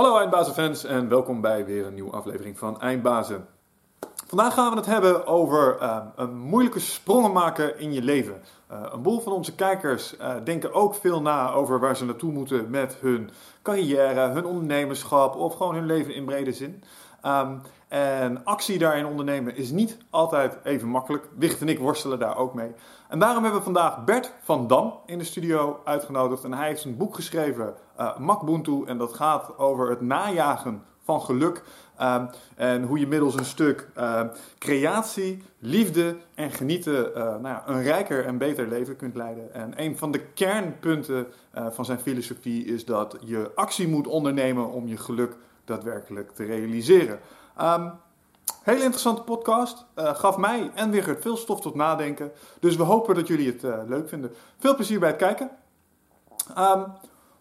Hallo Eindbazenfans en welkom bij weer een nieuwe aflevering van Eindbazen. Vandaag gaan we het hebben over uh, een moeilijke sprongen maken in je leven. Uh, een boel van onze kijkers uh, denken ook veel na over waar ze naartoe moeten met hun carrière, hun ondernemerschap of gewoon hun leven in brede zin. Um, en actie daarin ondernemen is niet altijd even makkelijk. Wicht en ik worstelen daar ook mee. En daarom hebben we vandaag Bert van Dam in de studio uitgenodigd. En hij heeft een boek geschreven, uh, Makbuntu. En dat gaat over het najagen van geluk. Um, en hoe je middels een stuk uh, creatie, liefde en genieten nou ja, een rijker en beter leven kunt leiden. En een van de kernpunten van zijn filosofie is dat je actie moet ondernemen om je geluk daadwerkelijk te realiseren. Um, hele interessante podcast. Gaf mij en Wigert veel stof tot nadenken. Dus we hopen dat jullie het leuk vinden. Veel plezier bij het kijken. Um,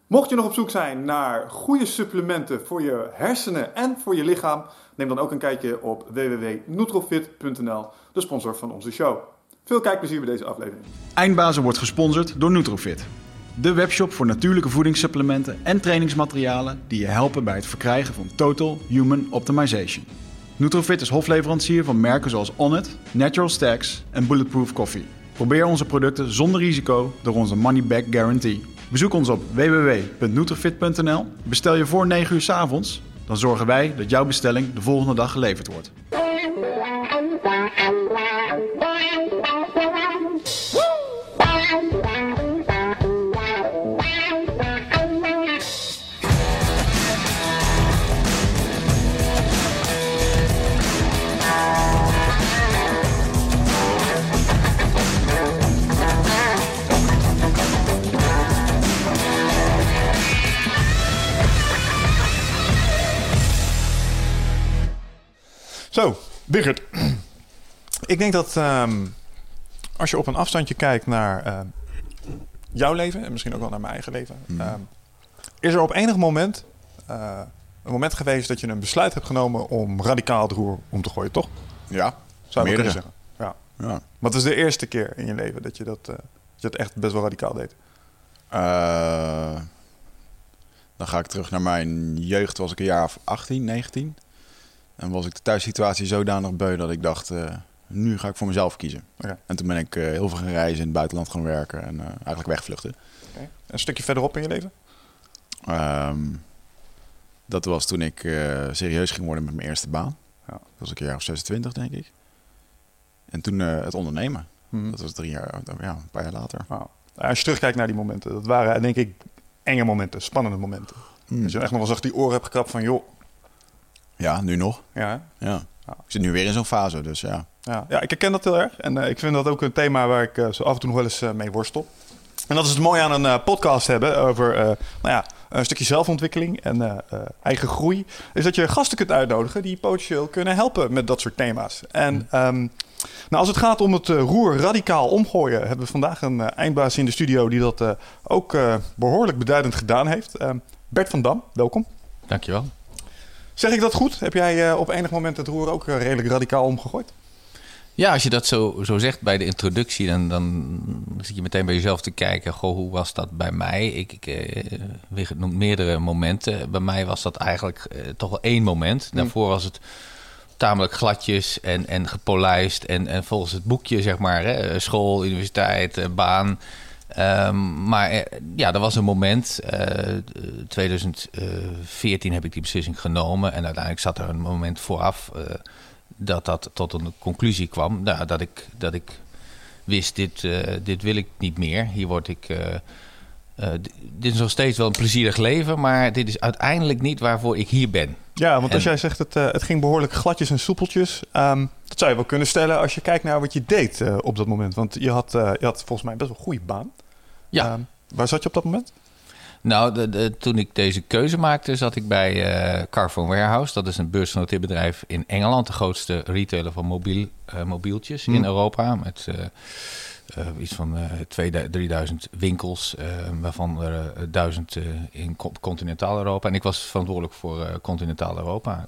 mocht je nog op zoek zijn naar goede supplementen voor je hersenen en voor je lichaam, neem dan ook een kijkje op www.nutrofit.nl, de sponsor van onze show. Veel kijkplezier bij deze aflevering. Eindbazen wordt gesponsord door Nutrofit. De webshop voor natuurlijke voedingssupplementen en trainingsmaterialen die je helpen bij het verkrijgen van Total Human Optimization. Nutrofit is hofleverancier van merken zoals Onnit, Natural Stacks en Bulletproof Coffee. Probeer onze producten zonder risico door onze money back guarantee. Bezoek ons op www.nutrofit.nl. Bestel je voor 9 uur 's avonds, dan zorgen wij dat jouw bestelling de volgende dag geleverd wordt. Zo, Wigert. Ik denk dat um, als je op een afstandje kijkt naar uh, jouw leven en misschien ook wel naar mijn eigen leven, mm. um, is er op enig moment uh, een moment geweest dat je een besluit hebt genomen om radicaal het roer om te gooien, toch? Ja, zou je kunnen zeggen. Ja. ja. Wat is de eerste keer in je leven dat je dat, uh, dat, je dat echt best wel radicaal deed? dan ga ik terug naar mijn jeugd, was ik een jaar of 18, 19. En was ik de thuissituatie zodanig beu dat ik dacht, uh, nu ga ik voor mezelf kiezen. Okay. En toen ben ik uh, heel veel gaan reizen, in het buitenland gaan werken en uh, eigenlijk wegvluchten. Okay. Een stukje verderop in je leven? Um, dat was toen ik serieus ging worden met mijn eerste baan. Ja. Dat was ik een jaar of 26, denk ik. En toen het ondernemen. Mhm. Dat was drie jaar, ja, een paar jaar later. Wow. Als je terugkijkt naar die momenten, dat waren denk ik enge momenten, spannende momenten. Mm. Dat je echt nog wel eens die oren hebt gekrapt van, joh, ja, nu nog. Ja. ja. Ik zit nu weer in zo'n fase, dus ja. Ja, ja ik herken dat heel erg. En uh, ik vind dat ook een thema waar ik uh, zo af en toe nog wel eens uh, mee worstel. En dat is het mooie aan een podcast hebben over nou ja, een stukje zelfontwikkeling en eigen groei. Is dat je gasten kunt uitnodigen die potentieel kunnen helpen met dat soort thema's. En um, nou, als het gaat om het roer radicaal omgooien, hebben we vandaag een eindbaas in de studio die dat ook behoorlijk beduidend gedaan heeft. Bert van Dam, welkom. Dankjewel. Zeg ik dat goed? Heb jij uh, op enig moment het roer ook uh, redelijk radicaal omgegooid? Ja, als je dat zo, zo zegt bij de introductie, dan, dan zit je meteen bij jezelf te kijken. Goh, hoe was dat bij mij? Ik, ik uh, noemt meerdere momenten. Bij mij was dat eigenlijk toch wel één moment. Daarvoor was het tamelijk gladjes en, en gepolijst. En, en volgens het boekje, zeg maar, hè, school, universiteit, baan. Um, maar ja, er was een moment, uh, 2014 heb ik die beslissing genomen. En uiteindelijk zat er een moment vooraf uh, dat dat tot een conclusie kwam. Nou, dat, ik, dat ik wist, dit, dit wil ik niet meer. Hier word ik... dit is nog steeds wel een plezierig leven, maar dit is uiteindelijk niet waarvoor ik hier ben. Ja, want als jij zegt het, het ging behoorlijk gladjes en soepeltjes. Um, dat zou je wel kunnen stellen als je kijkt naar wat je deed uh, op dat moment. Want je had, je had volgens mij best wel een goede baan. Ja. Um, waar zat je op dat moment? Nou, de, de, toen ik deze keuze maakte, zat ik bij uh, Carphone Warehouse. Dat is een beursgenoteerd bedrijf in Engeland. De grootste retailer van mobiel, mobieltjes hmm. in Europa. Met iets van 2000, 3000 winkels, waarvan er 1000 in continentaal Europa. En ik was verantwoordelijk voor continentaal Europa.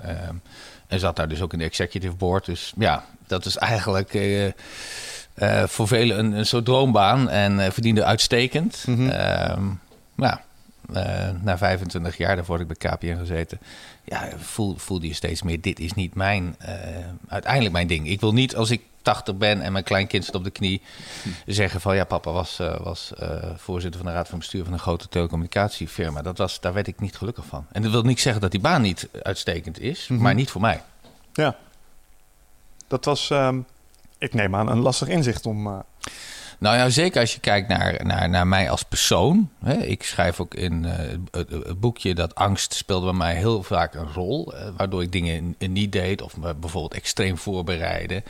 En zat daar dus ook in de executive board. Dus ja, dat is eigenlijk uh, uh, voor velen een, een soort droombaan. En uh, verdiende uitstekend. Mm ja, eh, na 25 jaar, daarvoor heb ik bij KPN gezeten, ja, voel, voelde je steeds meer, dit is niet mijn, eh, uiteindelijk mijn ding. Ik wil niet als ik 80 ben en mijn kleinkind zit op de knie, zeggen van ja, papa was, eh, was eh, voorzitter van de raad van bestuur van een grote telecommunicatiefirma. Dat was, daar werd ik niet gelukkig van. En dat wil niet zeggen dat die baan niet uitstekend is, Mhm. maar niet voor mij. Ja. Dat was, ehm, ik neem aan, een lastig inzicht om... eh, Nou ja, zeker als je kijkt naar, naar, naar mij als persoon. Hè. Ik schrijf ook in eh, het, het boekje dat angst speelde bij mij heel vaak een rol. eh, waardoor ik dingen niet deed of me bijvoorbeeld extreem voorbereiden.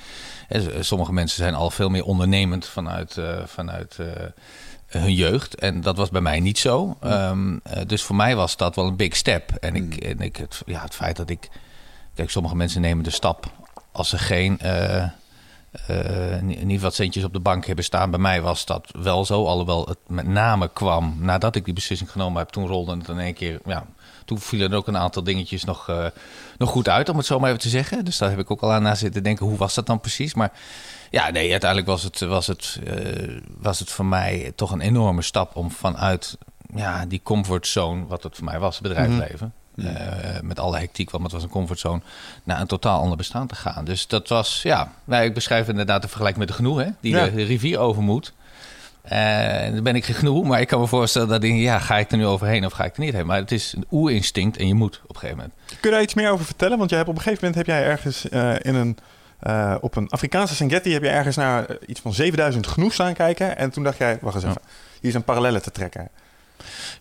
Sommige mensen zijn al veel meer ondernemend vanuit, eh, vanuit hun jeugd. En dat was bij mij niet zo. Ehm, eh, dus voor mij was dat wel een big step. En, ik, en ik, het, ja, het feit dat ik... Kijk, sommige mensen nemen de stap als ze geen... eh, ni- niet wat centjes op de bank hebben staan. Bij mij was dat wel zo. Alhoewel het met name kwam nadat ik die beslissing genomen heb. Toen rolde het in één keer. Ja, toen vielen er ook een aantal dingetjes nog, eh, nog goed uit, om het zo maar even te zeggen. Dus daar heb ik ook al aan na zitten denken. Hoe was dat dan precies? Maar ja, nee, uiteindelijk was het, was het, eh, was het voor mij toch een enorme stap om vanuit ja, die comfortzone, wat het voor mij was, bedrijfsleven. Eh, met alle hectiek, want het was een comfortzone, naar een totaal ander bestaan te gaan. Dus dat was, ja, nou, ik beschrijf inderdaad de vergelijking met de genoeg, hè, die Ja. de, rivier over moet. En dan ben ik geen genoeg, maar ik kan me voorstellen dat ik denk, ja, ga ik er nu overheen of ga ik er niet heen? Maar het is een oerinstinct en je moet op een gegeven moment. Kun je daar iets meer over vertellen? Want jij hebt op een gegeven moment heb jij ergens eh, in een, op een Afrikaanse Sengeti heb je ergens naar iets van 7000 genoeg staan kijken. En toen dacht jij, wacht eens even, hier is een parallelle te trekken.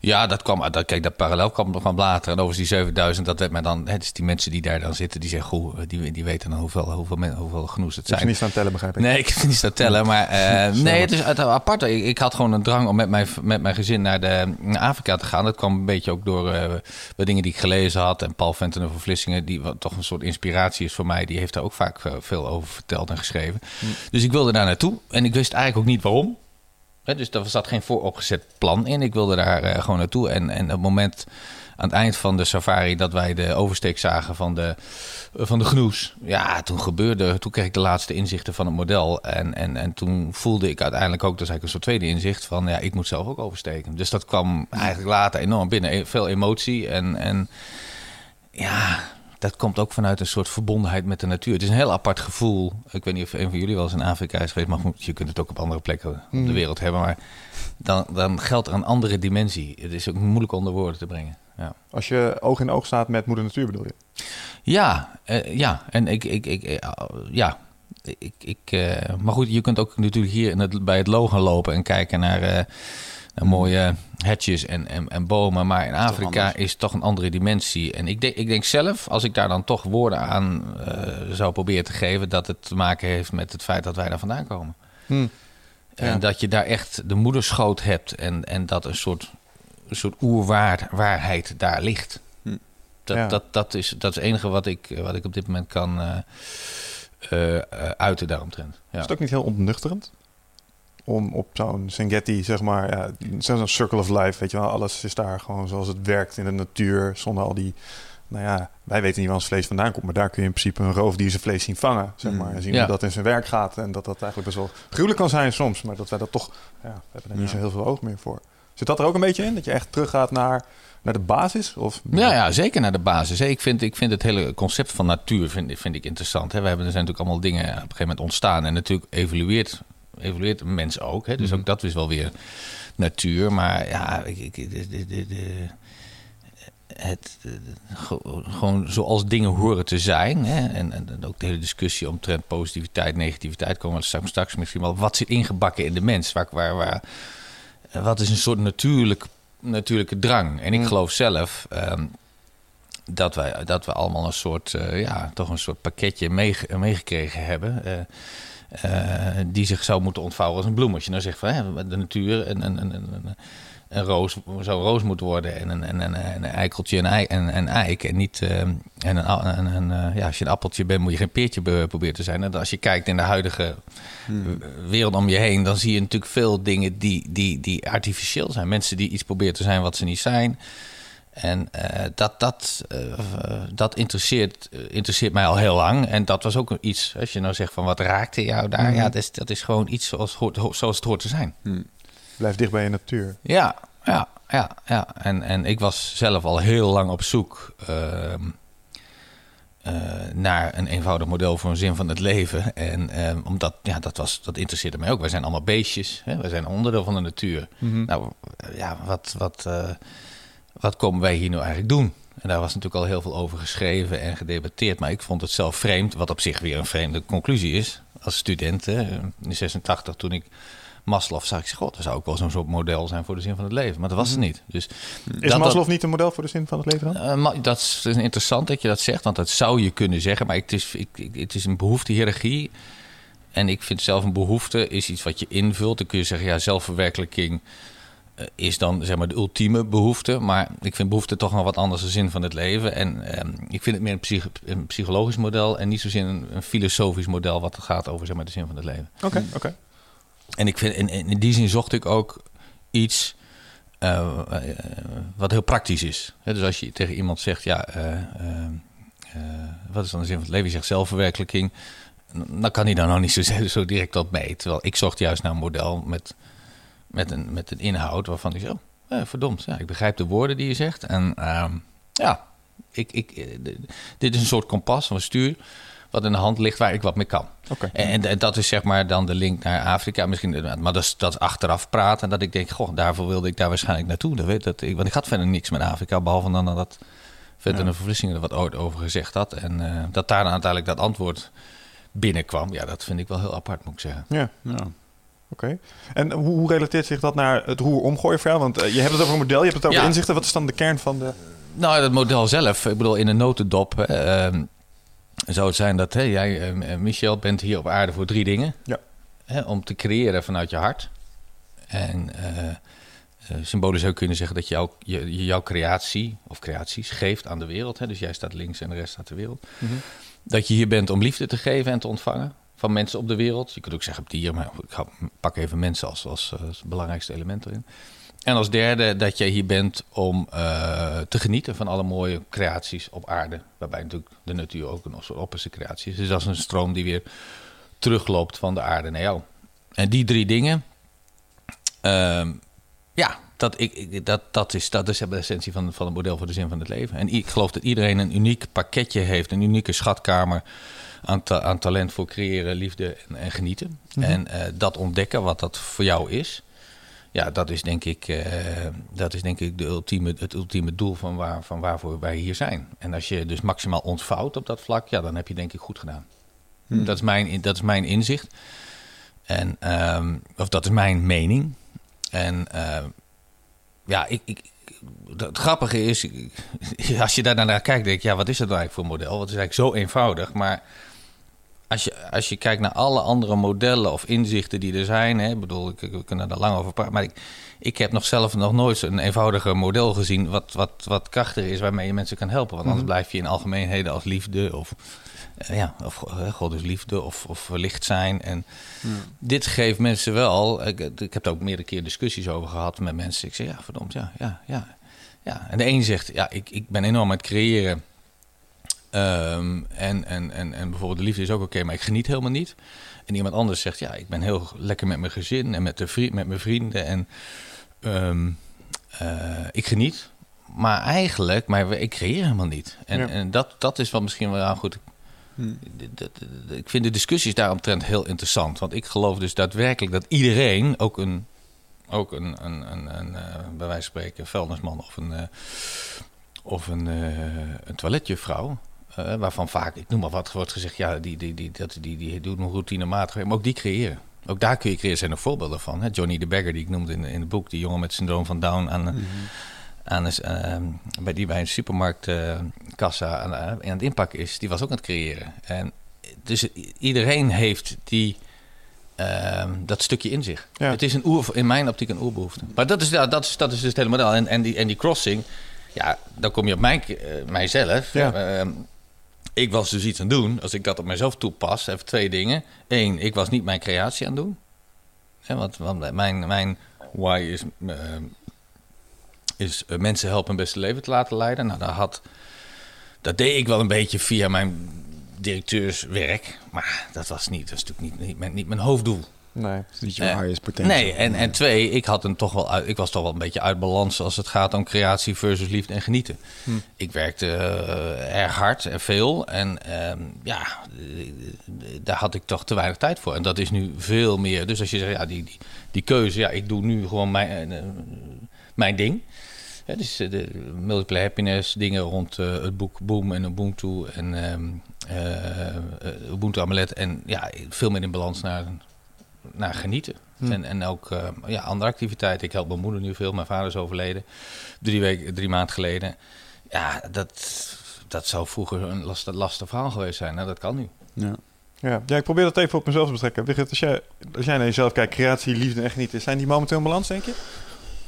Ja, dat kwam, dat, kijk, dat parallel kwam nog van later. En overigens die 7000, dat werd mij dan, hè, dus die mensen die daar dan zitten, die zeggen, goh, die, die weten dan hoeveel, hoeveel, men- hoeveel genoes het Ik zijn. niet staan tellen, begrijp ik. Nee, ik heb het niet staan tellen. Maar eh, nee, het. het is uit apart. Ik, ik had gewoon een drang om met mijn, met mijn gezin naar, de, naar Afrika te gaan. Dat kwam een beetje ook door eh, de dingen die ik gelezen had. En Paul Ventenen van Vlissingen, die wat toch een soort inspiratie is voor mij. Die heeft daar ook vaak eh, veel over verteld en geschreven. Dus ik wilde daar naartoe. En ik wist eigenlijk ook niet waarom. Dus er zat geen vooropgezet plan in. Ik wilde daar eh, gewoon naartoe. En, en op het moment aan het eind van de safari dat wij de oversteek zagen van de, eh, van de gnoes. Ja, toen gebeurde, toen kreeg ik de laatste inzichten van het model. En, en, en toen voelde ik uiteindelijk ook, dat is eigenlijk een soort tweede inzicht van ja, ik moet zelf ook oversteken. Dus dat kwam eigenlijk later enorm binnen. E- Veel emotie en, en ja, dat komt ook vanuit een soort verbondenheid met de natuur. Het is een heel apart gevoel. Ik weet niet of een van jullie wel eens in Afrika is geweest, maar goed, je kunt het ook op andere plekken op de wereld hebben. Maar dan, dan geldt er een andere dimensie. Het is ook moeilijk onder woorden te brengen. Ja. Als je oog in oog staat met moeder natuur bedoel je? Ja, eh, ja. En ik, ik, ik eh, ja. Ik, ik, eh, maar goed, je kunt ook natuurlijk hier in het, bij het logo lopen en kijken naar, eh, naar mooie hedges en, en, en bomen. Maar in Afrika is toch een andere dimensie. En ik denk, ik denk zelf, als ik daar dan toch woorden aan eh, zou proberen te geven, dat het te maken heeft met het feit dat wij daar vandaan komen. Hm. Ja. En dat je daar echt de moederschoot hebt en, en dat een soort, een soort oerwaarheid daar ligt. Hm. Dat, Ja. dat, dat, is, dat is het enige wat ik, wat ik op dit moment kan eh, eh, uiten daaromtrent. Ja. Is het ook niet heel ontnuchterend? Om op zo'n Sengeti, zeg maar, ja, zo'n circle of life, weet je wel, alles is daar gewoon zoals het werkt in de natuur, zonder al die, nou ja, wij weten niet waar ons vlees vandaan komt, maar daar kun je in principe een roofdier zijn vlees zien vangen, zeg maar, en zien Ja. hoe dat in zijn werk gaat en dat dat eigenlijk best wel gruwelijk kan zijn soms, maar dat wij dat toch, ja, we hebben er niet zo heel veel oog meer voor. Zit dat er ook een beetje in, dat je echt teruggaat naar, naar de basis? Of, Ja, ja, zeker naar de basis. Ik vind, ik vind het hele concept van natuur vind, vind ik interessant. We hebben, er zijn natuurlijk allemaal dingen op een gegeven moment ontstaan. En natuurlijk evolueert, evolueert een mens ook. Hè. Dus Mhm. ook dat is wel weer natuur. Maar ja, ik, ik, de, de, de, het, gewoon zoals dingen horen te zijn. Hè. En, en ook de hele discussie omtrent positiviteit, negativiteit. Komen we straks, straks misschien wel. Wat zit ingebakken in de mens? Waar, waar, waar, wat is een soort natuurlijk, natuurlijke drang? En ik Mm. geloof zelf ehm, dat, wij, dat we allemaal een soort, eh, ja, toch een soort pakketje meege- meegekregen hebben. eh, die zich zou moeten ontvouwen als een bloem. Als je nou zegt van hè, de natuur en een, een, een, een, een roos zou een roos moeten worden en een, en een, een eikeltje en ei, en, en eik. En niet eh, en een, een, een, eh, ja, als je een appeltje bent, moet je geen peertje be- proberen te zijn. En als je kijkt in de huidige Hmm. wereld om je heen, dan zie je natuurlijk veel dingen die, die, die artificieel zijn. Mensen die iets proberen te zijn wat ze niet zijn. En eh, dat, dat, eh, dat interesseert, eh, interesseert mij al heel lang. En dat was ook iets, als je nou zegt van wat raakte jou daar? Mhm. Ja, dat is, dat is gewoon iets zoals, zoals het hoort te zijn. Blijf dicht bij je natuur. Ja, Ja, ja, ja. En, en ik was zelf al heel lang op zoek ehm, eh, naar een eenvoudig model voor een zin van het leven. En ehm, omdat, ja, dat, was, dat interesseerde mij ook. Wij zijn allemaal beestjes. Hè? Wij zijn onderdeel van de natuur. Nou, eh, ja, wat, wat, wat komen wij hier nou eigenlijk doen? En daar was natuurlijk al heel veel over geschreven en gedebatteerd. Maar ik vond het zelf vreemd, wat op zich weer een vreemde conclusie is. Als student, hè, in 86, toen ik Maslow zag, ik zeg, god, dat zou ook wel zo'n soort model zijn voor de zin van het leven. Maar dat was het niet. Dus Is dat- Maslow niet een model voor de zin van het leven dan? eh, dat is interessant dat je dat zegt, want dat zou je kunnen zeggen. Maar het is, ik, ik- het is een behoeftehiërarchie. En ik vind zelf een behoefte is iets wat je invult. Dan kun je zeggen, ja, zelfverwerkelijking is dan zeg maar de ultieme behoefte. Maar ik vind behoefte toch nog wat anders de zin van het leven. En ehm, ik vind het meer een, psych- een psychologisch model en niet zozeer een, een filosofisch model wat gaat over zeg maar, de zin van het leven. Oké, oké. En ik vind, in, in die zin zocht ik ook iets eh, eh, wat heel praktisch is. Hè, dus als je tegen iemand zegt, ja, eh, eh, eh, wat is dan de zin van het leven? Je zegt zelfverwerkelijking. Dan kan hij daar nou niet zo, zo direct op mee. Terwijl ik zocht juist naar een model met, met, een, met een inhoud waarvan ik zo, eh, verdomd, ja, ik begrijp de woorden die je zegt. En ehm, ja, ik, ik, eh, dit is een soort kompas van stuur wat in de hand ligt waar ik wat mee kan. En, en dat is zeg maar dan de link naar Afrika. Misschien, maar dat is, dat is achteraf praten. Dat ik denk, goh, daarvoor wilde ik daar waarschijnlijk naartoe. Dat weet, dat, ik, want ik had verder niks met Afrika. Behalve dan dat verder een verfrissing er wat ooit over gezegd had. En eh, dat daar uiteindelijk dat antwoord binnenkwam. Ja, dat vind ik wel heel apart, moet ik zeggen. Ja, Ja. Oké. En hoe, hoe relateert zich dat naar het roer omgooien verhaal? Want eh, je hebt het over een model, je hebt het over Ja. inzichten. Wat is dan de kern van de... Nou, het model zelf. Ik bedoel, in een notendop hè, ehm, zou het zijn dat jij, eh, Michel, bent hier op aarde voor drie dingen. Ja. Hè, om te creëren vanuit je hart. En eh, eh, symbolisch zou je kunnen zeggen dat je, jouw- je, je jouw creatie of creaties geeft aan de wereld. Hè, dus jij staat links en de rest staat de wereld. Dat je hier bent om liefde te geven en te ontvangen van mensen op de wereld. Je kunt ook zeggen op dieren, maar ik pak even mensen als, als, eh, als belangrijkste element erin. En als derde dat jij hier bent om eh, te genieten van alle mooie creaties op aarde. Waarbij natuurlijk de natuur ook een soort opperste creatie is. Dus is een stroom die weer terugloopt van de aarde naar jou. En die drie dingen, ehm, ja, dat, ik- dat, dat, is, dat is de essentie van, van het model voor de zin van het leven. En ik geloof dat iedereen een uniek pakketje heeft, een unieke schatkamer aan, ta- aan talent voor creëren, liefde en, en genieten. En eh, dat ontdekken, wat dat voor jou is. Ja, dat is denk ik, eh, dat is denk ik de ultieme, het ultieme doel van, waar, van waarvoor wij hier zijn. En als je dus maximaal ontvouwt op dat vlak, ja, dan heb je denk ik goed gedaan. Dat, is mijn, dat is mijn inzicht. En, ehm, of dat is mijn mening. En ehm, ja, ik, ik, het grappige is, als je daar naar kijkt, denk ik, ja, wat is dat nou eigenlijk voor model? Wat is eigenlijk zo eenvoudig, maar als je, als je kijkt naar alle andere modellen of inzichten die er zijn, hè, bedoel, ik, we kunnen daar lang over praten, maar ik, ik heb nog zelf nog nooit een eenvoudiger model gezien wat, wat, wat krachtig is waarmee je mensen kan helpen. Want anders blijf je in algemeenheden als liefde of, eh, ja, of eh, God is liefde of, of verlicht zijn. En dit geeft mensen wel, ik, ik heb er ook meerdere keer discussies over gehad met mensen. Ik zeg, ja, verdomd, ja, ja, ja. ja. En de een zegt, ja, ik, ik ben enorm aan het creëren. Ehm, en, en, en, en bijvoorbeeld de liefde is ook oké, maar ik geniet helemaal niet. En iemand anders zegt, ja, ik ben heel lekker met mijn gezin en met, de vriend, met mijn vrienden. En ehm, eh, ik geniet. Maar eigenlijk, maar ik creëer helemaal niet. En, Ja. en dat, dat is wel misschien wel goed. Dat- Ik vind de discussies daaromtrent heel interessant. Want ik geloof dus daadwerkelijk dat iedereen, ook een, ook een, een, een, een eh, bij wijze van spreken, vuilnisman of een, eh, of een, eh, een toiletjuffrouw. Eh, waarvan vaak, ik noem maar wat, wordt gezegd, ja, die, die, die, dat, die, die doen een routinematig. Maar ook die creëren. Ook daar kun je creëren, zijn er voorbeelden van. Hè? Johnny de Bagger, die ik noemde in, in het boek, die jongen met syndroom van Down aan, aan een, ehm, bij die bij een supermarktkassa aan, aan het inpakken is, die was ook aan het creëren. En dus iedereen heeft die, ehm, dat stukje in zich. Ja. Het is een oer, in mijn optiek een oerbehoefte. Maar dat is, ja, dat is, dat is dus het hele model. En, en, die, en die crossing, ja, dan kom je op mijn, eh, mijzelf. Ja. Ehm, ik was dus iets aan het doen. Als ik dat op mezelf toepas, even twee dingen. Eén, ik was niet mijn creatie aan het doen. Want, mijn, mijn why is, ehm, is eh, mensen helpen een beste leven te laten leiden. Nou, dat, had, dat deed ik wel een beetje via mijn directeurswerk. Maar dat was niet, dat is natuurlijk niet, niet, mijn, niet mijn hoofddoel. Nee. Het is niet je highest potential. Nee, en, en twee, ik, had een toch wel uit, ik was toch wel een beetje uit balans als het gaat om creatie versus liefde en genieten. Hm. Ik werkte eh, erg hard en veel. En ehm, ja, daar had ik toch te weinig tijd voor. En dat is nu veel meer. Dus als je zegt, ja, die, die, die keuze, ja, ik doe nu gewoon mijn, eh, mijn ding. Ja, dus eh, de multiple happiness, dingen rond eh, het boek Boom en Ubuntu en ehm eh, eh, Ubuntu Amulet. En ja, veel meer in balans naar, naar genieten. Hm. En, en ook eh, ja, andere activiteiten. Ik help mijn moeder nu veel. Mijn vader is overleden. Drie, weken, drie maanden geleden. Ja, dat, dat zou vroeger een lastig, lastig verhaal geweest zijn. Nou, dat kan nu. Ja. Ja. ja, ik probeer dat even op mezelf te betrekken. Als jij, als jij naar jezelf kijkt, creatie, liefde en genieten, zijn die momenteel in balans, denk je?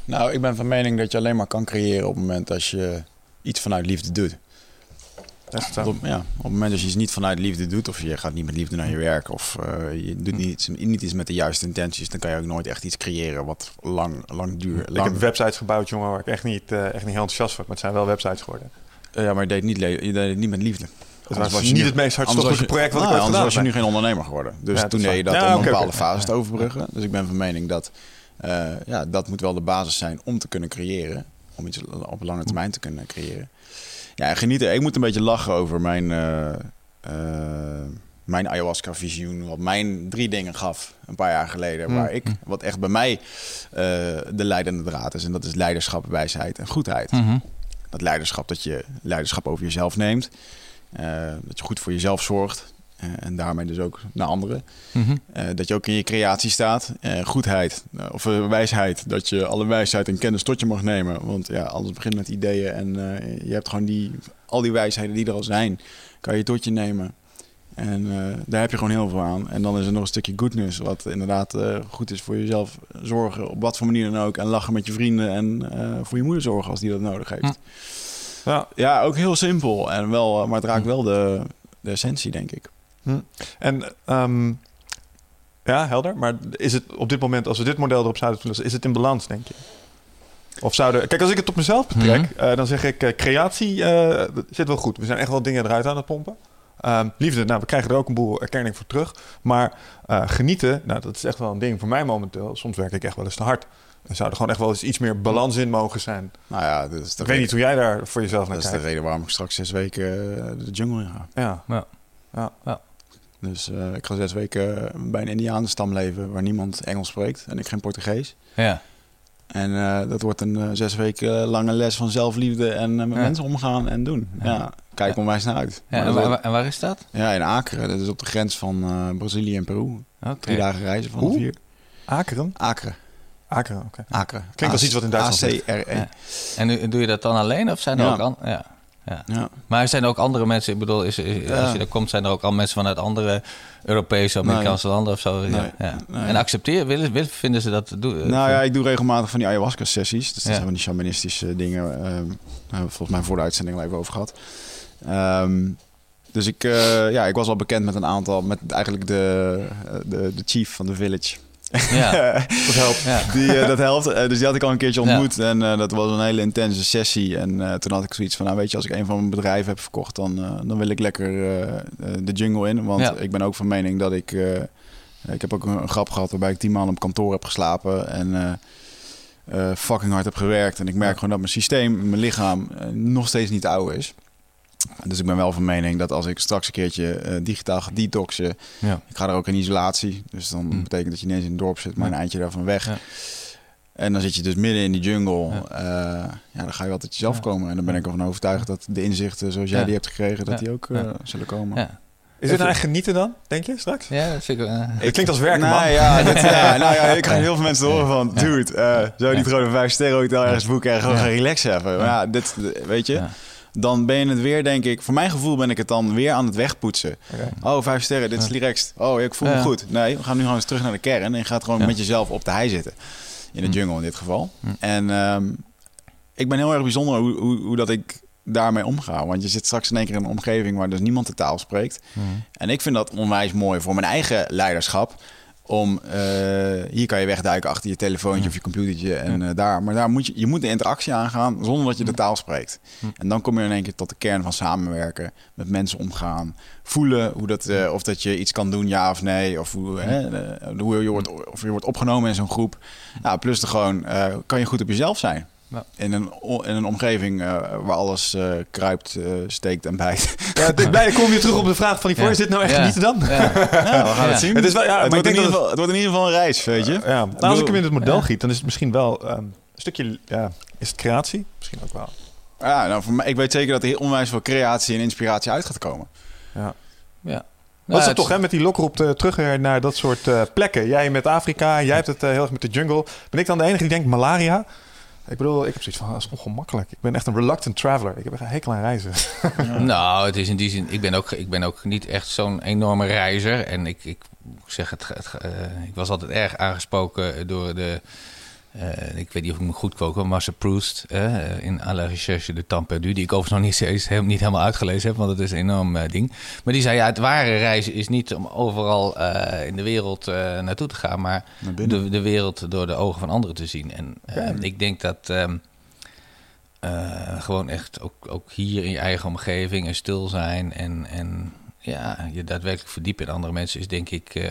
Nou, ik ben van mening dat je alleen maar kan creëren op het moment als je iets vanuit liefde doet. Dat Op, ja, op het moment dat je iets niet vanuit liefde doet, of je gaat niet met liefde naar je werk, of eh, je doet niet, niet iets met de juiste intenties, dan kan je ook nooit echt iets creëren wat lang, lang duurt. Ik heb websites gebouwd, jongen, waar ik echt niet, eh, echt niet heel enthousiast van. Maar het zijn wel websites geworden. Eh, ja, maar je deed, niet, je deed het niet met liefde. Het Anders was je niet nu- het meest hartstochtelijke project wat nou, ik ooit anders gedaan was je nu geen ondernemer geworden. Dus Ja, dat toen deed je dat Ja, om een bepaalde fase te overbruggen. Dus ik ben van mening dat ja, dat moet wel de basis zijn om te kunnen creëren. Om iets op lange termijn te kunnen creëren. Ja, en genieten. Ik moet een beetje lachen over mijn, eh, eh, mijn ayahuasca-visioen. Wat mijn drie dingen gaf een paar jaar geleden. Mm. Waar ik, wat echt bij mij eh, de leidende draad is. En dat is leiderschap, wijsheid en goedheid. Dat leiderschap, dat je leiderschap over jezelf neemt. Dat je goed voor jezelf zorgt. Eh, en daarmee dus ook naar anderen. Mhm. Eh, dat je ook in je creatie staat. Eh, goedheid of wijsheid. Dat je alle wijsheid en kennis tot je mag nemen. Want ja, alles begint met ideeën. En je hebt gewoon die, al die wijsheden die er al zijn, kan je tot je nemen. En daar heb je gewoon heel veel aan. En dan is er nog een stukje goodness. Wat inderdaad goed is voor jezelf zorgen. Op wat voor manier dan ook. En lachen met je vrienden. En voor je moeder zorgen als die dat nodig heeft. Ja, Ja, ook heel simpel. En wel, maar het raakt wel de, de essentie, denk ik. En ehm, ja, helder. Maar is het op dit moment, als we dit model erop zouden toelassen, is het in balans, denk je? Of zouden... Kijk, als ik het op mezelf betrek, Mhm. eh, dan zeg ik, eh, creatie eh, zit wel goed. We zijn echt wel dingen eruit aan het pompen. Ehm, liefde, nou, we krijgen er ook een boel erkenning voor terug. Maar eh, genieten, nou, dat is echt wel een ding voor mij momenteel. Soms werk ik echt wel eens te hard. Er zou er gewoon echt wel eens iets meer balans in mogen zijn. Nou ja, dat is de Ik weet niet hoe jij daar voor jezelf naar Dat is de kijkt. reden waarom ik straks zes weken de jungle in ga. Ja. Ja. Ja. Ja. Dus eh, ik ga zes weken bij een Indianenstam leven waar niemand Engels spreekt en ik geen Portugees. Ja. En eh, dat wordt een eh, zes weken lange les van zelfliefde en met Ja. mensen omgaan en doen. Ja, Ja. kijk onwijs naar uit. Ja, en, waar, wordt- en waar is dat? ja, in Akeren, dat is op de grens van Brazilië en Peru. Oké. Drie dagen reizen Hoe? hier. Akeren? Akeren. Akeren, oké. Akeren. Klinkt als iets wat in Duitsland ligt. A-C-R-E. Ja. En nu- doe je dat dan alleen of zijn er ook an- ja. Ja. Maar zijn er ook andere mensen? Ik bedoel, is, is- Ja. als je daar komt, zijn er ook al mensen vanuit andere Europese, Amerikaanse landen of zo? Nee. Ja. Ja. Nee. En accepteer, willen, willen, vinden ze dat doen? Nou ja, ik doe regelmatig van die ayahuasca-sessies. Dus dat Ja. zijn van die shamanistische dingen. ehm, daar hebben we volgens mij voor de uitzending al even over gehad. Ehm, dus ik, eh, ja, ik was al bekend met een aantal, met eigenlijk de, eh, de, de chief van de village. Ja. Dat helpt. Ja. Die, eh, dat helpt. Eh, dus die had ik al een keertje Ja. ontmoet. En eh, dat was een hele intense sessie. En toen had ik zoiets van, nou weet je, als ik een van mijn bedrijven heb verkocht, dan, dan wil ik lekker de jungle in. Want Ja. ik ben ook van mening dat ik... ik heb ook een, een grap gehad waarbij ik tien maanden op kantoor heb geslapen. En fucking hard heb gewerkt. En ik merk gewoon dat mijn systeem, mijn lichaam, nog steeds niet oude is. Dus ik ben wel van mening dat als ik straks een keertje eh, digitaal ga detoxen... Ja. Ik ga er ook in isolatie. Dus dan Mm. betekent dat je niet eens in het dorp zit, maar Ja. een eindje daarvan weg. Ja. En dan zit je dus midden in die jungle. Ja. Ja, ja dan ga je wel tot jezelf Ja. komen. En dan ben ik ervan overtuigd dat de inzichten zoals jij Ja. die hebt gekregen, dat Ja. die ook eh, Ja. zullen komen. Ja. Is dit nou echt genieten dan, denk je, straks? ja, dat vind ik... eh, Het klinkt als man. Nou ja, dit, ja, nou ja, ik krijg heel veel mensen te horen van... Dude, eh, zou je niet Ja. gewoon een vijf sterren hotel ergens boeken... en gewoon Ja. gaan relaxen even? Maar ja, dit, weet je... Dan ben je het weer, denk ik... Voor mijn gevoel ben ik het dan weer aan het wegpoetsen. Oh, vijf sterren, dit is relaxed. Oh, ik voel me Ja. goed. Nee, we gaan nu gewoon eens terug naar de kern. En je gaat gewoon Ja. met jezelf op de hei zitten. In de Hm. jungle in dit geval. En ehm, ik ben heel erg bijzonder hoe, hoe, hoe dat ik daarmee omga. Want je zit straks in één keer in een omgeving waar dus niemand de taal spreekt. mhm. En ik vind dat onwijs mooi voor mijn eigen leiderschap. Om eh, hier kan je wegduiken achter je telefoontje of je computertje en eh, daar. Maar daar moet je, je moet de interactie aangaan zonder dat je de taal spreekt. En dan kom je in één keer tot de kern van samenwerken, met mensen omgaan, voelen hoe dat, eh, of dat je iets kan doen, ja of nee, of hoe, hè, eh, hoe je wordt, of je wordt opgenomen in zo'n groep. Ja, plus de gewoon kan je goed op jezelf zijn. Ja. In, een, in een omgeving eh, waar alles eh, kruipt, eh, steekt en bijt. Ja, dit- bijna kom je terug op de vraag van die voor. Is dit nou echt Ja. genieten dan? Ja. Ja, we gaan Ja. het zien. Het is wel- ja, maar ik wordt in ieder geval, het wordt in ieder geval een reis, weet je. Ja. Nou, als ik hem in het model Ja. giet, dan is het misschien wel ehm, een stukje... Ja, is het creatie? Misschien ook wel. Ja, nou, voor mij, ik weet zeker dat er onwijs veel creatie en inspiratie uit gaat komen. Ja. Ja. Dat is Ja, het toch, hè? Met die lokroep eh, terug naar dat soort eh, plekken. Jij met Afrika, jij hebt het heel erg met de jungle. Ben ik dan de enige die denkt malaria? Ik bedoel, ik heb zoiets van, ah, dat is ongemakkelijk. Ik ben echt een reluctant traveler. Ik heb echt een hekel aan reizen. Nou, het is in die zin, ik ben ook, ik ben ook niet echt zo'n enorme reizer. En ik, ik het, het, eh, ik was altijd erg aangesproken door de, eh, ik weet niet of ik me goed kook, maar Marcel Proust eh, in À la recherche de temps perdu, die ik overigens nog niet, steeds heel- niet helemaal uitgelezen heb, want het is een enorm eh, ding. Maar die zei, ja, het ware reizen is niet om overal in de wereld naartoe te gaan, maar de, de wereld door de ogen van anderen te zien. En ik denk dat ehm, eh, gewoon echt ook, ook hier in je eigen omgeving en stil zijn en, en ja, je daadwerkelijk verdiepen in andere mensen is denk ik.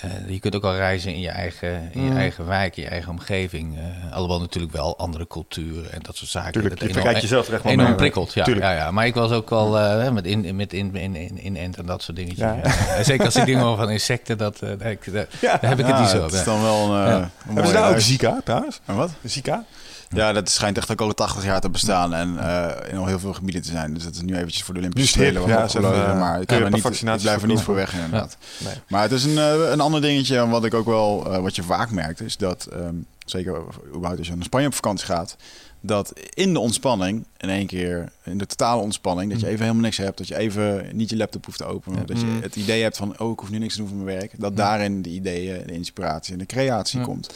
Eh, eh, je kunt ook al reizen in je eigen, in je Mm. eigen wijk, in je eigen omgeving. eh alhoewel natuurlijk wel andere culturen en dat soort zaken. Tuurlijk, dat je enorm- jezelf er echt wel enorm mee. prikkeld. Ja, ja, ja, maar ik was ook wel eh, met in, met in, in, in, in Ent en dat soort dingetjes. Ja. Ja. Zeker als ik dingen hoor van insecten, dat, eh, daar, ik- daar, Ja. daar heb ik het niet zo op. is dan wel een, eh, Ja. een Hebben ze daar ook. Zika trouwens? En wat? Zika? Ja, dat schijnt echt ook al 80 jaar te bestaan en eh, in al heel veel gebieden te zijn. Dus dat is nu eventjes voor de Olympische Spelen wat ja, hebben, maar ik, kan niet, ik vaccinaties blijf er niet voor weg inderdaad. Nee. Maar het is een, eh, een ander dingetje, en wat ik ook wel, wat je vaak merkt, is dat, ehm, zeker überhaupt als je naar Spanje op vakantie gaat, dat in de ontspanning, in één keer, in de totale ontspanning, dat je even helemaal niks hebt, dat je even niet je laptop hoeft te openen, dat je Mm. het idee hebt van, oh, ik hoef nu niks te doen voor mijn werk, dat daarin de ideeën, de inspiratie en de creatie Ja. komt.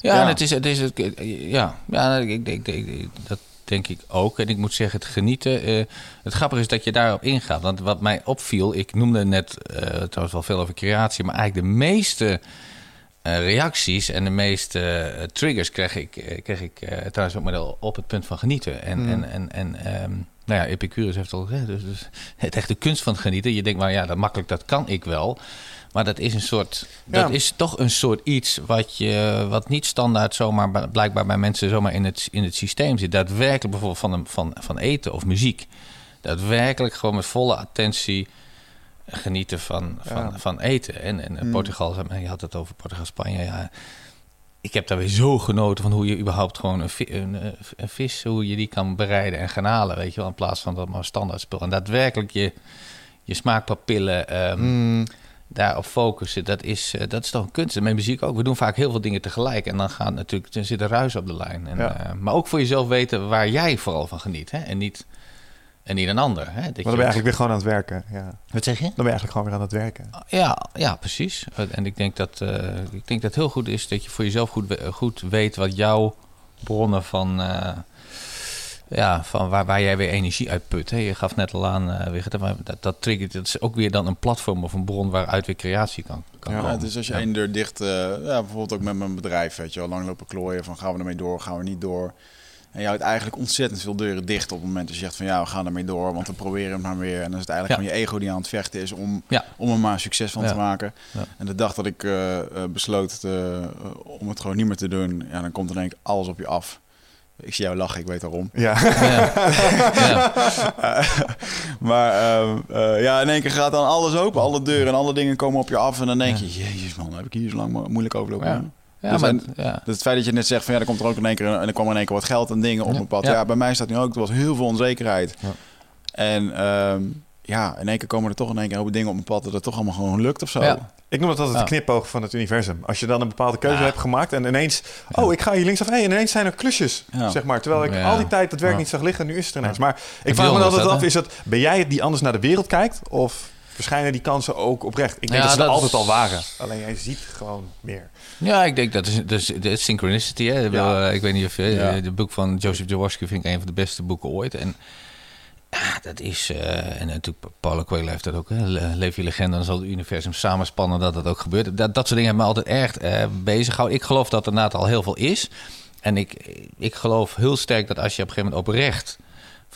Ja, en het is, het is, het, ja, ja ik, ik, ik- dat denk ik ook. En ik moet zeggen, het genieten. eh, het grappige is dat je daarop ingaat. Want wat mij opviel, ik noemde net eh trouwens wel veel over creatie, maar eigenlijk de meeste eh, reacties en de meeste eh, triggers kreeg ik, eh, kreeg ik eh, trouwens ook maar wel op het punt van genieten. En, Mm. en, en, en ehm, nou ja, Epicurus heeft al gezegd, dus, dus het echte kunst van genieten. Je denkt, maar ja, dat makkelijk, dat kan ik wel. Maar dat is een soort, dat is toch een soort iets wat, je, wat niet standaard zomaar blijkbaar bij mensen zomaar in het, in het systeem zit. Daadwerkelijk bijvoorbeeld van, een, van, van eten of muziek. Daadwerkelijk gewoon met volle attentie genieten van, van, Ja. van eten. En, en Mm. Portugal, je had het over Portugal, Spanje. Ja, ik heb daar weer zo genoten van hoe je überhaupt gewoon een, eh, een vis, hoe je die kan bereiden en gaan halen, weet je wel, in plaats van dat maar standaard spul. En daadwerkelijk je, je smaakpapillen ehm, Mm. daarop focussen, dat is, eh, dat is toch een kunst. En met muziek ook. We doen vaak heel veel dingen tegelijk en dan gaan natuurlijk, er zit een ruis op de lijn. En, Ja. eh, maar ook voor jezelf weten waar jij vooral van geniet, hè? En niet, en niet een ander. Hè? Dat Maar dan ben je eigenlijk weer gewoon aan het werken. Ja. Wat zeg je? Dan ben je eigenlijk gewoon weer aan het werken. Ja, ja, precies. En ik denk dat eh, ik denk dat het heel goed is dat je voor jezelf goed, goed weet wat jouw bronnen van. eh, ja, van waar, waar jij weer energie uit put. Hè. Je gaf net al aan, eh, maar dat, dat triggert. Dat is ook weer dan een platform of een bron waaruit weer creatie kan, kan Ja, Ja, komen. dus als je Ja. één deur dicht, eh, ja, bijvoorbeeld ook met mijn bedrijf, weet je wel, lang lopen klooien van gaan we ermee door, gaan we niet door. En je houdt eigenlijk ontzettend veel deuren dicht op het moment dat je zegt van ja, we gaan ermee door, want we proberen het maar weer. En dan is het eigenlijk Ja. gewoon je ego die aan het vechten is om, Ja. om er maar succes van Ja. te maken. Ja. En de dag dat ik eh, eh, besloot eh, om het gewoon niet meer te doen, ja, dan komt er denk ik alles op je af. Ik zie jou lachen, ik weet waarom. Ja. Ja. Ja. Maar ehm, eh, ja, in één keer gaat dan alles open. Alle deuren en alle dingen komen op je af. En dan denk je, jezus man, heb ik hier zo lang mo- moeilijk overlopen. Ja. Ja, Dus maar, en- ja. Dus het feit dat je net zegt van ja, er komt er ook in één keer en er kwam er in één keer wat geld en dingen op Ja. mijn pad. Ja. Ja. bij mij staat nu ook, er was heel veel onzekerheid. Ja. En ehm, ja, in één keer komen er toch in één keer een hoop dingen op mijn pad dat het toch allemaal gewoon lukt of zo. Ja. Ik noem het altijd Ja. de knipoog van het universum. Als je dan een bepaalde keuze Ja. hebt gemaakt en ineens... Oh, ik ga hier linksaf. Hey, en ineens zijn er klusjes, Ja. zeg maar. Terwijl ik Ja. al die tijd dat werk Ja. niet zag liggen, nu is het er ineens. Maar ik vraag me altijd af, is dat... Ben jij het die anders naar de wereld kijkt? Of verschijnen die kansen ook oprecht? Ik denk Ja, dat ze er is- altijd al waren. Alleen jij ziet gewoon meer. Ja, ik denk dat is, dat is synchronicity. Hè? Ja. eh, Ik weet niet of je... Ja. De boek van Joseph Jaworski vind ik een van de beste boeken ooit. En ja, dat is, eh, en natuurlijk Paulo Coelho heeft dat ook, hè, Le- leef je legende, dan zal het universum samenspannen dat dat ook gebeurt. Dat, dat soort dingen hebben me altijd erg eh, bezig gehouden. Ik geloof dat er inderdaad al heel veel is. En ik, ik geloof heel sterk dat als je op een gegeven moment oprecht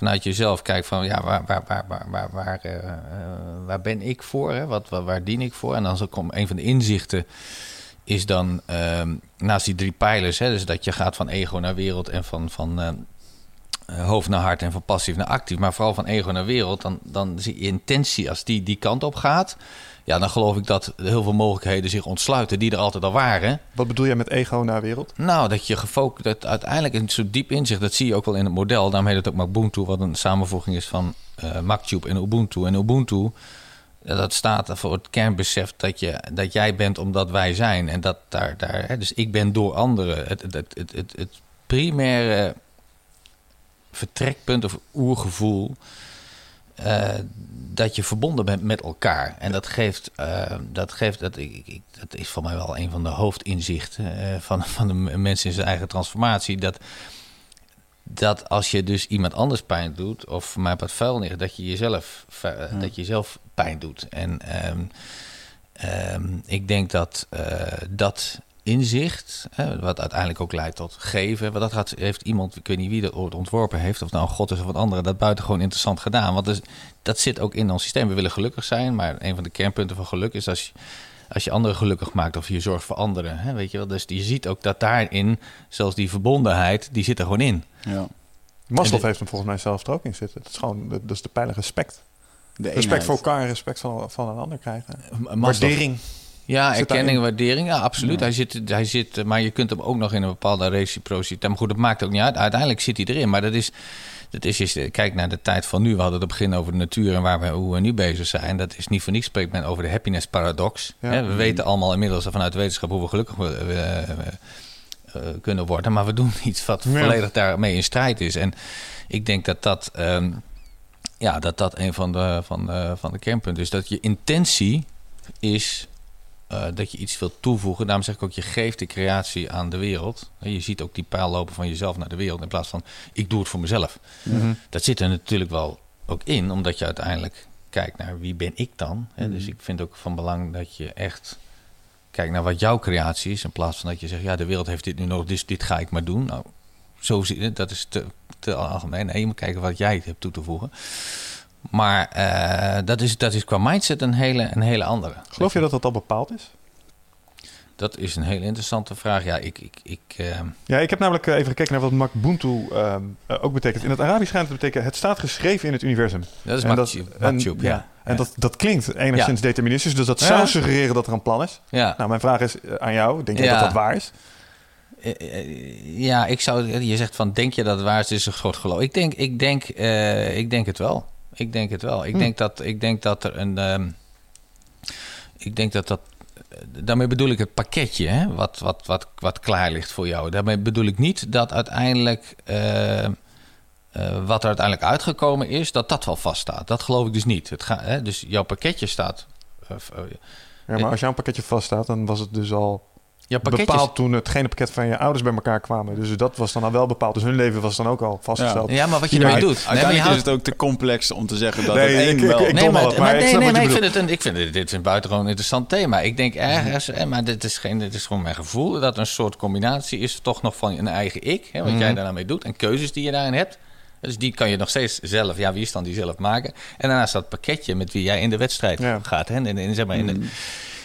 vanuit jezelf kijkt van, ja, waar, waar, waar, waar, waar, waar, eh, eh, waar ben ik voor? Hè? Wat, waar, waar dien ik voor? En dan komt een van de inzichten is dan ehm, naast die drie pijlers, hè, dus dat je gaat van ego naar wereld en van, van eh, hoofd naar hart en van passief naar actief, maar vooral van ego naar wereld, dan, dan zie je intentie als die die kant op gaat. Ja, dan geloof ik dat heel veel mogelijkheden zich ontsluiten die er altijd al waren. Wat bedoel jij met ego naar wereld? Nou, dat je gefocust, dat uiteindelijk een soort diep inzicht, dat zie je ook wel in het model. Daarom heet het ook Ubuntu, wat een samenvoeging is van eh Maktube en Ubuntu. En Ubuntu, ja, dat staat voor het kernbesef dat, je, dat jij bent omdat wij zijn. En dat daar, daar hè, dus ik ben door anderen. Het, het, het, het, het, het primaire vertrekpunt of oergevoel. Eh, dat je verbonden bent met elkaar. En dat geeft, eh, dat, geeft dat, ik, ik- dat is voor mij wel een van de hoofdinzichten eh, van, van de mensen in zijn eigen transformatie. Dat, dat als je dus iemand anders pijn doet, of op het vuil neer, dat je jezelf, dat je jezelf pijn doet. En ehm, ehm, ik denk dat dat inzicht, hè, wat uiteindelijk ook leidt tot geven, want dat had, heeft iemand, ik weet niet wie dat ooit ontworpen heeft, of nou God is of wat andere, dat buitengewoon interessant gedaan. Want dus, dat zit ook in ons systeem. We willen gelukkig zijn, maar een van de kernpunten van geluk is als je, als je anderen gelukkig maakt of je zorgt voor anderen. Hè, weet je wel? Dus je ziet ook dat daarin, zelfs die verbondenheid, die zit er gewoon in. Ja. Maslow de- heeft hem volgens mij zelf er ook in zitten. Dat is gewoon dat is de pijler respect. De Respect voor elkaar en respect van, van een ander krijgen. Waardering. Ja, erkenning, daarin? waardering, ja, absoluut. Ja. Hij, zit, hij zit, maar je kunt hem ook nog in een bepaalde reciprociteit. Maar goed, dat maakt ook niet uit. Uiteindelijk zit hij erin. Maar dat is, dat is, als je kijkt naar de tijd van nu. We hadden het begin over de natuur en waar we, hoe we nu bezig zijn. Dat is niet voor niets spreekt men over de happiness paradox. Ja. We weten allemaal inmiddels vanuit wetenschap hoe we gelukkig we, we, we, eh, kunnen worden. Maar we doen iets wat Ja. volledig daarmee in strijd is. En ik denk dat dat, ehm, ja, dat, dat een van de, van, de, van de kernpunten is. Dat je intentie is eh, dat je iets wilt toevoegen. Daarom zeg ik ook, je geeft de creatie aan de wereld. En Je ziet ook die pijl lopen van jezelf naar de wereld in plaats van ik doe het voor mezelf. Mhm. Dat zit er natuurlijk wel ook in, omdat je uiteindelijk kijkt naar wie ben ik dan. Hè? Mhm. Dus ik vind ook van belang dat je echt kijkt naar wat jouw creatie is, in plaats van dat je zegt, ja, de wereld heeft dit nu nodig, dus dit ga ik maar doen. Nou, zo zie je, dat is te, te algemeen. Nee, je moet kijken wat jij hebt toe te voegen. Maar eh, dat, is, dat is qua mindset een hele, een hele andere. Geloof je dat dat al bepaald is? Dat is een hele interessante vraag. Ja, ik, ik, ik, eh, Ja, ik heb namelijk eh, even gekeken naar wat Makbuntu eh, ook betekent. In het Arabisch schijnt het te betekenen, het staat geschreven in het universum. dat is en- Maktube, ja. En dat, dat klinkt enigszins deterministisch, dus dat Ja. zou suggereren dat er een plan is. ja. Nou, mijn vraag is aan jou, denk Ja. dat dat waar is? Ja, ik zou. Je zegt van, denk je dat het waar is? Is een groot geloof. Ik denk, ik denk, ik denk het wel. Ik denk het wel. Ik Hm. denk dat, ik denk dat er een. ehm, ik denk dat dat. Daarmee bedoel ik het pakketje, hè, wat, wat, wat, wat klaar ligt voor jou. Daarmee bedoel ik niet dat uiteindelijk. eh, eh, wat er uiteindelijk uitgekomen is, dat dat wel vaststaat. Dat geloof ik dus niet. Het ga, hè, dus jouw pakketje staat. eh, Ja, maar als jouw pakketje vaststaat, dan was het dus al pakketje bepaald toen hetgene pakket van je ouders bij elkaar kwamen. Dus dat was dan al wel bepaald. Dus hun leven was dan ook al vastgesteld. Ja, maar wat je Ja, ermee doet. Nee, Uiteindelijk houdt- is het ook te complex om te zeggen dat Nee, het één wel... nee, maar, ik nee, nee, maar ik vind, het een, ik vind dit, dit is een buitengewoon interessant thema. Ik denk ergens, hè, maar dit is, geen, dit is gewoon mijn gevoel, dat een soort combinatie is toch nog van een eigen ik. Hè, wat Mhm. jij daarna mee doet en keuzes die je daarin hebt. Dus die kan je nog steeds zelf, ja, wie is dan die zelf maken. En daarnaast dat pakketje met wie jij in de wedstrijd Ja. gaat. Hè, in, in, zeg maar, in, Mhm. de, eh,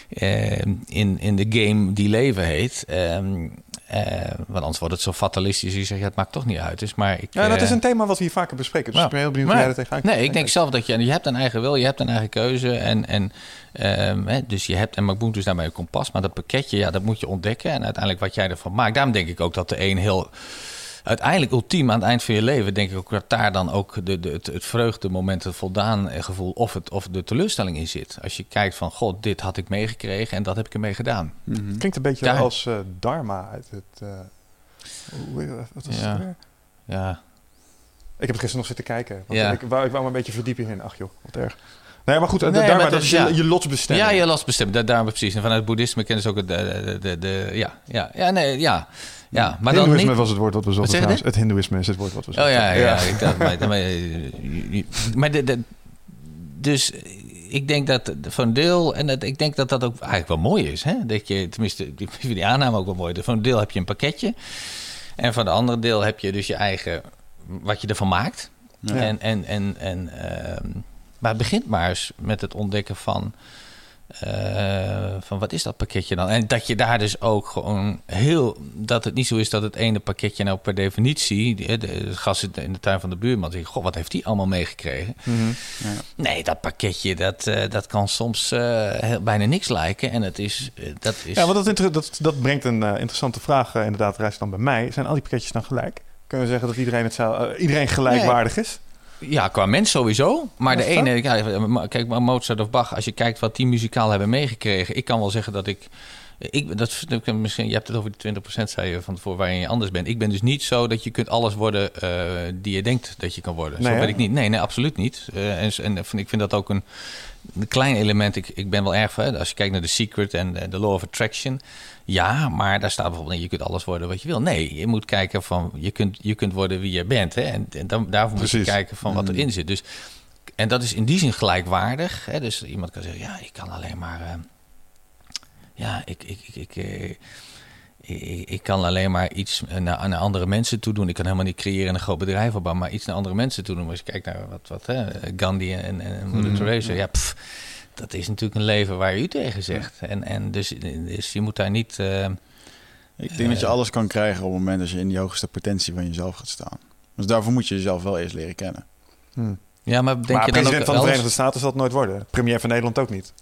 in, in de game die leven heet. Ehm, eh, want anders wordt het zo fatalistisch. Je zegt, ja, het maakt toch niet uit. Dus, maar ik, Ja, dat eh, is een thema wat we hier vaker bespreken. Dus ik ben heel benieuwd Maar- hoe jij er tegenaan Nee, ik denk zelf dat je, je hebt een eigen wil, je hebt een eigen keuze. En, en, ehm, hè, dus je hebt, en Macboon is daarmee een kompas. Maar dat pakketje, ja, dat moet je ontdekken. En uiteindelijk wat jij ervan maakt. Daarom denk ik ook dat de een heel... Uiteindelijk ultiem aan het eind van je leven... denk ik ook dat daar dan ook de, de, het, het vreugdemoment, het voldaan gevoel... Of, het, of de teleurstelling in zit. Als je kijkt van, god, dit had ik meegekregen... en dat heb ik ermee gedaan. Mhm. Klinkt een beetje Daar- als eh, Dharma uit het... eh, hoe, wat was Ja. het weer? Ja, Ik heb het gisteren nog zitten kijken. Want Ja. ik, wou, ik wou me een beetje verdiepen in. Ach joh, wat erg. Nee, maar goed, Nee, daar, maar dat dat is- je, ja. je lotsbestemming. Ja, je last bestemd. Daar, daar precies. En vanuit het boeddhisme kennen ze ook het, de, de, de, de- ja, ja, ja, nee, ja, ja. Maar dan Hindoeïsme niet. was het woord wat we zochten. Het hindoeïsme is het woord wat we Oh zochten. ja, ja. Ik dacht, maar, maar, maar de, de, dus ik denk dat voor een deel, en dat, ik denk dat dat ook eigenlijk wel mooi is. Hè? Dat je, tenminste, die, die aanname ook wel mooi. Voor een deel heb je een pakketje. En voor de andere deel heb je dus je eigen, wat je ervan maakt. Ja. En, en, en, en, ehm, maar het begint maar eens met het ontdekken van, eh, van wat is dat pakketje dan? En dat je daar dus ook gewoon heel, dat het niet zo is dat het ene pakketje nou per definitie, hè, de, het gas in de- in de tuin van de buurman, zeg goh, wat heeft die allemaal meegekregen? Mhm. Nee, dat pakketje, dat, eh, dat kan soms eh, heel, bijna niks lijken. En het is, eh, dat is... Ja, want dat, dat, dat brengt een eh, interessante vraag inderdaad, reist dan bij mij. Zijn al die pakketjes dan gelijk? Kunnen we zeggen dat iedereen, het zou, eh, iedereen gelijkwaardig is? Ja, qua mens sowieso. Maar de ene, ja, kijk maar Mozart of Bach, als je kijkt wat die muzikaal hebben meegekregen. Ik kan wel zeggen dat ik. ik dat, misschien, je hebt het over die 20% zei je van tevoren waarin je anders bent. Ik ben dus niet zo dat je kunt alles worden eh, die je denkt dat je kan worden. Nee, zo hè? ben ik niet. Nee, nee, absoluut niet. Eh, en en ik vind dat ook een, een klein element. Ik, ik ben wel erg van, als je kijkt naar The Secret en eh, The Law of Attraction. Ja, maar daar staat bijvoorbeeld in, je kunt alles worden wat je wil. Nee, je moet kijken van, je kunt, je kunt worden wie je bent. Hè? En, en dan, daarvoor moet je kijken van wat erin zit. Dus, en dat is in die zin gelijkwaardig. Hè? Dus iemand kan zeggen, ja, ik kan alleen maar... eh, ja, ik, ik, ik, ik, eh, ik, ik kan alleen maar iets naar, naar andere mensen toe doen. Ik kan helemaal niet creëren en een groot bedrijf opbouwen, maar iets naar andere mensen toe doen. Als je kijkt naar wat, wat hè, Gandhi en, en Moeder Mhm. Teresa, ja, pff, dat is natuurlijk een leven waar je u tegen zegt. En, en dus, dus je moet daar niet... eh, Ik denk dat je alles kan krijgen op het moment dat je in die hoogste potentie van jezelf gaat staan. Dus daarvoor moet je jezelf wel eerst leren kennen. ja, maar denk maar je dan president ook van de alles- Verenigde Staten zal het nooit worden. Premier van Nederland ook niet.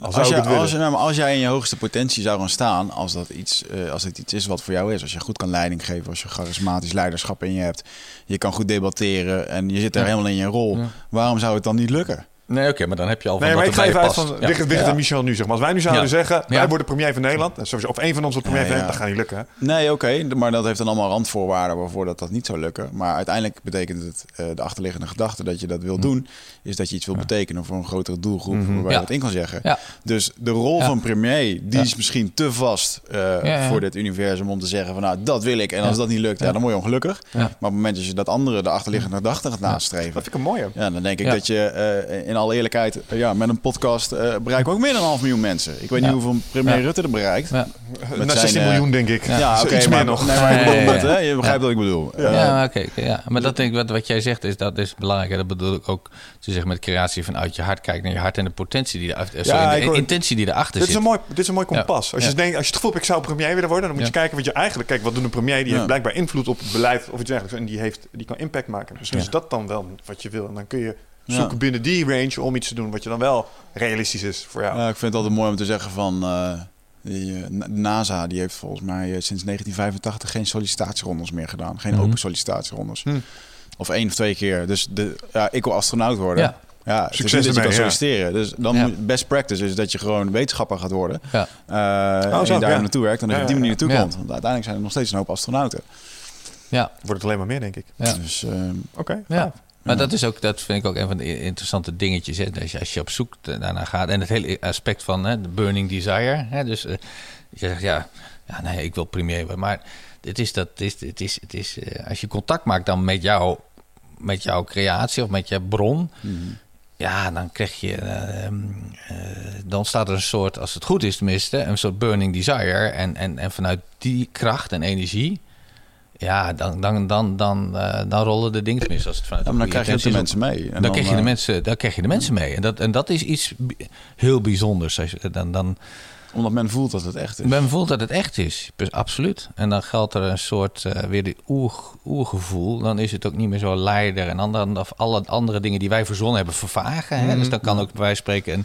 Als, als, je- nou, als jij in je hoogste potentie zou gaan staan, als dat iets, eh, als het iets is wat voor jou is, als je goed kan leiding geven, als je charismatisch leiderschap in je hebt, je kan goed debatteren en je zit daar Ja. helemaal in je rol, Ja. waarom zou het dan niet lukken? Nee, oké, maar dan heb je al van Nee, maar ik ga even uit van. Ja. En Michel nu zeg maar. Als wij nu zouden Ja. zeggen, wij worden premier van Nederland, en sowieso, of één van ons wordt premier Ja, van ja. Nederland, dat gaat niet lukken. Hè? Nee, oké, maar dat heeft dan allemaal randvoorwaarden waarvoor dat, dat niet zou lukken. Maar uiteindelijk betekent het, eh, de achterliggende gedachte dat je dat wil doen, is dat je iets wil betekenen voor een grotere doelgroep waar je Ja. wat in kan zeggen. Ja. Dus de rol Ja. van premier, die Ja. is misschien te vast eh, Ja, ja. voor dit universum om te zeggen van nou, dat wil ik. En als Ja. dat niet lukt, ja. Ja. dan word je ongelukkig. Ja. Maar op het moment dat je dat andere, de achterliggende gedachte gaat nastreven, Dat vind ik een mooie. ja, dan denk ik dat je eh, in alle eerlijkheid, eh, ja, met een podcast eh, bereiken we ook meer dan een half miljoen mensen. Ik weet Ja. niet hoeveel premier Ja. Rutte er bereikt. Ja. Naar zijn, 16 eh, miljoen, denk ik. Ja, oké, iets maar, meer nog. Nee, maar hè? Je begrijpt wat ik bedoel. Ja. Oké. ja. Maar dat denk ik, wat, wat jij zegt, is, dat is belangrijk. En dat bedoel ik ook te zeggen met creatie vanuit je hart. Kijk naar je hart en de potentie die erachter sorry, Ja, de intentie die erachter Dit is, zit. een mooi, dit is een mooi kompas. Als, je Ja. denkt, als je het gevoel hebt, ik zou premier willen worden, dan moet je kijken wat je eigenlijk... Kijk, wat doet een premier? Die Ja. heeft blijkbaar invloed op het beleid of iets dergelijks. En die, heeft, die kan impact maken. Misschien Ja. is dat dan wel wat je wil. En dan kun je Ja. zoeken binnen die range om iets te doen wat je dan wel realistisch is voor jou. Ja, ik vind het altijd mooi om te zeggen van... eh, die, eh, Na- NASA die heeft volgens mij eh, sinds 1985 geen sollicitatierondes meer gedaan. Geen Mhm. open sollicitatierondes. Hm. Of één of twee keer. Dus de, ja, ik wil astronaut worden. Ja. Ja, Succes je ermee, ja. solliciteren. Dus dan Ja. best practice is dat je gewoon wetenschapper gaat worden. Ja. Eh, Oh, zo, en daar ja. naartoe werkt en dat je op die manier naartoe ja. komt. Want uiteindelijk zijn er nog steeds een hoop astronauten. Ja, Wordt het alleen maar meer, denk ik. ja. Dus Oké. Ja. Maar dat, is ook, dat vind ik ook een van de interessante dingetjes. Hè? Als, je, als je op zoek daarnaar gaat. En het hele aspect van hè, de burning desire. Hè? Dus eh, je zegt, ja, ja, nee, ik wil premier worden. Maar het is dat, het is, het is, het is, eh, als je contact maakt dan met, jou, met jouw creatie of met je bron. mhm. Ja, dan krijg je. eh, ehm, eh, dan staat er een soort, als het goed is tenminste, een soort burning desire. En, en, en vanuit die kracht en energie. Ja, dan, dan, dan, dan, eh, dan rollen de dingen mis. Als het vanuit ja, maar dan krijg je de mensen mee. En dan, krijg je de eh, mensen, dan krijg je de mensen mee. En dat, en dat is iets heel bijzonders. Als je- Dan, dan, Omdat men voelt dat het echt is. men voelt dat het echt is. Absoluut. En dan geldt er een soort, eh, weer die oer, oergevoel. Dan is het ook niet meer zo leider. En dan, of alle andere dingen die wij verzonnen hebben vervagen. Hè? Dus dan kan ook bij spreken een,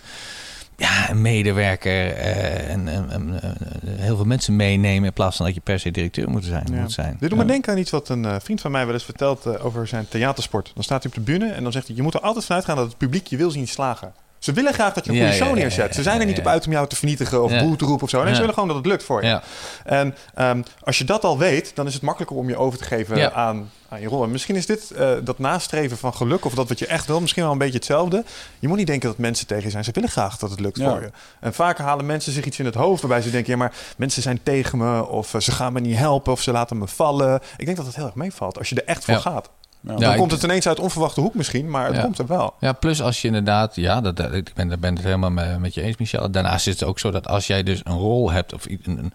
ja, een medewerker eh, en, en- en, heel veel mensen meenemen. In plaats van dat je per se directeur moet zijn. Ja. Moet zijn. Dit doet me denken aan iets wat een eh, vriend van mij wel eens vertelt eh, over zijn theatersport. Dan staat hij op de bühne en dan zegt hij... je moet er altijd vanuit gaan dat het publiek je wil zien slagen. Ze willen graag dat je een Ja, goede show neerzet. ja, Ze zijn er niet ja. op uit om jou te vernietigen of Ja. boe te roepen of zo. Nee, Ja. ze willen gewoon dat het lukt voor je. Ja. En ehm, als je dat al weet, dan is het makkelijker om je over te geven Ja. aan, aan je rol. En misschien is dit eh, dat nastreven van geluk of dat wat je echt wil, misschien wel een beetje hetzelfde. Je moet niet denken dat mensen tegen je zijn. Ze willen graag dat het lukt Ja. voor je. En vaak halen mensen zich iets in het hoofd waarbij ze denken: ja, maar mensen zijn tegen me of eh, ze gaan me niet helpen of ze laten me vallen. Ik denk dat het heel erg meevalt als je er echt voor Ja. Ja. Dan komt het ineens uit onverwachte hoek misschien, maar het Ja. komt er wel. Ja, plus als je inderdaad, ja, dat, dat- ik ben, daar ben het helemaal me- met je eens, Michel. Daarnaast is het ook zo dat als jij dus een rol hebt of in een,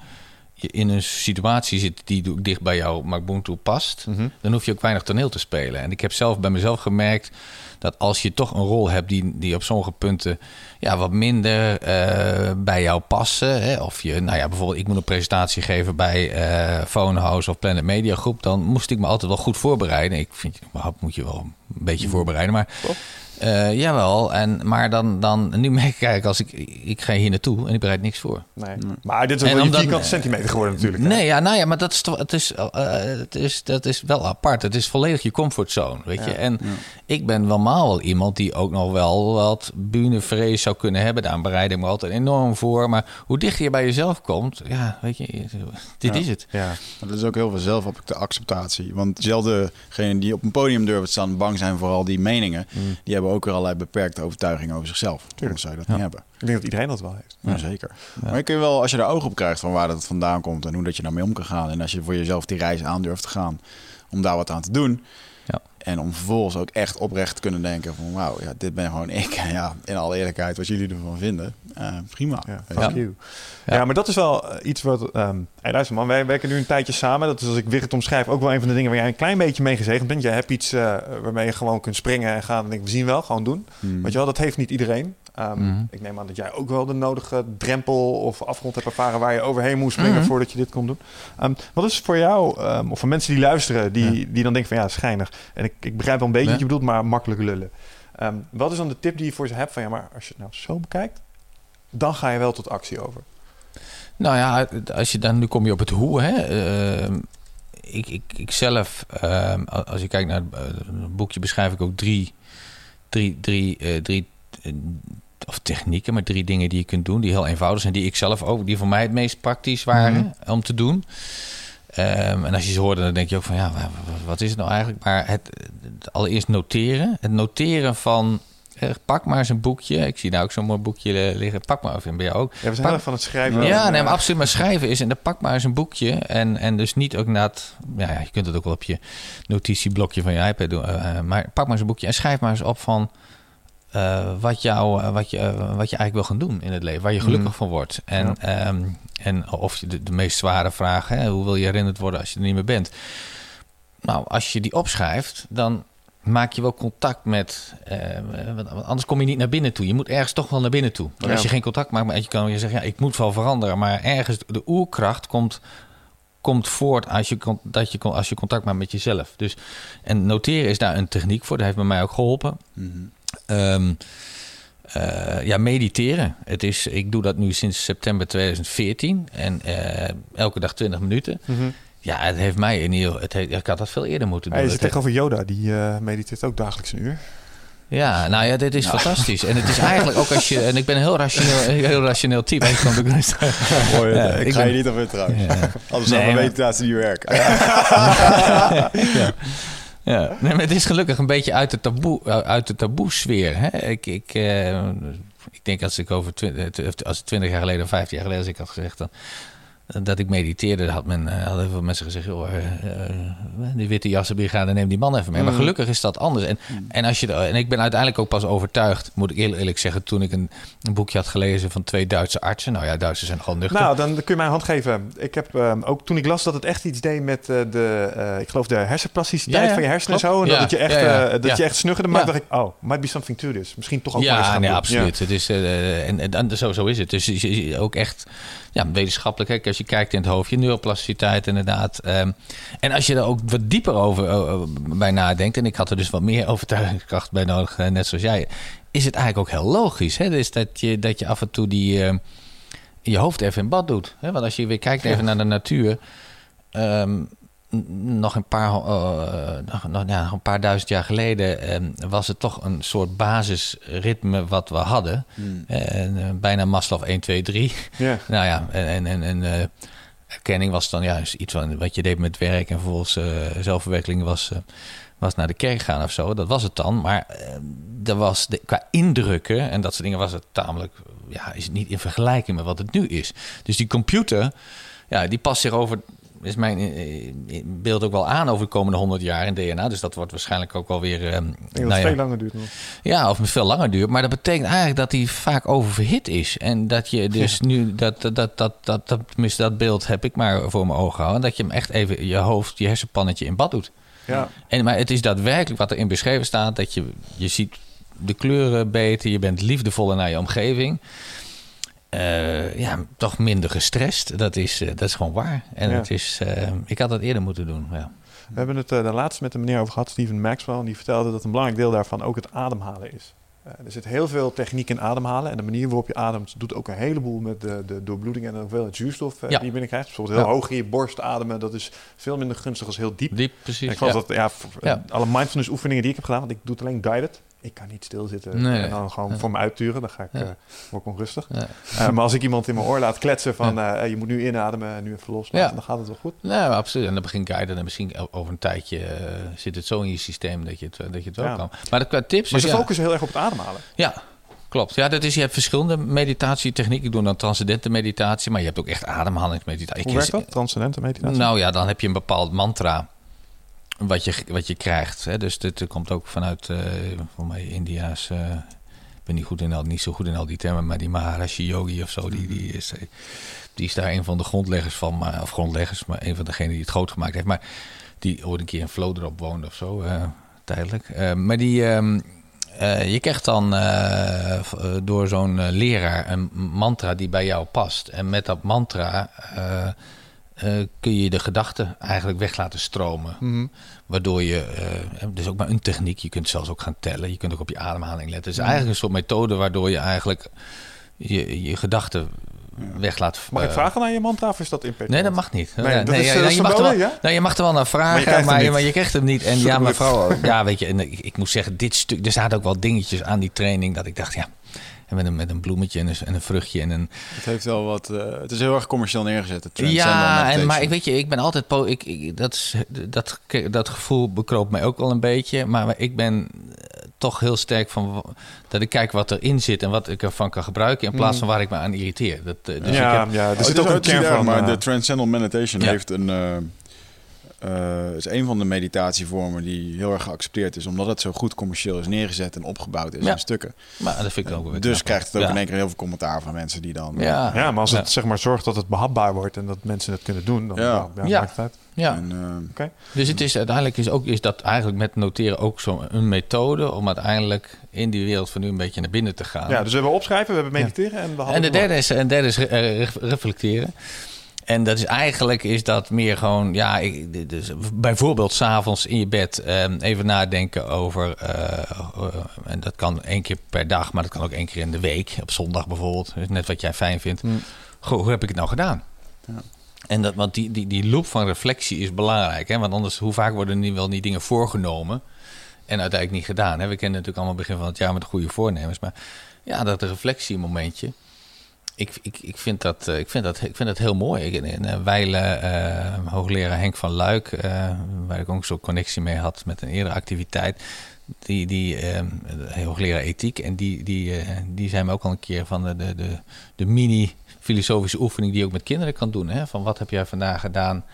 je in een situatie zit die dicht bij jou Makbuntu past, Mhm. dan hoef je ook weinig toneel te spelen. En ik heb zelf bij mezelf gemerkt dat als je toch een rol hebt die, die op sommige punten ja, wat minder eh, bij jou passen. Hè, of je, nou ja, bijvoorbeeld, ik moet een presentatie geven bij eh Phonehouse of Planet Media Groep. Dan moest ik me altijd wel goed voorbereiden. Ik vind, überhaupt moet je wel een beetje voorbereiden. Maar? Eh, jawel, en, maar dan, dan, nu merk ik eigenlijk als ik, ik ga hier naartoe en ik bereid niks voor. Nee. Maar dit is wel omdat- vierkante centimeter geworden natuurlijk. hè? Nee, ja, nou ja, maar dat is, toch- het is, eh, het is, dat is wel apart. Het is volledig je comfortzone, weet je. En ik ben normaal wel iemand die ook nog wel wat bühnevrees zou kunnen hebben. Daar bereid ik me altijd enorm voor. Maar hoe dichter je bij jezelf komt, ja, weet je, dit Ja. is het. Ja. Maar dat is ook heel veel zelfacceptatie. Want zelfdegenen die op een podium durven te staan, bang zijn voor al die meningen, die hebben ook weer allerlei beperkte overtuigingen over zichzelf. Anders zou je dat Ja. niet hebben. Ik denk dat iedereen dat wel heeft. Ja, zeker. Maar je kun je wel, als je er oog op krijgt van waar dat vandaan komt en hoe dat je daarmee om kan gaan. En als je voor jezelf die reis aandurft te gaan om daar wat aan te doen. Ja. En om vervolgens ook echt oprecht te kunnen denken van wauw, ja, dit ben gewoon ik. En ja, in alle eerlijkheid, wat jullie ervan vinden, eh, prima. Ja, Weet fuck je. you. Ja. Ja. maar dat is wel eh, iets wat... ehm hey, luister man, wij werken nu een tijdje samen. Dat is als ik Wigert omschrijf ook wel een van de dingen waar jij een klein beetje mee gezegend bent. Jij hebt iets eh, waarmee je gewoon kunt springen en gaan. En denk, we zien wel, gewoon doen. Hmm. Weet je wel, dat heeft niet iedereen. Ehm, Mhm. Ik neem aan dat jij ook wel de nodige drempel of afgrond hebt ervaren waar je overheen moest springen Mhm. voordat je dit kon doen. Ehm, wat is voor jou, ehm, of voor mensen die luisteren, die, die dan denken van ja, schijnig. En ik, ik begrijp wel een beetje Ja. wat je bedoelt, maar makkelijk lullen. Ehm, wat is dan de tip die je voor ze hebt van ja, maar als je het nou zo bekijkt, dan ga je wel tot actie over. Nou ja, als je dan, nu kom je op het hoe. Hè? Ehm, ik, ik, ik zelf, ehm, als je kijkt naar het, eh, het boekje, beschrijf ik ook drie, drie, drie, eh, drie eh, of technieken, maar drie dingen die je kunt doen, die heel eenvoudig zijn, die ik zelf ook, die voor mij het meest praktisch waren om te doen. Ehm, en als je ze hoorde, dan denk je ook van ja, wa- wa- wat is het nou eigenlijk? Maar het, het allereerst noteren. Het noteren van, eh, pak maar eens een boekje. Ik zie nou ook zo'n mooi boekje liggen. Pak maar, of bij jou ook. Ja, we zijn Pak- van het schrijven. Ja, nee, maar absoluut. Maar schrijven is, en dan pak maar eens een boekje. En, en dus niet ook na het, ja, ja, je kunt het ook wel op je notitieblokje van je iPad doen. eh, eh, maar pak maar eens een boekje en schrijf maar eens op van eh, wat, jou, eh, wat, je, eh, wat je eigenlijk wil gaan doen in het leven. Waar je gelukkig Mhm. van wordt. En, Ja. ehm, en of je de, de meest zware vraag, hè, hoe wil je herinnerd worden als je er niet meer bent? Nou, als je die opschrijft, dan maak je wel contact met. want anders kom je niet naar binnen toe. Je moet ergens toch wel naar binnen toe. Want Ja. als je geen contact maakt, maar je kan je zeggen, ja, ik moet wel veranderen. Maar ergens, de oerkracht komt, komt voort als je, dat je, als je contact maakt met jezelf. Dus, en noteren is daar een techniek voor. Dat heeft bij mij ook geholpen. Mhm. Ehm, eh, ja, mediteren. Het is, ik doe dat nu sinds september 2014. En eh, elke dag 20 minuten. mhm. Ja, het heeft mij in ieder het heeft, Ik had dat veel eerder moeten doen. Hij zit Het- tegenover Yoda, die eh, mediteert ook dagelijks een uur. Ja, nou ja, dit is fantastisch. En het is eigenlijk ook als je... En ik ben een heel rationeel, heel rationeel type. Ik kan het ook niet- Mooi, Ja, ik, ik ga ben- je niet op vertrouwen. Ja. Anders Nee, zou mijn maar- meditatie niet werken. ja. Ja, nee, maar het is gelukkig een beetje uit de taboe, uit de taboe-sfeer. Hè? Ik, ik, eh, ik denk als ik over twintig, als het twintig jaar geleden of vijftien jaar geleden als ik had gezegd dan, dat ik mediteerde, had men, eh, hadden heel veel mensen gezegd, joh, eh, eh, die witte jassenbrigade, neem die man even mee. Maar Mhm. gelukkig is dat anders. En, en, als je, en ik ben uiteindelijk ook pas overtuigd, moet ik eerlijk, eerlijk zeggen, toen ik een, een boekje had gelezen van twee Duitse artsen. Nou ja, Duitsers zijn gewoon nuchter. Nou, dan kun je mij een hand geven. Ik heb ehm, ook toen ik las dat het echt iets deed met eh, de, eh, ik geloof de hersenplasticiteit Ja, ja, van je hersenen en zo. En Ja, dat je echt, eh, dat je echt snuggerde. Maar dacht ik, oh, might be something to this. Misschien toch ook Ja, gaan nee, absoluut. Het is, eh, en, en, en zo, zo is het. Dus ook echt ja, wetenschappelijk. Kijk, als je kijkt in het hoofd, je neuroplasticiteit inderdaad. Ehm, en als je er ook wat dieper over eh, bij nadenkt... en ik had er dus wat meer overtuigingskracht bij nodig, eh, net zoals jij... is het eigenlijk ook heel logisch. Hè? Dus dat je, dat je af en toe die, eh, je hoofd even in bad doet. Hè? Want als je weer kijkt even naar de natuur... ehm, nog een paar, eh, nog, nog, ja, nog een paar duizend jaar geleden eh, was het toch een soort basisritme wat we hadden. En, eh, bijna Maslow 1, 2, 3. Ja. Nou ja, en, en, en, eh, erkenning was dan juist iets van wat je deed met werk en vervolgens zelfverwerkeling was, was naar de kerk gaan of zo. Dat was het dan. Maar er was de, qua indrukken en dat soort dingen was het tamelijk, ja, is het niet in vergelijking met wat het nu is. Dus die computer, ja, die past zich over, is mijn eh, eh, beeld ook wel aan over de komende 100 jaar in DNA. Dus dat wordt waarschijnlijk ook wel weer. dat nou ja, veel langer duurt nog. ja, of veel langer duurt. Maar dat betekent eigenlijk dat hij vaak oververhit is. En dat je dus nu, dat, dat, dat, dat, dat, dat, tenminste, dat beeld heb ik maar voor mijn ogen houden. Dat je hem echt even je hoofd, je hersenpannetje in bad doet. Ja. En, maar het is daadwerkelijk wat erin beschreven staat. Dat je, je ziet de kleuren beter. Je bent liefdevoller naar je omgeving. Eh, ja, toch minder gestrest. Dat is, eh, dat is gewoon waar. En Ja. het is, eh, ik had dat eerder moeten doen. Ja. We hebben het de laatst met een meneer over gehad, Steven Maxwell. En die vertelde dat een belangrijk deel daarvan ook het ademhalen is. Er zit heel veel techniek in ademhalen. En de manier waarop je ademt doet ook een heleboel met de, de doorbloeding en de hoeveelheid zuurstof Ja. die je binnenkrijgt. Bijvoorbeeld heel hoog in je borst ademen. Dat is veel minder gunstig als heel diep. Diep, precies. En ik ja. dat, Ja. alle mindfulness oefeningen die ik heb gedaan, want ik doe het alleen guided. Ik kan niet stilzitten Nee. en dan gewoon Ja. voor me uitturen. Dan ga ik, Ja. eh, word ik onrustig. Ja. Eh, maar als ik iemand in mijn oor laat kletsen van eh, je moet nu inademen en nu even loslaten, Ja. dan gaat het wel goed. Nee, absoluut. En dan begint guiden en misschien over een tijdje zit het zo in je systeem dat je het, dat je het wel Ja. kan. Maar dat qua tips. Maar ze ja, focussen heel erg op het ademhalen. ja, klopt. Ja, dat is, je hebt verschillende meditatietechnieken. Ik doe dan transcendente meditatie, maar je hebt ook echt ademhalingsmeditatie. Hoe werkt dat? Transcendente meditatie? Nou ja, dan heb je een bepaald mantra wat je, wat je krijgt. Hè. Dus dit komt ook vanuit, eh voor mij, India's... eh, ik ben niet, goed in al, niet zo goed in al die termen, maar die Maharishi Yogi of zo, die, die, is, eh, die is daar een van de grondleggers van, maar, of grondleggers, maar een van degenen die het groot gemaakt heeft. Maar die ooit een keer in Vlodrop woonde of zo, tijdelijk. Maar die, ehm, eh, je krijgt dan door zo'n leraar een mantra die bij jou past. En met dat mantra eh, kun je de gedachten eigenlijk weg laten stromen. Mhm. Waardoor je, eh dus ook maar een techniek, je kunt zelfs ook gaan tellen. Je kunt ook op je ademhaling letten. Het is eigenlijk een soort methode waardoor je eigenlijk je, je gedachten weg laat... Mag ik eh, vragen naar je mantra of is dat impertinent? Nee, dat mag niet. Nee, dat is, ja, je, mag er wel, ja? nou, je mag er wel naar Maar je vragen, krijgt maar, hem je, niet. maar je krijgt hem niet. En ja, mevrouw, ja, weet je, en ik, ik moet zeggen, dit stuk, er zaten ook wel dingetjes aan die training dat ik dacht, ja, en met een, met een bloemetje en een, en een vruchtje en een... Het heeft wel wat. eh, het is heel erg commercieel neergezet. Het Ja, en, maar ik weet je, ik ben altijd... Po ik, ik, dat, is- dat, dat gevoel bekroopt mij ook wel een beetje. Maar ik ben eh, toch heel sterk van dat ik kijk wat erin zit en wat ik ervan kan gebruiken in plaats van waar ik me aan irriteer. Dat, eh, dus ik ja, heb, ja, er Oh, zit het ook is- een kern van... Maar de Transcendental Meditation Ja. heeft een. eh, eh, is een van de meditatievormen die heel erg geaccepteerd is, omdat het zo goed commercieel is neergezet en opgebouwd is Ja. in stukken. maar dat vind ik ook weer Dus krijgt het ook Ja. in één keer heel veel commentaar van mensen die dan. Ja, ja, maar als het zeg maar zorgt dat het behapbaar wordt en dat mensen het kunnen doen, dan Ja. ja. Ja, Ja. maakt het uit. ja. En, eh, Oké. Dus het is uiteindelijk is, ook, is dat eigenlijk met noteren ook zo'n methode om uiteindelijk in die wereld van nu een beetje naar binnen te gaan. Ja, dus we hebben opschrijven, we hebben mediteren en we hadden En de derde is, en derde is re- eh, re- reflecteren. En dat is eigenlijk is dat meer gewoon, ja, ik, is bijvoorbeeld s'avonds in je bed ehm, even nadenken over, eh, eh, en dat kan één keer per dag, maar dat kan ook één keer in de week, op zondag bijvoorbeeld, Dus net wat jij fijn vindt. Hmm. Goh, hoe heb ik het nou gedaan? Ja. En dat, want die, die, die loop van reflectie is belangrijk, hè? want anders, hoe vaak worden niet wel die dingen voorgenomen en uiteindelijk niet gedaan? Hè? We kennen natuurlijk allemaal begin van het jaar met de goede voornemens, maar ja, dat reflectiemomentje. Ik, ik, ik, vind dat, eh, ik, vind dat, ik vind dat heel mooi. Ik, in uh, Weilen, eh, hoogleraar Henk van Luik, eh, waar ik ook zo'n connectie mee had met een eerdere activiteit. Die, die eh, hoogleraar ethiek. En die, die, eh, die zei me ook al een keer van de, de, de, de mini-filosofische oefening die je ook met kinderen kan doen. Hè? Van wat heb jij vandaag gedaan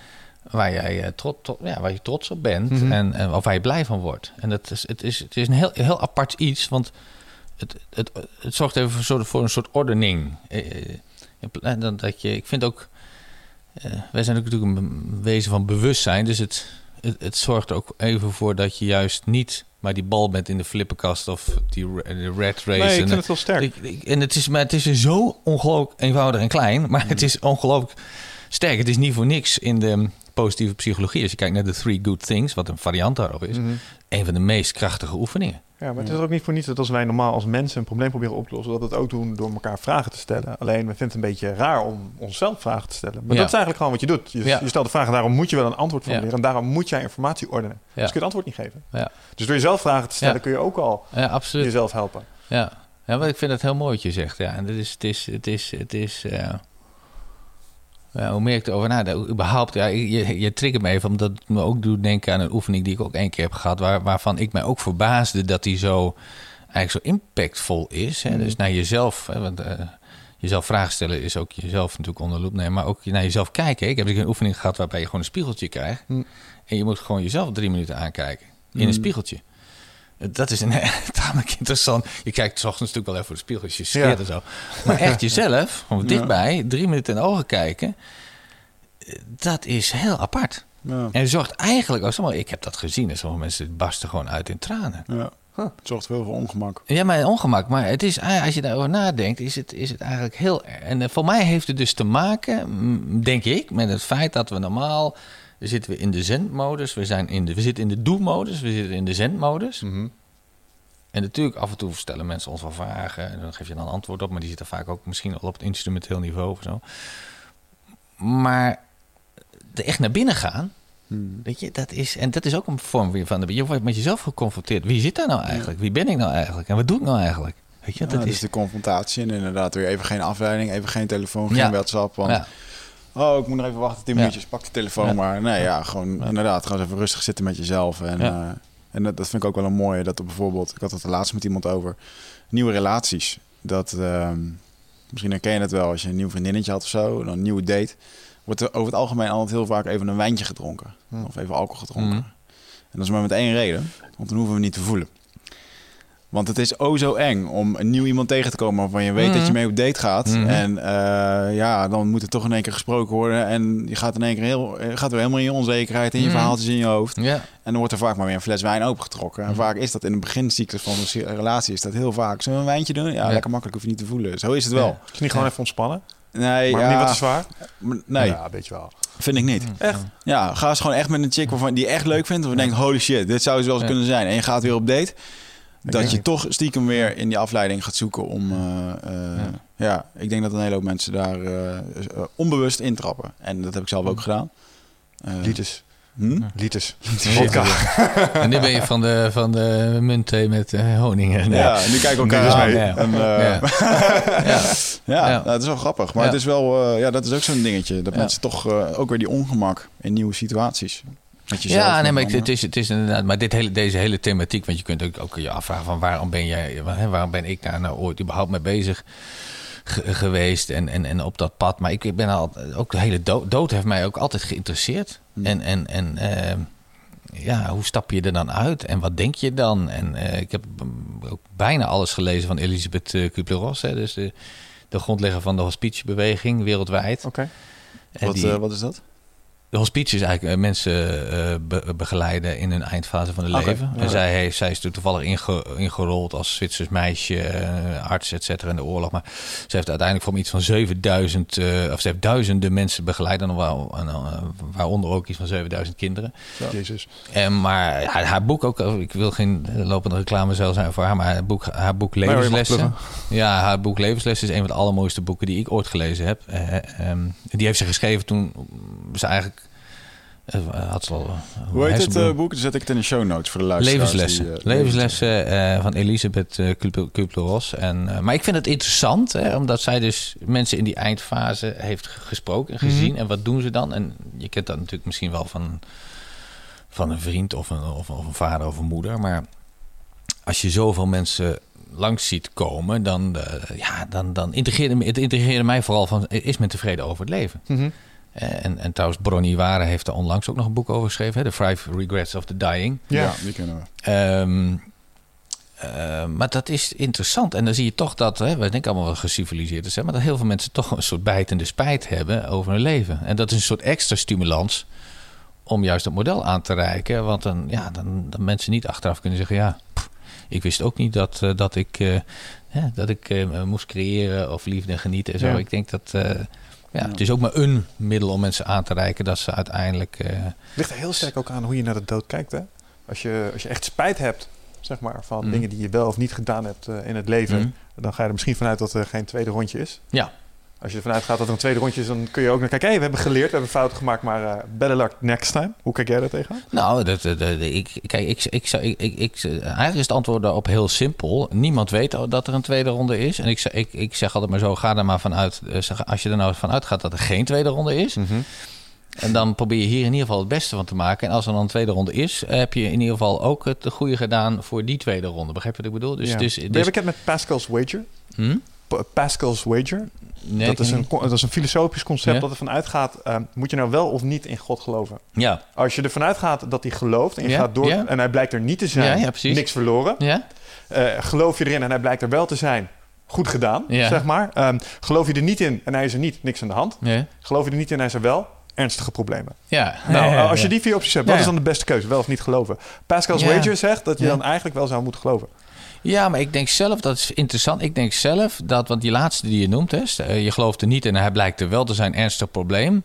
waar, jij, eh, trots, ja, waar je trots op bent Mhm. en, en of waar je blij van wordt. En dat is, het, is, het is een heel, heel apart iets, want het, het, het zorgt even voor, een soort- voor een soort ordening. Eh, eh, pla- dat, je, ik vind ook, eh, wij zijn ook natuurlijk een wezen van bewustzijn, dus het, het, het zorgt er ook even voor dat je juist niet maar die bal bent in de flippenkast of die de red race. Nee, ik en, vind het heel sterk. ik- ik- en het is, maar het is zo ongelooflijk eenvoudig en klein, maar het is ongelooflijk sterk. Het is niet voor niks in de positieve psychologie. Als je kijkt naar de Three Good Things, wat een variant daarop is, Mhm. een van de meest krachtige oefeningen. Ja, maar het is ook niet voor niets dat als wij normaal als mensen een probleem proberen op te lossen, dat we het ook doen door elkaar vragen te stellen. Alleen we vinden het een beetje raar om onszelf vragen te stellen. Maar Ja. dat is eigenlijk gewoon wat je doet. Je, Ja. je stelt de vraag en daarom moet je wel een antwoord Ja. formuleren. En daarom moet jij informatie ordenen. Dus kun je het antwoord niet geven. Ja. Dus door jezelf vragen te stellen Ja. kun je ook al Ja, jezelf helpen. Ja. ja, maar ik vind het heel mooi wat je zegt. Ja, en het is, het is, het is, het is eh, hoe meer ik erover nadenk, überhaupt, ja, je, je triggert me even, omdat het me ook doet denken aan een oefening die ik ook één keer heb gehad, waar, waarvan ik mij ook verbaasde dat die zo, eigenlijk zo impactvol is. Hè? Dus naar jezelf, hè, want eh, jezelf vragen stellen is ook jezelf natuurlijk onder de loep nemen, maar ook naar jezelf kijken. Ik heb een oefening gehad waarbij je gewoon een spiegeltje krijgt Hm. en je moet gewoon jezelf drie minuten aankijken in een spiegeltje. Dat is een tamelijk interessant. Je kijkt 's ochtends natuurlijk wel even voor de spiegel, als je scheert Ja. en zo. Maar echt jezelf, gewoon dichtbij, drie minuten in de ogen kijken. Dat is heel apart. Ja. En zorgt eigenlijk ook, ik heb dat gezien, en sommige mensen barsten gewoon uit in tranen. Ja. Het zorgt voor heel veel ongemak. Ja, maar ongemak. Maar het is, eh, als je daarover nadenkt, is het, is het eigenlijk heel... En eh, voor mij heeft het dus te maken, denk ik, met het feit dat we normaal... zitten we in de zendmodus, we, zijn in de, we zitten in de doe-modus, we zitten in de zendmodus. Mhm. En natuurlijk, af en toe stellen mensen ons wel vragen. En dan geef je dan een antwoord op. Maar die zitten vaak ook misschien al op het instrumenteel niveau of zo. Maar er echt naar binnen gaan. Hmm. Weet je, dat is. En dat is ook een vorm weer van. de- Je wordt met jezelf geconfronteerd. Wie zit daar nou eigenlijk? Wie ben ik nou eigenlijk? En wat doe ik nou eigenlijk? Weet je, Ja, dat dus is. de confrontatie en inderdaad weer even geen afleiding, even geen telefoon, geen Ja. WhatsApp. Want Ja, oh, ik moet nog even wachten, 10 Ja. minuutjes, pak de telefoon Ja. maar. Nee, ja, gewoon inderdaad, gewoon eens even rustig zitten met jezelf. En, Ja. eh, en dat, dat vind ik ook wel een mooie, dat er bijvoorbeeld, ik had het er laatst met iemand over, nieuwe relaties. Dat, ehm, misschien herken je het wel, als je een nieuw vriendinnetje had of zo, dan een nieuwe date, wordt er over het algemeen altijd heel vaak even een wijntje gedronken. Hm. Of even alcohol gedronken. Mhm. En dat is maar met één reden, want dan hoeven we niet te voelen. Want het is oh zo eng om een nieuw iemand tegen te komen waarvan je weet Mhm. dat je mee op date gaat. Mhm. En eh, ja, dan moet er toch in één keer gesproken worden. En je gaat in één keer heel, je gaat weer helemaal in je onzekerheid en je Mhm. verhaaltjes in je hoofd. ja, En dan wordt er vaak maar weer een fles wijn opengetrokken. En Mhm. vaak is dat in de begincyclus van een relatie is dat heel vaak. Zullen we een wijntje doen? Ja, Ja. lekker makkelijk, hoef je niet te voelen. Zo is het wel. Ja. Is niet gewoon even ontspannen? Nee, Maar ja, niet wat te zwaar? nee, Ja, weet je wel. vind ik niet. Echt? Ja, ga eens gewoon echt met een chick waarvan die je echt leuk vindt. Of je denkt, holy shit, dit zou het wel eens Ja. kunnen zijn. En je gaat weer op date. Dat je toch stiekem weer in die afleiding gaat zoeken om... eh, eh, Ja. ja. ik denk dat een hele hoop mensen daar eh, eh, onbewust intrappen. En dat heb ik zelf ook gedaan. Eh, Lites. hm? Lites. Vodka. En nu ben je van de, van de muntthee met eh, honing. Nee. Ja, nu kijken we elkaar is mee. En, eh, Ja. ja, Ja. nou, dat is wel grappig. Maar Ja. het is wel, eh, ja, dat is ook zo'n dingetje. Dat Ja. mensen toch eh, ook weer die ongemak in nieuwe situaties. Ja, nee, maar ik- het is, het is inderdaad. Maar dit hele, deze hele thematiek, want je kunt ook, ook je afvragen van waarom ben jij, waarom ben ik daar nou ooit überhaupt mee bezig ge- geweest en, en, en op dat pad. Maar ik, ik ben al ook de hele dood, dood heeft mij ook altijd geïnteresseerd. Hmm. En, en, en eh, ja, hoe stap je er dan uit en wat denk je dan? En eh, ik heb mm, ook bijna alles gelezen van Elisabeth uh, Kubler-Ross, dus de, de grondlegger van de hospitiebeweging wereldwijd. Oké. Wat, die- eh, wat is dat? De hospice is eigenlijk eh, mensen eh, be- begeleiden in hun eindfase van hun leven. En zij, heeft, zij is toen toevallig inge- ingerold als Zwitsers meisje, eh, arts, et cetera, in de oorlog. Maar ze heeft uiteindelijk voor iets van 7000, eh, of ze heeft duizenden mensen begeleid. En waar- en, waaronder ook iets van 7000 kinderen. Jezus. En, maar haar, haar boek ook, oh, ik wil geen lopende reclame zelf zijn voor haar, maar haar boek, haar boek Levenslessen. Ja, haar boek Levenslessen is een van de allermooiste boeken die ik ooit gelezen heb. Eh, ehm, die heeft ze geschreven toen ze eigenlijk. eh, had ze al. eh, Hoe heet het eh, boek? Dan zet ik het in de show notes voor de luisteraars. Levenslessen. die, Levenslessen eh, van Elisabeth uh, Kubler-Ross. En, eh, maar ik vind het interessant, hè, omdat zij dus mensen in die eindfase heeft gesproken en gezien. En wat doen ze dan? En je kent dat natuurlijk misschien wel van, van een vriend of een, of, of een vader of een moeder. Maar als je zoveel mensen langs ziet komen, dan, eh, ja, dan, dan integreerde, me- het integreerde mij vooral van, is men tevreden over het leven? Mhm. Eh, En, en trouwens, Bronnie Ware heeft er onlangs ook nog een boek over geschreven. hè, The Five Regrets of the Dying. Ja. Ja. die kunnen we. Ehm, eh, maar dat is interessant. En dan zie je toch dat, hè, we denken allemaal wel geciviliseerd te zijn, maar dat heel veel mensen toch een soort bijtende spijt hebben over hun leven. En dat is een soort extra stimulans om juist dat model aan te reiken. Want dan, ja, dan, dan mensen niet achteraf kunnen zeggen, ja, pff, ik wist ook niet dat, eh, dat ik, eh, hè, dat ik eh, moest creëren of liefde en genieten en zo. Ja. Ik denk dat, ja, het is ook maar een middel om mensen aan te reiken dat ze uiteindelijk... eh, ligt er heel sterk ook aan hoe je naar de dood kijkt, hè? Als je, als je echt spijt hebt zeg maar, van Mhm. dingen die je wel of niet gedaan hebt in het leven, Mhm. dan ga je er misschien vanuit dat er geen tweede rondje is. Ja. Als je ervan uitgaat dat er een tweede rondje is, dan kun je ook naar kijken. Hé, we hebben geleerd, we hebben fouten gemaakt, maar eh better luck next time. Hoe kijk jij daar tegenaan? Nou, dat, dat, dat- ik, kijk, ik, ik, zou- ik, ik, ik, eigenlijk is het antwoord daarop heel simpel. Niemand weet dat er een tweede ronde is. En ik, zeg- ik, ik zeg altijd maar zo, ga er maar vanuit. eh, Als je er nou van uitgaat dat er geen tweede ronde is... En dan probeer je hier in ieder geval het beste van te maken. En als er dan een tweede ronde is, heb je in ieder geval ook het goede gedaan voor die tweede ronde. Begrijp je wat ik bedoel? Dus, ja. dus, Ben je dus, bekend met Pascal's Wager? Hm? Pa- Pascal's Wager? Nee, dat, is een, dat is een filosofisch concept Ja. dat ervan uitgaat... eh, moet je nou wel of niet in God geloven? Ja, Als je ervan uitgaat dat hij gelooft en je Ja, gaat door... ja. en hij blijkt er niet te zijn, niks verloren. ja, Eh, geloof je erin en hij blijkt er wel te zijn, goed gedaan, zeg maar. Ehm, geloof je er niet in en hij is er niet, niks aan de hand. Geloof je er niet in en hij is er wel, ernstige problemen. ja. Nou, als je die vier opties hebt, wat is dan de beste keuze? Wel of niet geloven? Pascal's. Wager zegt dat je dan eigenlijk wel zou moeten geloven. Ja, maar ik denk zelf, dat is interessant. Ik denk zelf dat, want die laatste die je noemt, hè, eh, je gelooft er niet en hij blijkt er wel te zijn, ernstig probleem.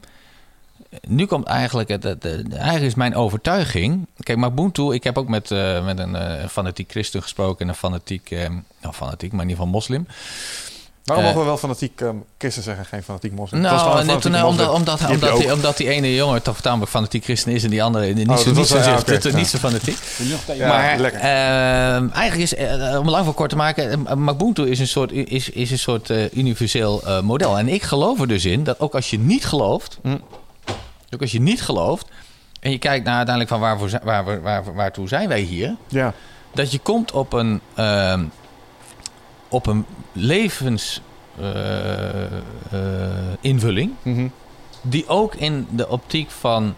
Nu komt eigenlijk, het, eigenlijk is mijn overtuiging. Kijk, Ubuntu, ik heb ook met, eh, met een eh, fanatiek christen gesproken en een fanatiek, nou fanatiek, maar in ieder geval moslim. Waarom Eh, mogen we wel fanatiek um, christen zeggen, geen fanatiek moslim? Nou, net, moslim. omdat, omdat, Die heb je omdat, die, ook. omdat die ene jongen toch tamelijk fanatiek christen is en die andere niet, Oh, zo, niet, zo, ja, niet, zo fanatiek. Ja, maar lekker. ehm, eigenlijk is, eh, om lang voor kort te maken, uh, Ubuntu is een soort, is, is een soort universeel eh, model. En ik geloof er dus in dat ook als je niet gelooft, Hm. ook als je niet gelooft, en je kijkt naar uiteindelijk van waarvoor, waar, waar, waar, waartoe zijn wij hier, ja. dat je komt op een, ehm, op een levens eh, eh, Mhm. die ook in de optiek van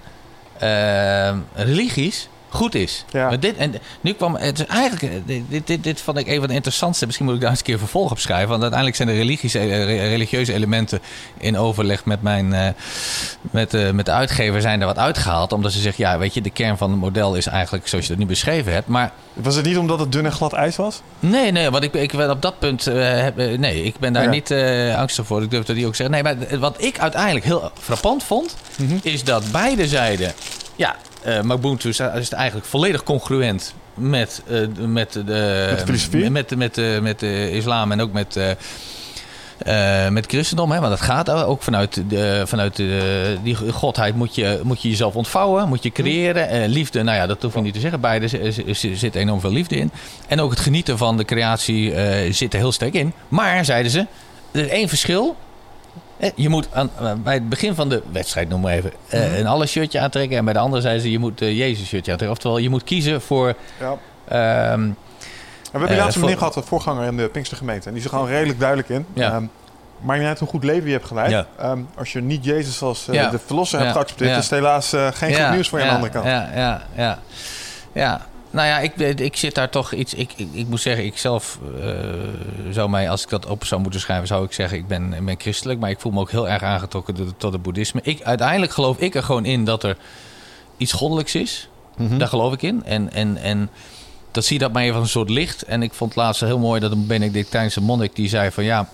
ehm, religies goed is. Ja. Maar dit, en nu kwam het is eigenlijk, eh, dit, dit, dit, vond ik een van de interessantste. Misschien moet ik daar eens een keer vervolg op schrijven. Want uiteindelijk zijn de religieuze, eh, re- religieuze elementen in overleg met, mijn, eh, met, met de uitgever zijn er wat uitgehaald. Omdat ze zeggen, ja, weet je, de kern van het model is eigenlijk zoals je dat nu beschreven hebt. Maar Was het niet omdat het dun en glad ijs was? Nee, nee, want ik, ik ben op dat punt. heb- nee, ik ben daar Ja. niet eh, angstig voor. Ik durf dat niet ook zeggen. Nee, maar wat ik uiteindelijk heel frappant vond. Mhm. is dat beide zijden. Ja, eh Ubuntu is is eigenlijk volledig congruent met, eh, met, de, Met de filosofie? Met, met, met, met de islam en ook met. eh, eh, met christendom, hè, want dat gaat ook vanuit, de, vanuit de, die godheid moet je, moet je jezelf ontvouwen, moet je creëren. Eh, liefde, nou ja, dat hoef je niet te zeggen. Beide zit enorm veel liefde in. En ook het genieten van de creatie eh, zit er heel sterk in. Maar, zeiden ze, er is één verschil. Eh, Je moet aan, eh, bij het begin van de wedstrijd, noem maar even, eh, Mhm. een alles shirtje aantrekken. En bij de andere zeiden ze, je moet Jezus shirtje aantrekken. Oftewel, je moet kiezen voor... Ja. ehm, we hebben Eh, laatst een meneer gehad, de voorganger in de Pinkstergemeente. En die is er gewoon redelijk duidelijk in. Ja. Ehm, maar je hebt een goed leven je hebt geleid. Ja. Ehm, als je niet Jezus als Ja. de verlosser hebt geaccepteerd, is het helaas geen goed nieuws voor je aan de andere kant. Ja, ja, ja. ja. Nou ja, ik, ik zit daar toch iets... Ik, ik, ik moet zeggen, ik zelf eh, zou mij... Als ik dat op zou moeten schrijven, zou ik zeggen... Ik ben, ik ben christelijk, maar ik voel me ook heel erg aangetrokken tot, tot het boeddhisme. Ik, uiteindelijk geloof ik er gewoon in dat er iets goddelijks is. Mhm. Daar geloof ik in. En, en, en dat zie je dat maar even als een soort licht. En ik vond laatst heel mooi dat een Benedictijnse monnik die zei van ja,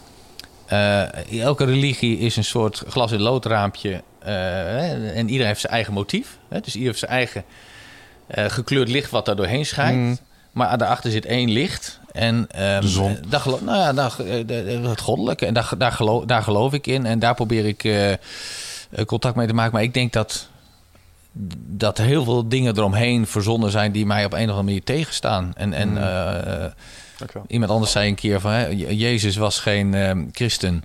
eh, elke religie is een soort glas in loodraampje. hè, en iedereen heeft zijn eigen motief. Hè, dus ieder heeft zijn eigen eh, gekleurd licht wat daar doorheen schijnt. Mhm. Maar daarachter zit één licht. En ehm, De zon. eh, Daar geloof, nou ja, daar, eh, het goddelijke. En daar, daar, geloof, daar geloof ik in. En daar probeer ik contact mee te maken. Maar ik denk dat, dat heel veel dingen eromheen verzonnen zijn... die mij op een of andere manier tegenstaan. En, en Mm. iemand anders zei een keer van... Hè, Je- Jezus was geen ehm, christen.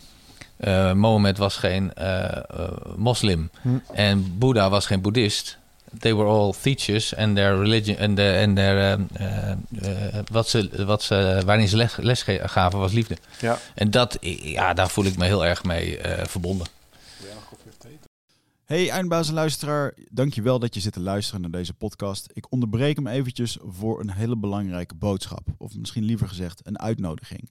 Mohammed was geen moslim. Hm. En Boeddha was geen boeddhist. They were all teachers and their religion en de en their, eh, eh, eh, wat ze, wat ze, waarin ze les, les gaven was liefde. Ja. En dat, ja, daar voel ik me heel erg mee eh, verbonden. Hey eindbazenluisteraar, dankjewel dat je zit te luisteren naar deze podcast. Ik onderbreek hem eventjes voor een hele belangrijke boodschap. Of misschien liever gezegd een uitnodiging.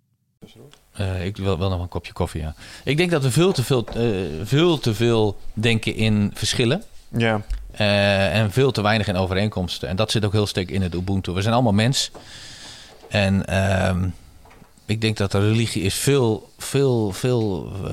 Uh, ik wil wel nog een kopje koffie, ja. Ik denk dat we veel te veel, uh, veel, te veel denken in verschillen. Ja. Uh, en veel te weinig in overeenkomsten. En dat zit ook heel sterk in het Ubuntu. We zijn allemaal mens. En ehm, ik denk dat de religie is veel, veel, veel, uh,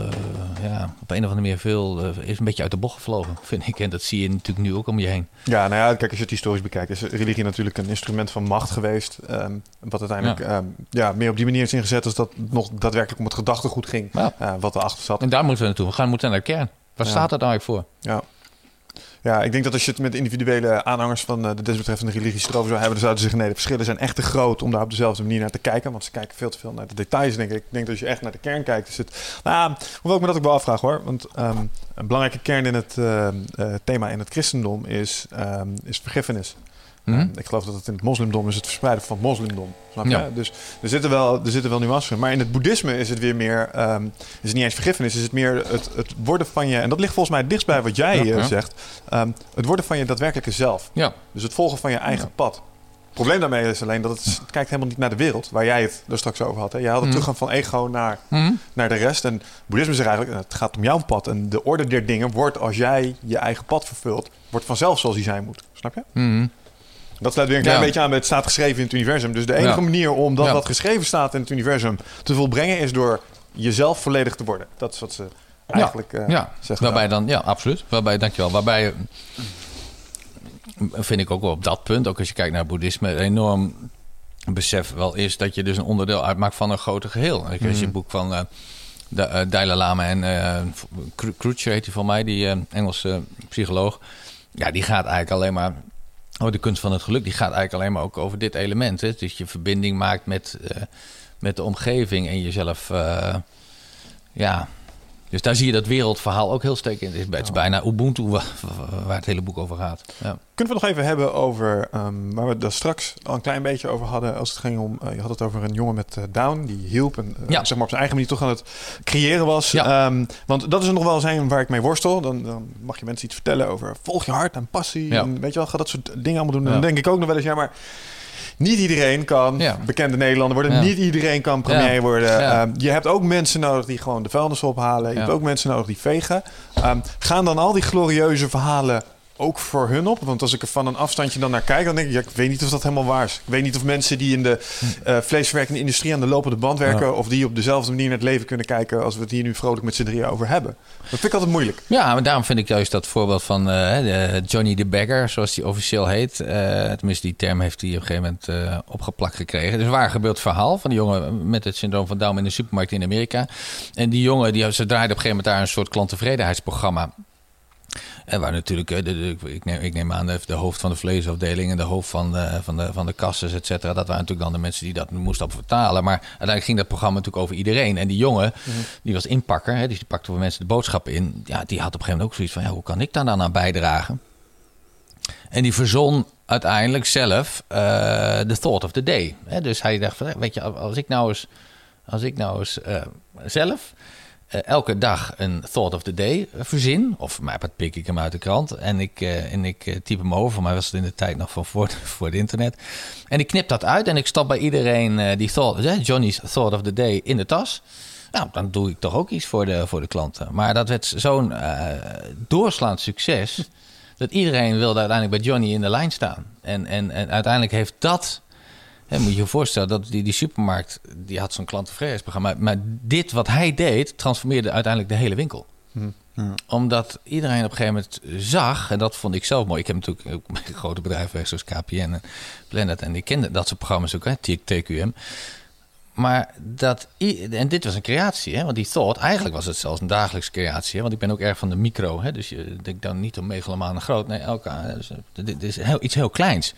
ja, op een of andere manier veel, uh, is een beetje uit de bocht gevlogen, vind ik. En dat zie je natuurlijk nu ook om je heen. Ja, nou ja, kijk, als je het historisch bekijkt, is religie natuurlijk een instrument van macht geweest. Um, wat uiteindelijk ja. Um, ja. meer op die manier is ingezet als dat nog daadwerkelijk om het gedachtegoed ging. Ja. Uh, wat erachter zat. En daar moeten we naartoe. We gaan moeten naar de kern. Waar ja. staat dat eigenlijk voor? Ja. Ja, ik denk dat als je het met individuele aanhangers van de desbetreffende religies erover zou hebben, dan zouden ze zeggen: nee, de verschillen zijn echt te groot om daar op dezelfde manier naar te kijken. Want ze kijken veel te veel naar de details, denk ik. Ik denk dat als je echt naar de kern kijkt, is het. Nou, hoewel ik me dat ook wel afvraag hoor. Want um, een belangrijke kern in het uh, uh, thema in het christendom is, um, is vergiffenis. Mm-hmm. Um, ik geloof dat het in het moslimdom is het verspreiden van het moslimdom. Snap je? Ja. Dus er zitten, wel, er zitten wel nuances in. Maar in het boeddhisme is het weer meer... Um, is het niet eens vergiffenis, is het meer het, het worden van je... En dat ligt volgens mij dichtst bij wat jij ja, zegt. Um, het worden van je daadwerkelijke zelf. Ja. Dus het volgen van je eigen pad. Het probleem daarmee is alleen dat het, het, kijkt helemaal niet naar de wereld... waar jij het er straks over had. Hè? Je had het mm. teruggaan van ego naar, mm. naar de rest. En boeddhisme zegt eigenlijk... het gaat om jouw pad. En de orde der dingen wordt als jij je eigen pad vervult... wordt vanzelf zoals die zijn moet. Snap je? Mm. Dat sluit weer een klein ja. beetje aan bij het staat geschreven in het universum. Dus de enige ja. manier om dat wat geschreven staat in het universum te volbrengen is door jezelf volledig te worden. Dat is wat ze eigenlijk uh, ja. zeggen. Waarbij dan, ja, absoluut. Waarbij, dankjewel. Waarbij vind ik ook wel op dat punt, ook als je kijkt naar boeddhisme, enorm besef wel is dat je dus een onderdeel uitmaakt van een groter geheel. Mm. Als je Mhm. een boek van uh, de, uh, Dalai Lama en uh, Cruce heet hij van mij, die Engelse psycholoog. Ja, die gaat eigenlijk alleen maar Oh, de kunst van het geluk die gaat eigenlijk alleen maar ook over dit element. Hè? Dus je verbinding maakt met, uh, met de omgeving en jezelf. Uh, ja. Dus daar zie je dat wereldverhaal ook heel sterk in. Het is bijna Ubuntu waar, het hele boek over gaat. Ja. Kunnen we nog even hebben over um, waar we het straks al een klein beetje over hadden. Als het ging om, uh, je had het over een jongen met uh, Down die hielp en uh, ja. zeg maar op zijn eigen manier toch aan het creëren was. Ja. Um, want dat is nog wel zijn waar ik mee worstel. Dan, dan, mag je mensen iets vertellen over volg je hart en passie. Ja. En weet je wel, ga dat soort dingen allemaal doen. En dan denk ik ook nog wel eens, ja maar niet iedereen kan ja. bekende Nederlander worden. Ja. Niet iedereen kan premier worden. Um, je hebt ook mensen nodig die gewoon de vuilnis ophalen. Je hebt ook mensen nodig die vegen. Um, gaan dan al die glorieuze verhalen ook voor hun op? Want als ik er van een afstandje dan naar kijk, dan denk ik, ja, ik weet niet of dat helemaal waar is. Ik weet niet of mensen die in de uh, vleesverwerkende industrie aan de lopende band werken, ja. of die op dezelfde manier naar het leven kunnen kijken als we het hier nu vrolijk met z'n drieën over hebben. Dat vind ik altijd moeilijk. Ja, maar daarom vind ik juist dat voorbeeld van uh, de Johnny the Bagger, zoals die officieel heet. Uh, tenminste, die term heeft hij op een gegeven moment opgeplakt gekregen. Dus waar gebeurt verhaal van die jongen met het syndroom van Down in de supermarkt in Amerika. En die jongen, die, ze draaide op een gegeven moment daar een soort klanttevredenheidsprogramma. En waar natuurlijk, de, de, ik, neem, ik neem aan, de, de, hoofd van de vleesafdeling en de hoofd van de, van de, van de et cetera. Dat waren natuurlijk dan de mensen die dat moesten op vertalen. Maar uiteindelijk ging dat programma natuurlijk over iedereen. En die jongen, mm-hmm. die was inpakker, hè, dus die pakte voor mensen de boodschappen in. Ja, die had op een gegeven moment ook zoiets van, ja, hoe kan ik daar dan aan bijdragen? En die verzon uiteindelijk zelf de uh, thought of the day. Hè? Dus hij dacht van, weet je, als ik nou eens, als ik nou eens uh, zelf uh, elke dag een thought of the day verzin. Of mij pik ik hem uit de krant. En ik, uh, en ik uh, type hem over. Mij was het in de tijd nog van voor, voor het internet. En ik knip dat uit en ik stop bij iedereen die thought, Johnny's thought of the day in de tas. Nou, dan doe ik toch ook iets voor de, voor de klanten. Maar dat werd zo'n doorslaand succes. dat iedereen wilde uiteindelijk bij Johnny in de lijn staan. En, en, en uiteindelijk heeft dat Moet je je voorstellen dat die, die supermarkt, die had zo'n klanttevredenheidsprogramma. Maar dit wat hij deed, transformeerde uiteindelijk de hele winkel. Omdat iedereen op een gegeven moment zag, en dat vond ik zelf mooi. Ik heb natuurlijk ook grote bedrijven zoals KPN en Planet. En ik kende dat soort programma's ook, hè, TQM. Maar dat, en dit was een creatie, hè? want die thought, eigenlijk was het zelfs een dagelijkse creatie. Hè? Want ik ben ook erg van de micro, hè? dus je denkt dan niet om megalomaan groot. Nee, elke, dus, eh, dit is heel, iets heel kleins.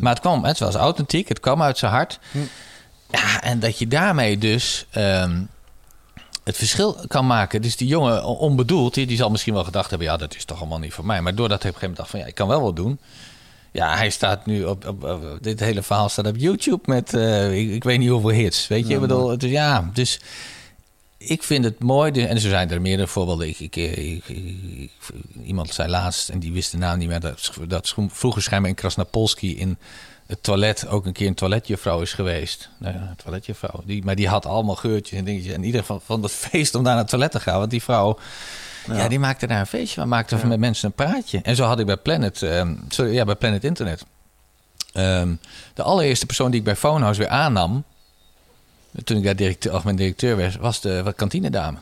Maar het kwam, het was authentiek, het kwam uit zijn hart. Ja, en dat je daarmee dus ehm, het verschil kan maken. Dus die jongen, on- onbedoeld, die, die zal misschien wel gedacht hebben... ja, dat is toch allemaal niet voor mij. Maar doordat hij op een gegeven moment dacht van... ja, ik kan wel wat doen... Ja, hij staat nu op, op, op- dit hele verhaal staat op YouTube met eh, ik, ik weet niet hoeveel hits. Weet je, ik bedoel, dus ja, dus ik vind het mooi. de- en zo zijn er meerdere voorbeelden. Ik, ik, iemand zei laatst en die wist de naam niet meer dat, dat vroeger schijnbaar in Krasnapolski in het toilet ook een keer een toiletjuffrouw is geweest. Nou ja, een toiletjuffrouw. Die, maar die had allemaal geurtjes en dingetjes. En in ieder geval van dat feest om naar het toilet te gaan. Want die vrouw, ja, die maakte daar een feestje van. Maakte met mensen een praatje. En zo had ik bij Planet, ehm, sorry, ja, bij Planet Internet. ehm, de allereerste persoon die ik bij Phonehouse weer aannam... toen ik daar directeur, algemeen directeur werd... was de wat kantinedame.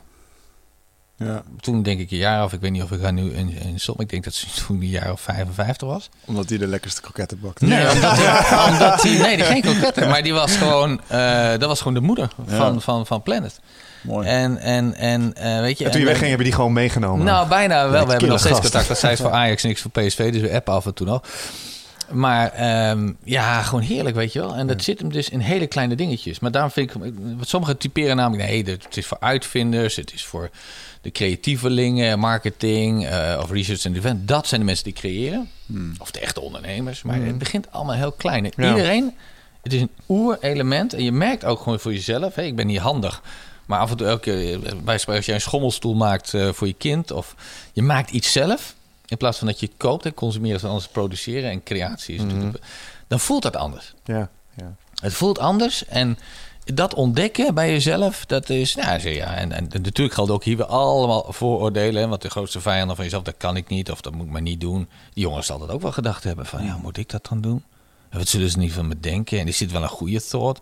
Ja, Toen denk ik een jaar of... ik weet niet of ik haar nu in, in som... ik denk dat ze toen een jaar of 55 was. omdat hij de lekkerste kroketten bakt. Nee, omdat, omdat die, nee, die geen kroketten, maar die was gewoon, eh, dat was gewoon de moeder van, Ja. van, van Planet. Mooi. En, en, en eh, weet je. En toen je en- wegging, heb je die gewoon meegenomen. Nou, bijna wel. We hebben nog steeds gast. contact. Dat zij is voor Ajax, niks voor PSV, dus we appen af en toe nog. Maar ehm, ja, gewoon heerlijk, weet je wel. En dat zit hem dus in hele kleine dingetjes. Maar daarom vind ik... Sommigen typeren namelijk... Nee, dit- het is voor uitvinders. Het is voor de creatievelingen, marketing eh, of research and development. Dat zijn de mensen die creëren. Of de echte ondernemers. Maar het begint allemaal heel klein. En Ja. Iedereen... Het is een oerelement. En je merkt ook gewoon voor jezelf... Hé, ik ben niet handig. Maar af en toe elke keer... Bij spreken, als jij een schommelstoel maakt eh, voor je kind... of je maakt iets zelf... in plaats van dat je het koopt en consumeren... is anders produceren en creatie is natuurlijk... dan voelt dat anders. Ja, ja. Het voelt anders en dat ontdekken bij jezelf, dat is, nou ja, en, en natuurlijk geldt ook hier weer allemaal vooroordelen, want de grootste vijanden van jezelf, dat kan ik niet of dat moet ik maar niet doen. Die jongens zal dat ook wel gedacht hebben van, ja, moet ik dat dan doen? En Wat zullen ze niet van me denken? En is dit wel een goede thought?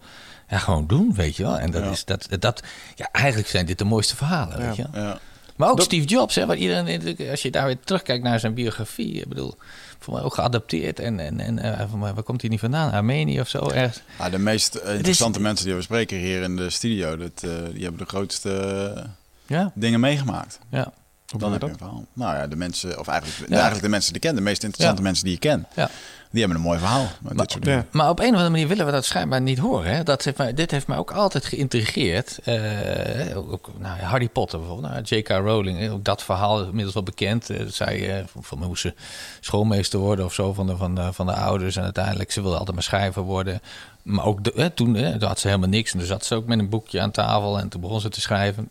Ja, gewoon doen, weet je wel. En dat Ja. is dat, dat, ja, eigenlijk zijn dit de mooiste verhalen, weet je wel. Ja. Maar ook Steve Jobs, hè, waar iedereen, als je daar weer terugkijkt naar zijn biografie, ik bedoel, voor mij ook geadapteerd. En, en, en eh, mij, waar komt hij niet vandaan? Armenië of zo, ergens. Ah, de meest eh, interessante mensen die we spreken hier in de studio, dat, eh, die hebben de grootste Ja, dingen meegemaakt. ja. Dan heb je dat? een verhaal. Nou ja, de mensen, of eigenlijk, Ja. eigenlijk de mensen die ik ken, de meest interessante Ja. mensen die je kent, Ja. Die hebben een mooi verhaal met dit soort dingen. Ja. Maar op een of andere manier willen we dat schijnbaar niet horen. Hè? Dat heeft mij, dit heeft mij ook altijd geïntrigeerd. Eh, ook, nou, Harry Potter bijvoorbeeld, nou, J.K. Rowling. Ook dat verhaal is inmiddels wel bekend. Eh, zij eh, van, moest ze schoolmeester worden of zo van de, van, de, van de ouders. En uiteindelijk, ze wilde altijd maar schrijver worden. Maar ook de, hè, toen, hè, toen had ze helemaal niks. En toen zat ze ook met een boekje aan tafel en toen begon ze te schrijven.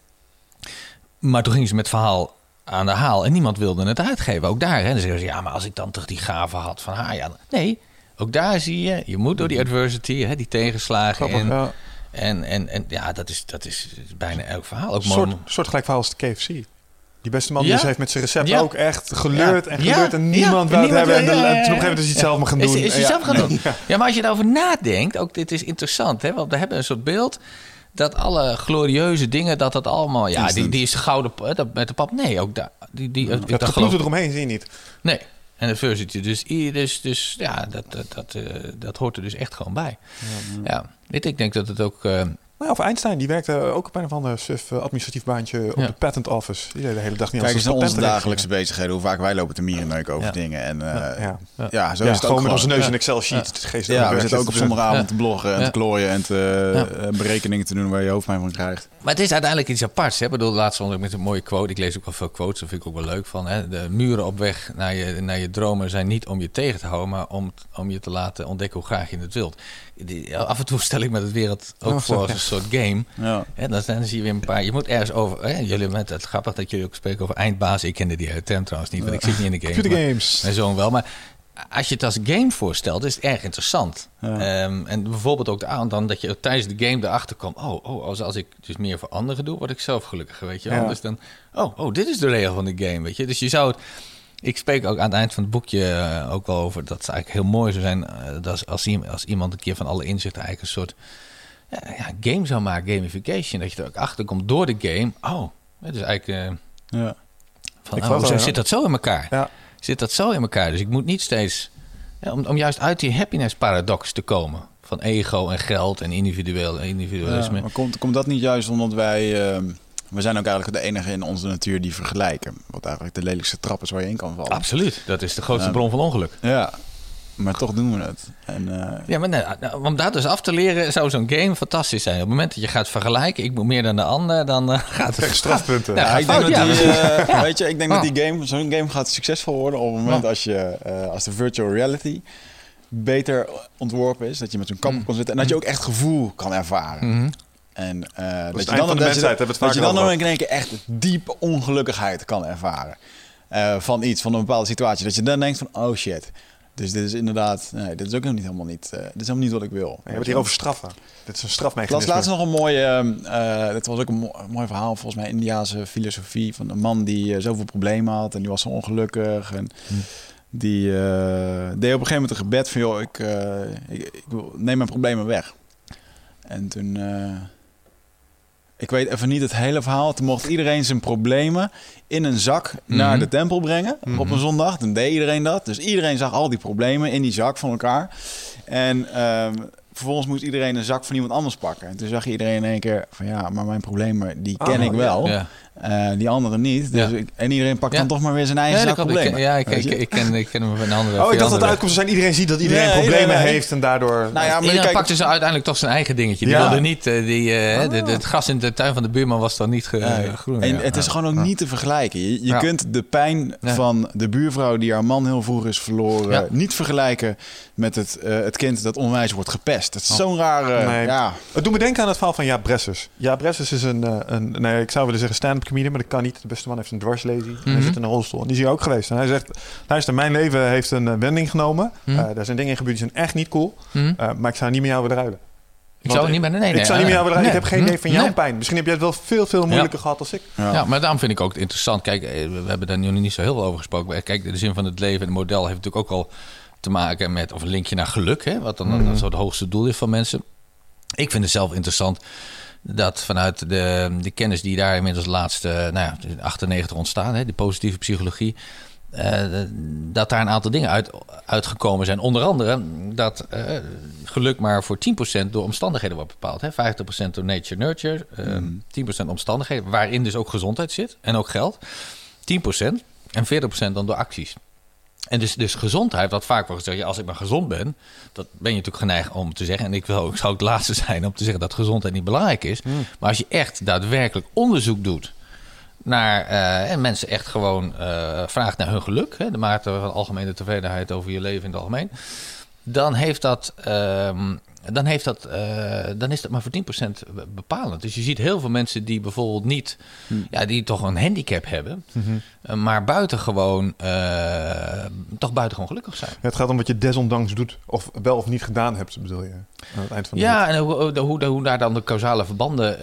Maar toen ging ze met het verhaal aan de haal en niemand wilde het uitgeven. Ook daar. Hè. Dan zeggen ze, ja, maar als ik dan toch die gave had van haar. Ja, nee, ook daar zie je, je moet door die adversity, hè, die tegenslagen. Grappig, En, ja. en, en, en ja, dat is, dat is bijna elk verhaal. Ook soort, soort gelijk verhaal als de KFC. Die beste man Ja? die heeft met zijn recept Ja. ook echt geleurd en geleurd. En niemand wou het hebben. En, wil- de- en toen op een gegeven moment is hij het zelf maar gaan doen. Is, is hij Ja. zelf gaan doen? Ja, maar als je daarover nadenkt, ook dit is interessant, hè? Want we hebben een soort beeld dat alle glorieuze dingen, dat dat allemaal, ja, die, Instant. die is gouden, dat met de pap. Nee, ook daar, die, die, ik Het geloof- eromheen zie je niet. Nee, en adversity. Dus, i- dus, dus ja, dat, dat, dat, eh, dat hoort er dus echt gewoon bij. Ja, je, ik denk dat het ook. eh, Nou ja, of Einstein, die werkte ook op een of ander suf eh, administratief baantje op Ja. de patent office. Die deed de hele dag niet Kijk eens naar onze dagelijkse bezigheden, hoe vaak wij lopen te mierenneuken over Ja. dingen. En eh, ja, zo Ja, is het ook gewoon met onze neus in Excel-sheet. Het geest Ja, we zitten ook op zondagavond Ja. te bloggen en Ja. te klooien en te, Ja. eh, berekeningen te doen waar je hoofdpijn van krijgt. Maar het is uiteindelijk iets aparts. Hè? Ik bedoel, laatst vond ik met een mooie quote. Ik lees ook wel veel quotes, daar vind ik ook wel leuk van. Hè? De muren op weg naar je, naar je dromen zijn niet om je tegen te houden, maar om, om je te laten ontdekken hoe graag je het wilt. Die, af en toe stel ik me de wereld ook Oh, voor soort game. Ja. Hè? Dan, dan zie je weer een paar. Je moet ergens over. Hè? Jullie met het grappig dat jullie ook spreken over eindbaas. Ik kende die term trouwens niet, want ik zit niet in de game. Computer games. Mijn zoon wel. Maar als je het als game voorstelt, is het erg interessant. Ja. Ehm, en bijvoorbeeld ook de dan dat je tijdens de game erachter komt. Oh, oh als, als ik dus meer voor anderen doe, word ik zelf gelukkiger. Weet je? Ja. Dus dan, oh, oh, dit is de regel van de game. Weet je? Dus je zou het. ik spreek ook aan het eind van het boekje eh, ook wel over dat het eigenlijk heel mooi zou zijn eh, dat als, als iemand een keer van alle inzichten eigenlijk een soort ja, ja, game zou maken, gamification. Dat je er ook achter komt door de game. Oh, het is eigenlijk eh, Ja. van, Ik oh, ja. zit dat zo in elkaar? Ja. Zit dat zo in elkaar? Dus ik moet niet steeds ja, om, om juist uit die happiness paradox te komen van ego en geld en individueel individualisme. Ja, maar komt, komt dat niet juist omdat wij... ehm, we zijn ook eigenlijk de enige in onze natuur die vergelijken. Wat eigenlijk de lelijkste trap is waar je in kan vallen. Absoluut, dat is de grootste bron van ongeluk. Ja, maar toch doen we het. En, eh, Ja, maar nee, nou, om dat dus af te leren zou zo'n game fantastisch zijn. Op het moment dat je gaat vergelijken, ik moet meer dan de ander, dan eh, gaat het strafpunten. Ja, Ja, ik denk dat ja, die, eh, weet je, ik denk dat Oh. die game, zo'n game gaat succesvol worden op het moment als je, eh, als de virtual reality beter ontworpen is, dat je met zo'n kap op kan zitten en dat je ook echt gevoel kan ervaren. Mhm. En eh, dat, het je dan, de dat je, mensheid, dat dan over in één keer echt diepe ongelukkigheid kan ervaren eh, van iets, van een bepaalde situatie. Dat je dan denkt van, oh shit. Dus dit is inderdaad, nee, dit is ook nog niet helemaal niet, eh, dit is helemaal niet wat ik wil. We hebben het hier over straffen. Dit is een Ik las strafmechanisme. laatst nog een mooie, eh eh, dit was ook een, mo- een mooi verhaal, volgens mij Indiaanse filosofie van een man die zoveel problemen had en die was zo ongelukkig en die eh, deed op een gegeven moment een gebed van joh, ik, eh, ik, ik wil, neem mijn problemen weg. En toen, eh, ik weet even niet het hele verhaal, toen mocht iedereen zijn problemen in een zak naar Mhm. de tempel brengen op Mhm. een zondag. Toen deed iedereen dat, dus iedereen zag al die problemen in die zak van elkaar. En ehm, vervolgens moest iedereen een zak van iemand anders pakken. En toen zag je iedereen in één keer van ja, maar mijn problemen die ken Ah, ik wel. Ja. Eh, die anderen niet. Dus Ja. ik- en iedereen pakt Ja. dan toch maar weer zijn eigen Nee, ken, ja, ik, ik, ik, ken, ik ken hem van een andere. Oh, ik dacht dat de uitkomst zijn iedereen ziet dat iedereen Nee, problemen nee, heeft en daardoor... Nou ja, maar Iedereen kijk, pakte ze uiteindelijk toch zijn eigen dingetje. Die Ja. wilde niet, eh, die, eh, de, de- het gras in de tuin van de buurman was dan niet ge, groen. En ja. het is gewoon ook niet te vergelijken. Je, je Ja. kunt de pijn Ja. van de buurvrouw die haar man heel vroeg is verloren... Ja. niet vergelijken met het, eh, het kind dat onwijs wordt gepest. Het is zo'n rare... Ja, Het doet me denken aan het verhaal van Jaap Bresses. Jaap Bresses is een, een nee, ik zou willen zeggen stand-up comedian, maar dat kan niet. De beste man heeft een dwarslezing. Hij Mhm. zit in een rolstoel. En die is hier ook geweest. En hij zegt, luister, mijn leven heeft een eh, wending genomen. Mhm. Eh, daar zijn dingen in gebeurd die zijn echt niet cool. Hm? Eh, maar ik zou niet met jou willen ruilen. Ik zou niet met nee, nee, ik zou niet jou willen ruilen. Ik heb geen idee van jouw Nee. pijn. Misschien heb jij het wel veel, veel moeilijker gehad als ik. ja. Ja, maar daarom vind ik ook interessant. Kijk, we hebben daar nu niet zo heel veel over gesproken. Maar Kijk, de zin van het leven en het model heeft natuurlijk ook al te maken met... of een linkje naar geluk, hè, wat dan Mhm. dat zo het hoogste doel is van mensen. Ik vind het zelf interessant dat vanuit de, de kennis die daar inmiddels de laatste, nou ja, in 98 ontstaan, hè, de positieve psychologie, eh, dat daar een aantal dingen uit, uitgekomen zijn. Onder andere dat eh, geluk maar voor 10% door omstandigheden wordt bepaald. Hè? 50% door nature nurture, eh, Mm. 10% omstandigheden, waarin dus ook gezondheid zit en ook geld. 10% en 40% dan door acties. En dus, dus gezondheid, wat vaak wordt gezegd, ja, als ik maar gezond ben, dat ben je natuurlijk geneigd om te zeggen. En ik, wil, ik zou het laatste zijn om te zeggen dat gezondheid niet belangrijk is. Maar als je echt daadwerkelijk onderzoek doet naar eh, en mensen echt gewoon eh, vraagt naar hun geluk, hè, de mate van algemene tevredenheid over je leven in het algemeen, dan heeft dat. ehm, dan, heeft dat, eh, dan is dat maar voor 10% bepalend. Dus je ziet heel veel mensen die bijvoorbeeld niet, ja, die toch een handicap hebben, eh, maar buitengewoon, eh toch buitengewoon gelukkig zijn. Het gaat om wat je desondanks doet. Of wel of niet gedaan hebt, bedoel je. Aan het eind van de Ja, en hoe, hoe, daar dan de causale verbanden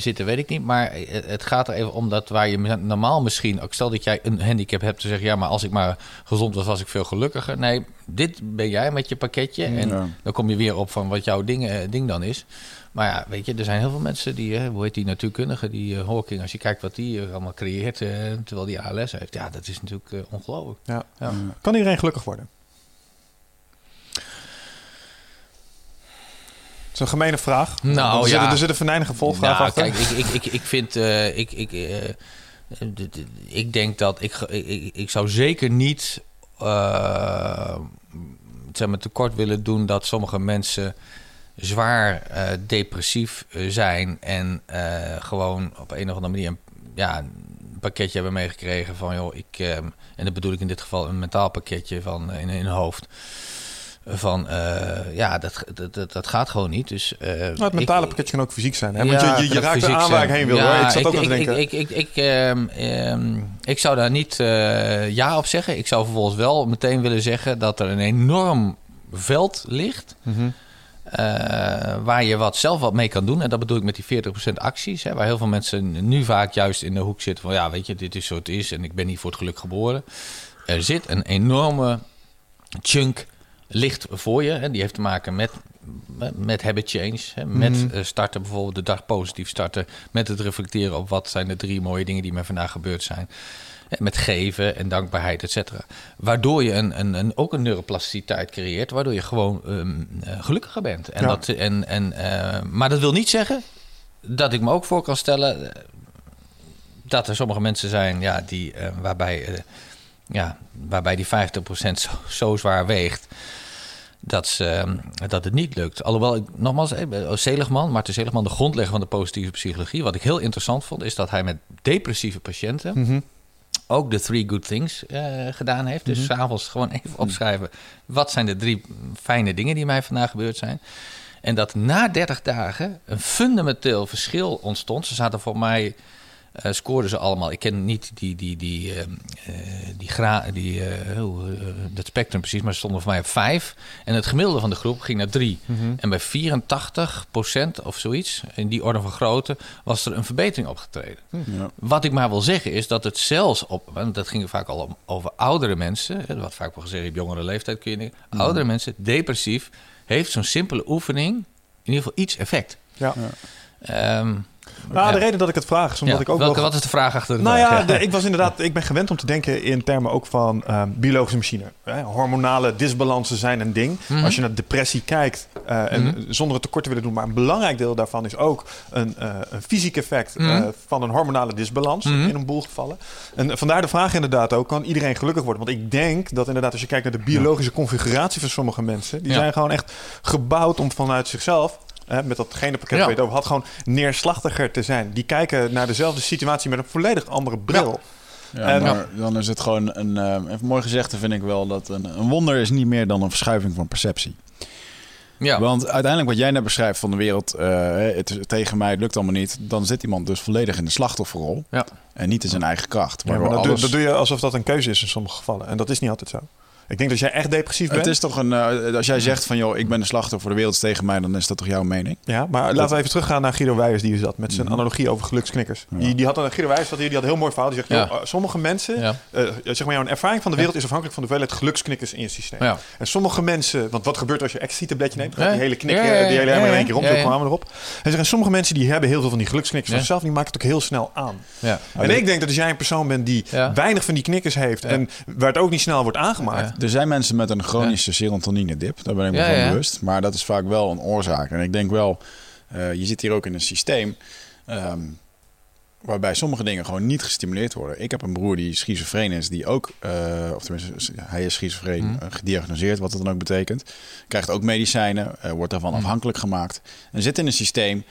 zitten, weet ik niet. Maar het, het gaat er even om dat waar je normaal misschien... Ook stel dat jij een handicap hebt, te zeggen... ja, maar als ik maar gezond was, was ik veel gelukkiger. Nee, dit ben jij met je pakketje. En Ja. dan kom je weer op van wat jouw ding, eh, ding dan is. Maar ja, weet je, er zijn heel veel mensen die... eh, hoe heet die natuurkundige, die eh, Hawking... als je kijkt wat die allemaal creëert, terwijl die ALS heeft. Ja, dat is natuurlijk ongelooflijk. Ja. Ja. Kan iedereen gelukkig worden? Dat is een gemene vraag. Nou, er, ja. zit, er zit een venijnige volgvraag Nou, achter. kijk, ik, ik, ik, ik vind... ik, ik, ik denk dat... Ik, ik- ik zou zeker niet... eh, zeg maar, tekort willen doen dat sommige mensen zwaar eh, depressief eh, zijn en gewoon op een of andere manier een, ja, pakketje hebben meegekregen van joh, ik en dat bedoel ik in dit geval een mentaal pakketje van in, in hun hoofd van eh, ja, dat, dat, dat, dat gaat gewoon niet. Dus, Nou, het mentale ik- pakketje kan ook fysiek zijn. Hè? ja, Want je, je, raakt er aan waar ik heen wil. Ja, hoor. Ik zat ook aan denken. Ik, ik, ik, ehm, ik zou daar niet eh, ja op zeggen. Ik zou vervolgens wel meteen willen zeggen dat er een enorm veld ligt. Mhm. waar je wat zelf wat mee kan doen. En dat bedoel ik met die 40% acties. Hè, waar heel veel mensen nu vaak juist in de hoek zitten van... ja, weet je, dit is zo het is en ik ben niet voor het geluk geboren. Er zit een enorme chunk licht voor je. Hè, die heeft te maken met, met habit change. Hè, met eh, starten, bijvoorbeeld de dag positief starten. Met het reflecteren op wat zijn de drie mooie dingen die mij vandaag gebeurd zijn. Met geven en dankbaarheid, et cetera. Waardoor je een, een, een, ook een neuroplasticiteit creëert. Waardoor je gewoon ehm, eh, gelukkiger bent. En Ja. dat, en, en, eh, maar dat wil niet zeggen dat ik me ook voor kan stellen... dat er sommige mensen zijn ja, die, waarbij, ja, waarbij die 50% zo, zo zwaar weegt dat, ze, ehm, dat het niet lukt. Alhoewel, ik, nogmaals, eh, Seligman, Marten Seligman, de grondlegger van de positieve psychologie... wat ik heel interessant vond, is dat hij met depressieve patiënten... Mhm. ook de three good things eh, gedaan heeft. Dus s s'avonds gewoon even opschrijven... wat zijn de drie fijne dingen die mij vandaag gebeurd zijn... En dat na 30 dagen een fundamenteel verschil ontstond. Ze zaten voor mij, eh, scoorden ze allemaal. Ik ken niet die, die, die, ehm, eh, die, gra, die eh, hoe, eh, dat spectrum precies, maar ze stonden voor mij op 5. En het gemiddelde van de groep ging naar 3. En bij 84% of zoiets, in die orde van grootte, was er een verbetering opgetreden. Ja. Wat ik maar wil zeggen is dat het zelfs op, want dat ging vaak al om, over oudere mensen, hè, wat vaak wel gezegd op jongere leeftijd kun je denken, oudere mensen, depressief, heeft zo'n simpele oefening in ieder geval iets effect. Ja. Ehm, Nou, de reden dat ik het vraag is omdat ik ook welke, wel... wat is de vraag achter de Nou vraag? ja, de- ik was inderdaad, ik ben gewend om te denken in termen ook van ehm, biologische machine. Hè? Hormonale disbalansen zijn een ding. Mhm. Als je naar depressie kijkt, eh, en zonder het tekort te willen doen, maar een belangrijk deel daarvan is ook een, eh, een fysiek effect eh, Mhm. van een hormonale disbalans Mhm. in een boel gevallen. En vandaar de vraag inderdaad ook, kan iedereen gelukkig worden? Want ik denk dat inderdaad als je kijkt naar de biologische configuratie van sommige mensen, die zijn gewoon echt gebouwd om vanuit zichzelf hè, met dat genenpakket Ja. waar je het over had, gewoon neerslachtiger te zijn. Die kijken naar dezelfde situatie met een volledig andere bril. Ja, En- maar dan is het gewoon een... eh, even mooi gezegd, vind ik wel dat een, een wonder is niet meer dan een verschuiving van perceptie. ja. Want uiteindelijk wat jij net beschrijft van de wereld, eh, het is tegen mij, het lukt allemaal niet. Dan zit iemand dus volledig in de slachtofferrol Ja. en niet in zijn eigen kracht. Ja, maar doe, alles- dat doe je alsof dat een keuze is in sommige gevallen. En dat is niet altijd zo. Ik denk dat jij echt depressief bent. Het is toch een, eh, als jij zegt van joh, ik ben de slachtoffer, de wereld is tegen mij, dan is dat toch jouw mening? Ja, maar laten we even teruggaan naar Guido Wijers die zat met Mhm. zijn analogie over geluksknikkers. Die, die had een, Guido Wijers hier, die had een heel mooi verhaal. Die zegt, Ja. joh, eh, sommige mensen, Ja. eh, zeg maar jouw ervaring van de wereld is afhankelijk van de hoeveelheid geluksknikkers in je systeem. Ja. En sommige mensen, want wat gebeurt als je ecstasy-tabletje neemt? Dan gaat Ja. die hele knik, Ja, ja, ja, die hele ja, helemaal in ja. één keer rond. Ja, ja. kwamen erop. En zeggen, sommige mensen die hebben heel veel van die geluksknikkers Ja. van zichzelf, die maken het ook heel snel aan. ja. En ik denk dat als jij een persoon bent die Ja. weinig van die knikkers heeft Ja. en waar het ook niet snel wordt aangemaakt, Ja. Er zijn mensen met een chronische serotonine dip, daar ben ik me van bewust. Maar dat is vaak wel een oorzaak. En ik denk wel, eh, je zit hier ook in een systeem ehm, waarbij sommige dingen gewoon niet gestimuleerd worden. Ik heb een broer die schizofreen is, die ook, eh, of tenminste, hij is schizofreen, eh, gediagnoseerd, wat het dan ook betekent. Krijgt ook medicijnen, wordt daarvan Mhm. afhankelijk gemaakt. En zit in een systeem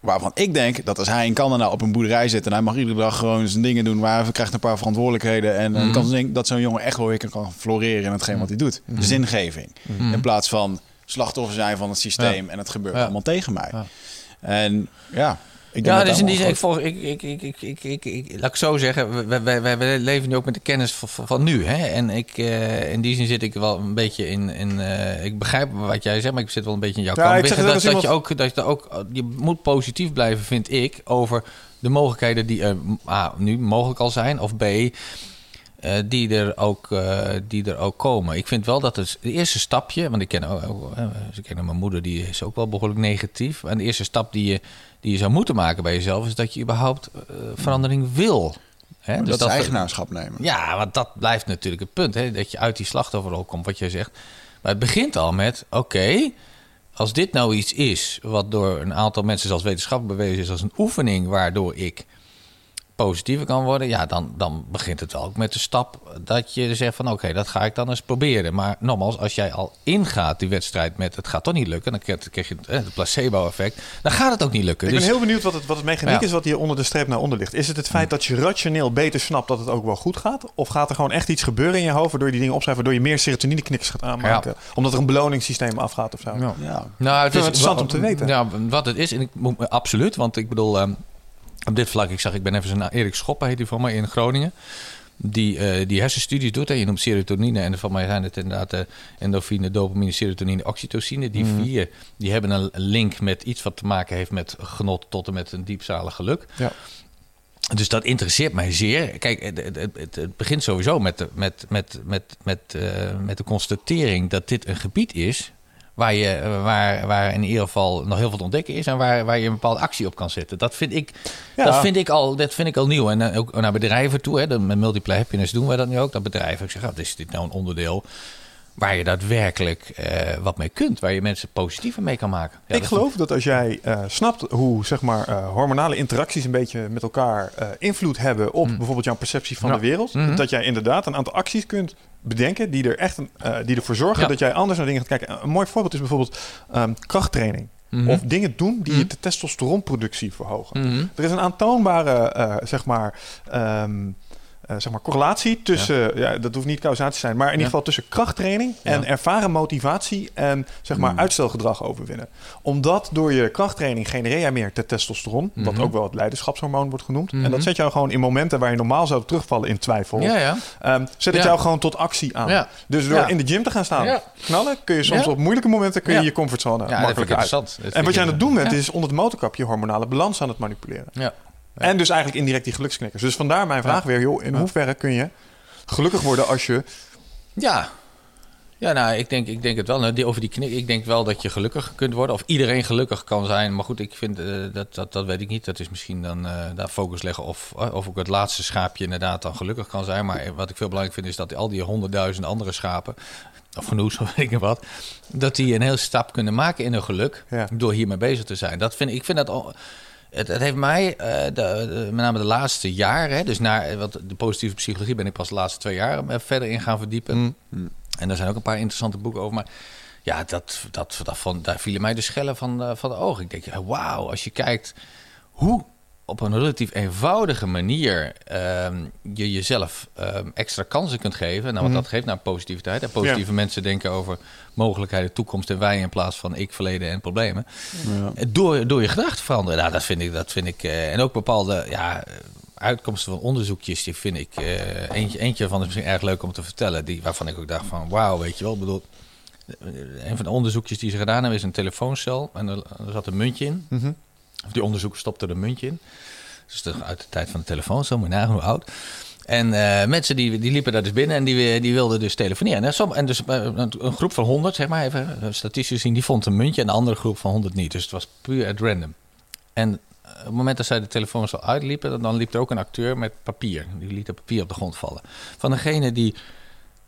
waarvan ik denk dat als hij in Canada op een boerderij zit en hij mag iedere dag gewoon zijn dingen doen, waar hij krijgt een paar verantwoordelijkheden en Mhm. kan denk dat zo'n jongen echt wel weer kan floreren in hetgeen wat hij doet. Mhm. Zingeving. Mhm. In plaats van slachtoffer zijn van het systeem en het gebeurt Ja. allemaal tegen mij. Ja. En ja, ik Ja, dus in die zin, ik, volg, ik, ik, ik, ik, ik, ik, ik- laat ik zo zeggen, wij, wij, wij, leven nu ook met de kennis van, nu. Hè? En ik, eh, in die zin zit ik wel een beetje in, in eh, ik begrijp wat jij zegt, maar ik zit wel een beetje in jouw Ja, kant. dat, dat, je ook, dat je ook, je moet positief blijven, vind ik, over de mogelijkheden die er A, nu mogelijk al zijn, of B, eh, die, er ook, die er ook komen. Ik vind wel dat het, het eerste stapje, want ik ken ook, ook, eh, ik ken mijn moeder, die is ook wel behoorlijk negatief. En de eerste stap die je, die je zou moeten maken bij jezelf, is dat je überhaupt eh, verandering wil. Hè? Dus dat is eigenaarschap nemen. Ja, want dat blijft natuurlijk het punt. Hè? Dat je uit die slachtofferrol komt, wat jij zegt. Maar het begint al met, oké, als dit nou iets is... wat door een aantal mensen zelfs wetenschappelijk bewezen is... als een oefening waardoor ik positiever kan worden... ja, dan, dan begint het ook met de stap dat je zegt van... oké, dat ga ik dan eens proberen. Maar nogmaals, als jij al ingaat die wedstrijd met... het gaat toch niet lukken, dan krijg je het, eh, het placebo-effect... dan gaat het ook niet lukken. Ik Dus- ben heel benieuwd wat het, wat het mechaniek Ja. is wat hier onder de streep naar onder ligt. Is het het feit dat je rationeel beter snapt dat het ook wel goed gaat? Of gaat er gewoon echt iets gebeuren in je hoofd waardoor je die dingen opschrijft, waardoor je meer serotonineknikkers gaat aanmaken? Omdat er een beloningssysteem afgaat of zo? Ja. Ja. Nou, het is het interessant om te weten. Ja, wat het is, en ik, moet- absoluut. Want ik bedoel, ehm, op dit vlak, ik zag, ik ben even naar Erik Schoppen, heet hij van mij, in Groningen. die, eh, die hersenstudies doet. Hè. Je noemt serotonine en van mij zijn het inderdaad uh, endorfine, dopamine, serotonine, oxytocine. Die Mhm. vier die hebben een link met iets wat te maken heeft met genot tot en met een diepzalig geluk. Ja. Dus dat interesseert mij zeer. Kijk, het, het, het, het begint sowieso met de, met, met, met, met, eh, met de constatering dat dit een gebied is waar, je, waar, waar in ieder geval nog heel veel te ontdekken is en waar, waar je een bepaalde actie op kan zetten. Dat vind ik, Ja. dat vind ik, al, dat vind ik al nieuw. En eh, ook naar bedrijven toe, hè, de, met Multiple Happiness doen wij dat nu ook. Dat bedrijven, ik zeg, oh, is dit nou een onderdeel waar je daadwerkelijk eh, wat mee kunt, waar je mensen positiever mee kan maken. Ja, ik dat- geloof dat als jij eh, snapt hoe zeg maar, hormonale interacties een beetje met elkaar invloed hebben op bijvoorbeeld jouw perceptie van Ja. de wereld, Mhm. dat jij inderdaad een aantal acties kunt bedenken die er echt eh, die ervoor zorgen Ja. dat jij anders naar dingen gaat kijken. Een mooi voorbeeld is bijvoorbeeld ehm, krachttraining. Mhm. Of dingen doen die Mhm. je de testosteronproductie verhogen. Mhm. Er is een aantoonbare eh, zeg maar, ehm, eh, zeg maar correlatie tussen, ja. dat hoeft niet causatie te zijn, maar in ieder geval tussen krachttraining en ervaren motivatie en zeg maar Mm. uitstelgedrag overwinnen. Omdat door je krachttraining genereer jij meer te testosteron, wat Mhm. ook wel het leiderschapshormoon wordt genoemd. Mhm. En dat zet jou gewoon in momenten waar je normaal zou terugvallen in twijfel. Ehm, zet het jou gewoon tot actie aan. Dus door in de gym te gaan staan knallen, kun je soms op moeilijke momenten kun je je comfortzone makkelijker uit. En wat jij aan het doen bent, is onder het motorkap je hormonale balans aan het manipuleren. En dus eigenlijk indirect die geluksknikkers. Dus vandaar mijn vraag weer, joh, in hoeverre kun je gelukkig worden als je... Ja. Ja, nou, ik denk, ik denk het wel. Nou, die, over die knik, ik denk wel dat je gelukkig kunt worden. Of iedereen gelukkig kan zijn. Maar goed, ik vind, eh, dat, dat, dat weet ik niet. Dat is misschien dan eh, daar focus leggen. Of, eh, of ook het laatste schaapje inderdaad dan gelukkig kan zijn. Maar wat ik veel belangrijk vind, is dat al die honderdduizend andere schapen... of genoeg, zo weet ik wat... dat die een heel stap kunnen maken in hun geluk... Ja. door hiermee bezig te zijn. Dat vind, ik vind dat... al- Het, het heeft mij, eh, de, de- met name de laatste jaren... Dus naar wat de positieve psychologie ben ik pas de laatste twee jaar... eh, verder in gaan verdiepen... En daar zijn ook een paar interessante boeken over. Maar ja, dat, dat, dat van, daar vielen mij de schellen van, eh, van de ogen. Ik denk, wauw, als je kijkt hoe op een relatief eenvoudige manier ehm, je jezelf ehm, extra kansen kunt geven. Nou, want dat geeft naar positiviteit. En positieve mensen denken over mogelijkheden, toekomst en wij in plaats van ik, verleden en problemen. Ja. Eh, Door, door je gedachten te veranderen. Nou, dat vind ik. Dat vind ik eh, en ook bepaalde ja, uitkomsten van onderzoekjes, die vind ik. eh, eentje, eentje van is misschien erg leuk om te vertellen. Die, waarvan ik ook dacht van wauw, weet je wel. Ik bedoel, een van de onderzoekjes die ze gedaan hebben is een telefooncel. En er, er zat een muntje in. Mhm. Of die onderzoeker stopte er een muntje in. Dus uit de tijd van de telefooncel, moet je nagaan hoe oud. En eh, mensen die, die liepen daar dus binnen en die, die wilden dus telefoneren. En, som- en dus eh, een, groep van 100, zeg maar even, eh, statistisch gezien, die vond een muntje en de andere groep van 100 niet. Dus het was puur at random. En eh, op het moment dat zij de telefooncel uitliepen, dan liep er ook een acteur met papier. Die liet het papier op de grond vallen. Van degene die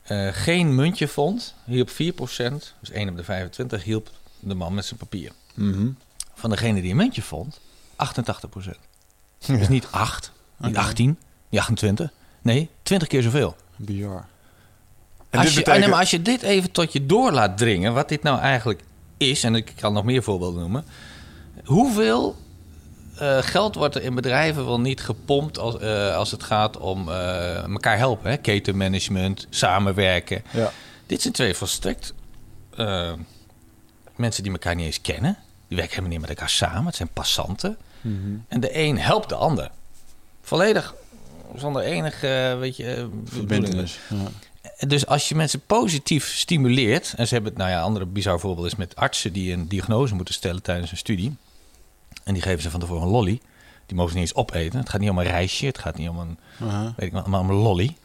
eh, geen muntje vond, hielp 4%, dus 1 op de 25, hielp de man met zijn papier. Mhm. Van degene die een muntje vond, 88%. Dus niet 8, niet Oké. 18, niet 28. Nee, 20 keer zoveel. Bizar. En als, je, betekent- nee, maar als je dit even tot je door laat dringen, wat dit nou eigenlijk is, en ik kan nog meer voorbeelden noemen. Hoeveel eh, geld wordt er in bedrijven wel niet gepompt als, eh, als het gaat om eh, elkaar helpen? Hè? Ketenmanagement, samenwerken. Ja. Dit zijn twee volstrekt mensen die elkaar niet eens kennen. Die werken helemaal niet met elkaar samen. Het zijn passanten. Mhm. En de een helpt de ander. Volledig zonder enige, eh, weet je, eh. Verbindenis. Ja. Dus als je mensen positief stimuleert... en ze hebben het, nou ja, een andere bizar voorbeeld is met artsen... die een diagnose moeten stellen tijdens een studie. En die geven ze van tevoren een lolly. Die mogen ze niet eens opeten. Het gaat niet om een reisje, het gaat niet om een, weet ik wat, maar om een lolly.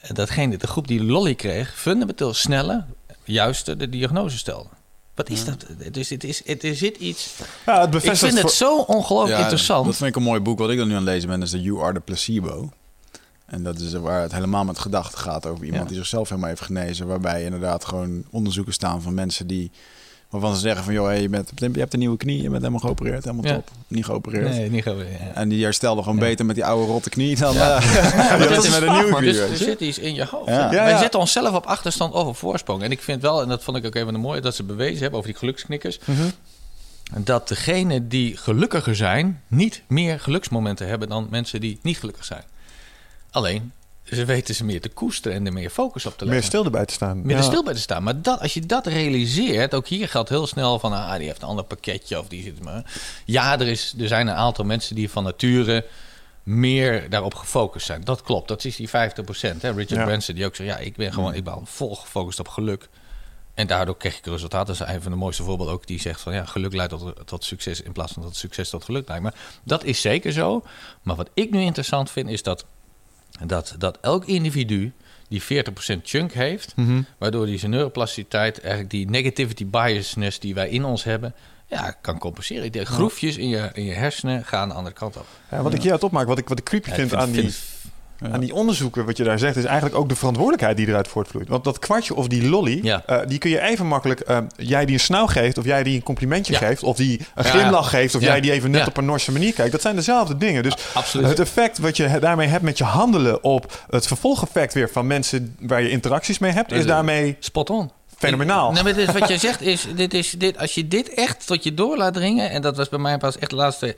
En datgene, de groep die lolly kreeg... fundamenteel sneller, juister de diagnose stelde. Wat is dat? Dus het is, het, er zit iets... Ja, het Ik vind het voor- zo ongelooflijk Ja, interessant. Dat vind ik een mooi boek. Wat ik dan nu aan het lezen ben, is de You Are the Placebo. En dat is waar het helemaal met gedachten gaat over iemand Ja. die zichzelf helemaal heeft genezen. Waarbij inderdaad gewoon onderzoeken staan van mensen die... Waarvan ze zeggen van, joh, hey, je, bent, je hebt een nieuwe knie, je bent helemaal geopereerd, helemaal Ja. top. Niet geopereerd. Nee, niet. Ja. En die herstelde gewoon Ja. beter met die oude rotte knie dan Ja. eh, dat is met een nieuwe knie. Dus er zit iets in je hoofd. Wij zetten onszelf op achterstand of op voorsprong. En ik vind wel, en dat vond ik ook even mooi, dat ze bewezen hebben over die geluksknikkers. Mhm. Dat degenen die gelukkiger zijn, niet meer geluksmomenten hebben dan mensen die niet gelukkig zijn. Alleen, ze weten ze meer te koesteren en er meer focus op te meer leggen. stil erbij te staan. Meer Ja. er stil bij te staan. Maar dat, als je dat realiseert, ook hier geldt heel snel van, ah, die heeft een ander pakketje of die zit maar. Ja, er, is, er zijn een aantal mensen die van nature meer daarop gefocust zijn. Dat klopt, dat is die 50%. Hè? Richard Ja. Branson die ook zegt, ja, ik ben gewoon ik ben vol gefocust op geluk. En daardoor krijg ik resultaten. Dat is een van de mooiste voorbeelden ook. Die zegt van ja, geluk leidt tot, tot succes in plaats van dat succes tot geluk leidt. Maar dat is zeker zo. Maar wat ik nu interessant vind is dat, dat, dat elk individu die 40% chunk heeft, waardoor die zijn neuroplasticiteit, eigenlijk die negativity biasness die wij in ons hebben, ja, kan compenseren. De groefjes in je, in je hersenen gaan de andere kant op. Ja, wat ik hieruit opmaak, wat ik, wat ik creepy Ja, vind, ik aan, die, aan die onderzoeken, wat je daar zegt, is eigenlijk ook de verantwoordelijkheid die eruit voortvloeit. Want dat kwartje of die lolly, Ja. eh, die kun je even makkelijk, eh, jij die een snauw geeft, of jij die een complimentje Ja. geeft, of die een glimlach geeft, of jij die even net op een Norse manier kijkt. Dat zijn dezelfde dingen. Dus absoluut. het effect wat je daarmee hebt met je handelen op het vervolgeffect weer van mensen waar je interacties mee hebt, is Eh, daarmee Spot on. fenomenaal. Maar dit, wat jij zegt is, dit is dit, als je dit echt tot je door laat dringen, en dat was bij mij pas echt de laatste,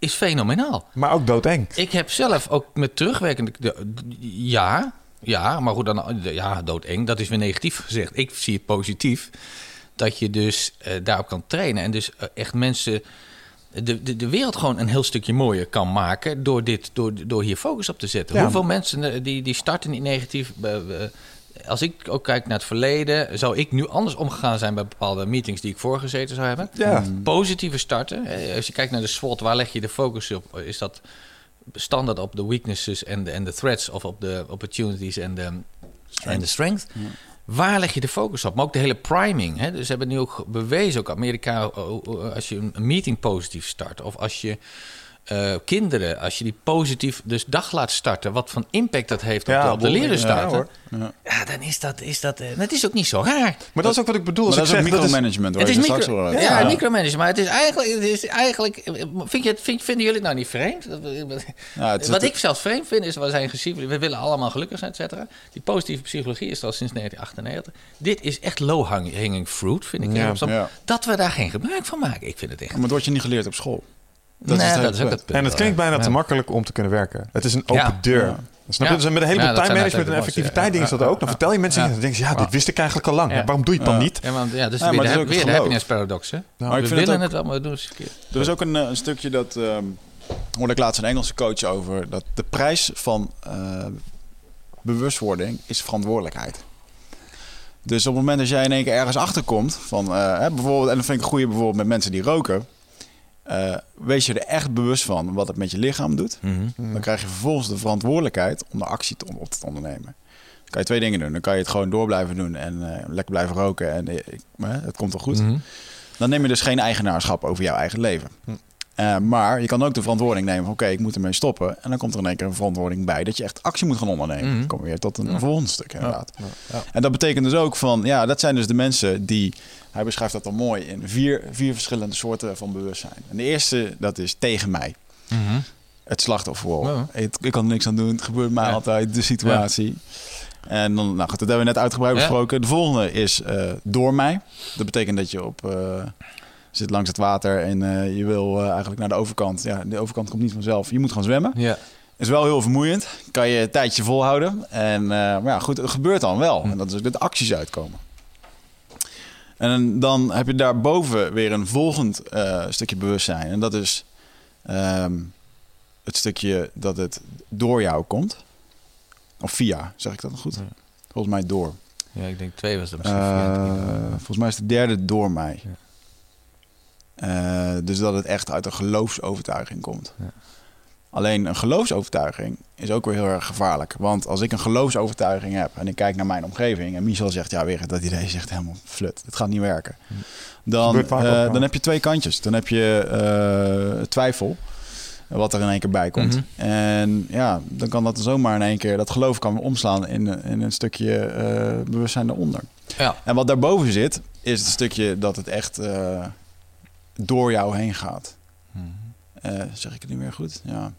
is fenomenaal. Maar ook doodeng. Ik heb zelf ook met terugwerkende... de- Ja, ja, maar goed, dan, ja, doodeng, dat is weer negatief gezegd. Ik zie het positief, dat je dus eh, daarop kan trainen. En dus eh, echt mensen de, de, de wereld gewoon een heel stukje mooier kan maken... door, dit, door, door hier focus op te zetten. Ja. Hoeveel mensen eh, die, die starten in negatief... eh, eh, als ik ook kijk naar het verleden, zou ik nu anders omgegaan zijn bij bepaalde meetings die ik voorgezeten zou hebben. Ja. Positieve starten. Eh, Als je kijkt naar de SWOT, waar leg je de focus op? Is dat standaard op de weaknesses en de, en de threats of op de opportunities en de en de strength? Waar leg je de focus op? Maar ook de hele priming. Hè? Dus ze hebben nu ook bewezen, ook Amerika, als je een meeting positief start of als je eh, kinderen, als je die positief dus dag laat starten, wat van impact dat heeft op Ja, de, op de wonder- leren ja, starten. hoor. Ja. Ja, dan is dat, is dat, eh, het is ook niet zo raar. Maar dat is ook wat ik bedoel. Maar Als dat ik is ook zeg, dat is, micromanagement Het is het micro, ja, micromanagement, maar het is eigenlijk, het is eigenlijk vind je vind, vinden jullie het nou niet vreemd? Ja, het is Wat het- ik zelfs vreemd vind is, we zijn geciviliseerd, we willen allemaal gelukkig zijn, et cetera. Die positieve psychologie is er al sinds 1998. Dit is echt low-hanging fruit, vind ik. Dat we daar geen gebruik van maken, ik vind het echt. Maar het wordt je niet geleerd op school. Dat, nee, is het dat hele is ook punt. het punt. En het klinkt bijna Ja. te makkelijk om te kunnen werken. Het is een open Ja. deur. Ja. Snap je? Ja. Dus met een heleboel Ja, time management en effectiviteit dingen is dat ook. Dan vertel je mensen Ja. dingen. Dan denken ze, ja, dit wist ik eigenlijk al lang. Ja. Waarom doe je het dan Ja. niet? Ja, want, ja, dus Ja, weer, maar de, weer de happiness paradox, hè? Maar ik we het willen ook- het wel, maar we doen het eens een keer. Er is ook een, eh, een stukje dat. ehm hoorde ik laatst een Engelse coach over. Dat de prijs van eh, bewustwording is verantwoordelijkheid. Dus op het moment dat jij in één keer ergens achterkomt. Van, eh, hè, bijvoorbeeld, en dat vind ik een goede bijvoorbeeld met mensen die roken. Eh, wees je er echt bewust van wat het met je lichaam doet. Dan krijg je vervolgens de verantwoordelijkheid om de actie te, op te ondernemen. Dan kan je twee dingen doen. Dan kan je het gewoon door blijven doen en eh, lekker blijven roken. En eh, ik, het komt wel goed. Mhm. Dan neem je dus geen eigenaarschap over jouw eigen leven. Eh, maar je kan ook de verantwoording nemen van... oké, ik moet ermee stoppen. En dan komt er in één keer een verantwoording bij... dat je echt actie moet gaan ondernemen. Mhm. Dan komen we weer tot een Ja. volgende stuk inderdaad. Ja, ja. En dat betekent dus ook van... ja, dat zijn dus de mensen die... hij beschrijft dat dan mooi in vier, vier verschillende soorten van bewustzijn. En de eerste, dat is tegen mij. Mhm. Het slachtofferrol. Ja. Het- ik kan er niks aan doen. Het gebeurt mij Ja. altijd, de situatie. En dan, nou goed, dat hebben we net uitgebreid besproken. De volgende is eh, door mij. Dat betekent dat je op... eh, zit langs het water en eh, je wil eigenlijk naar de overkant. Ja, de overkant komt niet vanzelf. Je moet gaan zwemmen. Ja. Is wel heel vermoeiend. Kan je een tijdje volhouden. En, maar ja, goed, het gebeurt dan wel. En dat is ook dat acties uitkomen. En dan heb je daarboven weer een volgend eh, stukje bewustzijn. En dat is ehm, het stukje dat het door jou komt. Of via, zeg ik dat nog goed? Ja. Volgens mij door. ja, ik denk twee was er misschien. via drie. volgens mij is de derde door mij. Ja. Eh, dus dat het echt uit een geloofsovertuiging komt. Ja. Alleen een geloofsovertuiging is ook weer heel erg gevaarlijk. Want als ik een geloofsovertuiging heb en ik kijk naar mijn omgeving... en Michel zegt, ja weer, dat idee zegt helemaal flut. Het gaat niet werken. Dan, Gebeurt vaak eh, dan heb je twee kantjes. Dan heb je eh, twijfel, wat er in één keer bij komt. Mhm. En ja, dan kan dat zomaar in één keer... dat geloof kan omslaan in, in een stukje eh, bewustzijn daaronder. Ja. En wat daarboven zit, is het stukje dat het echt eh, door jou heen gaat. Mhm. Eh, zeg ik het niet meer goed? Ja.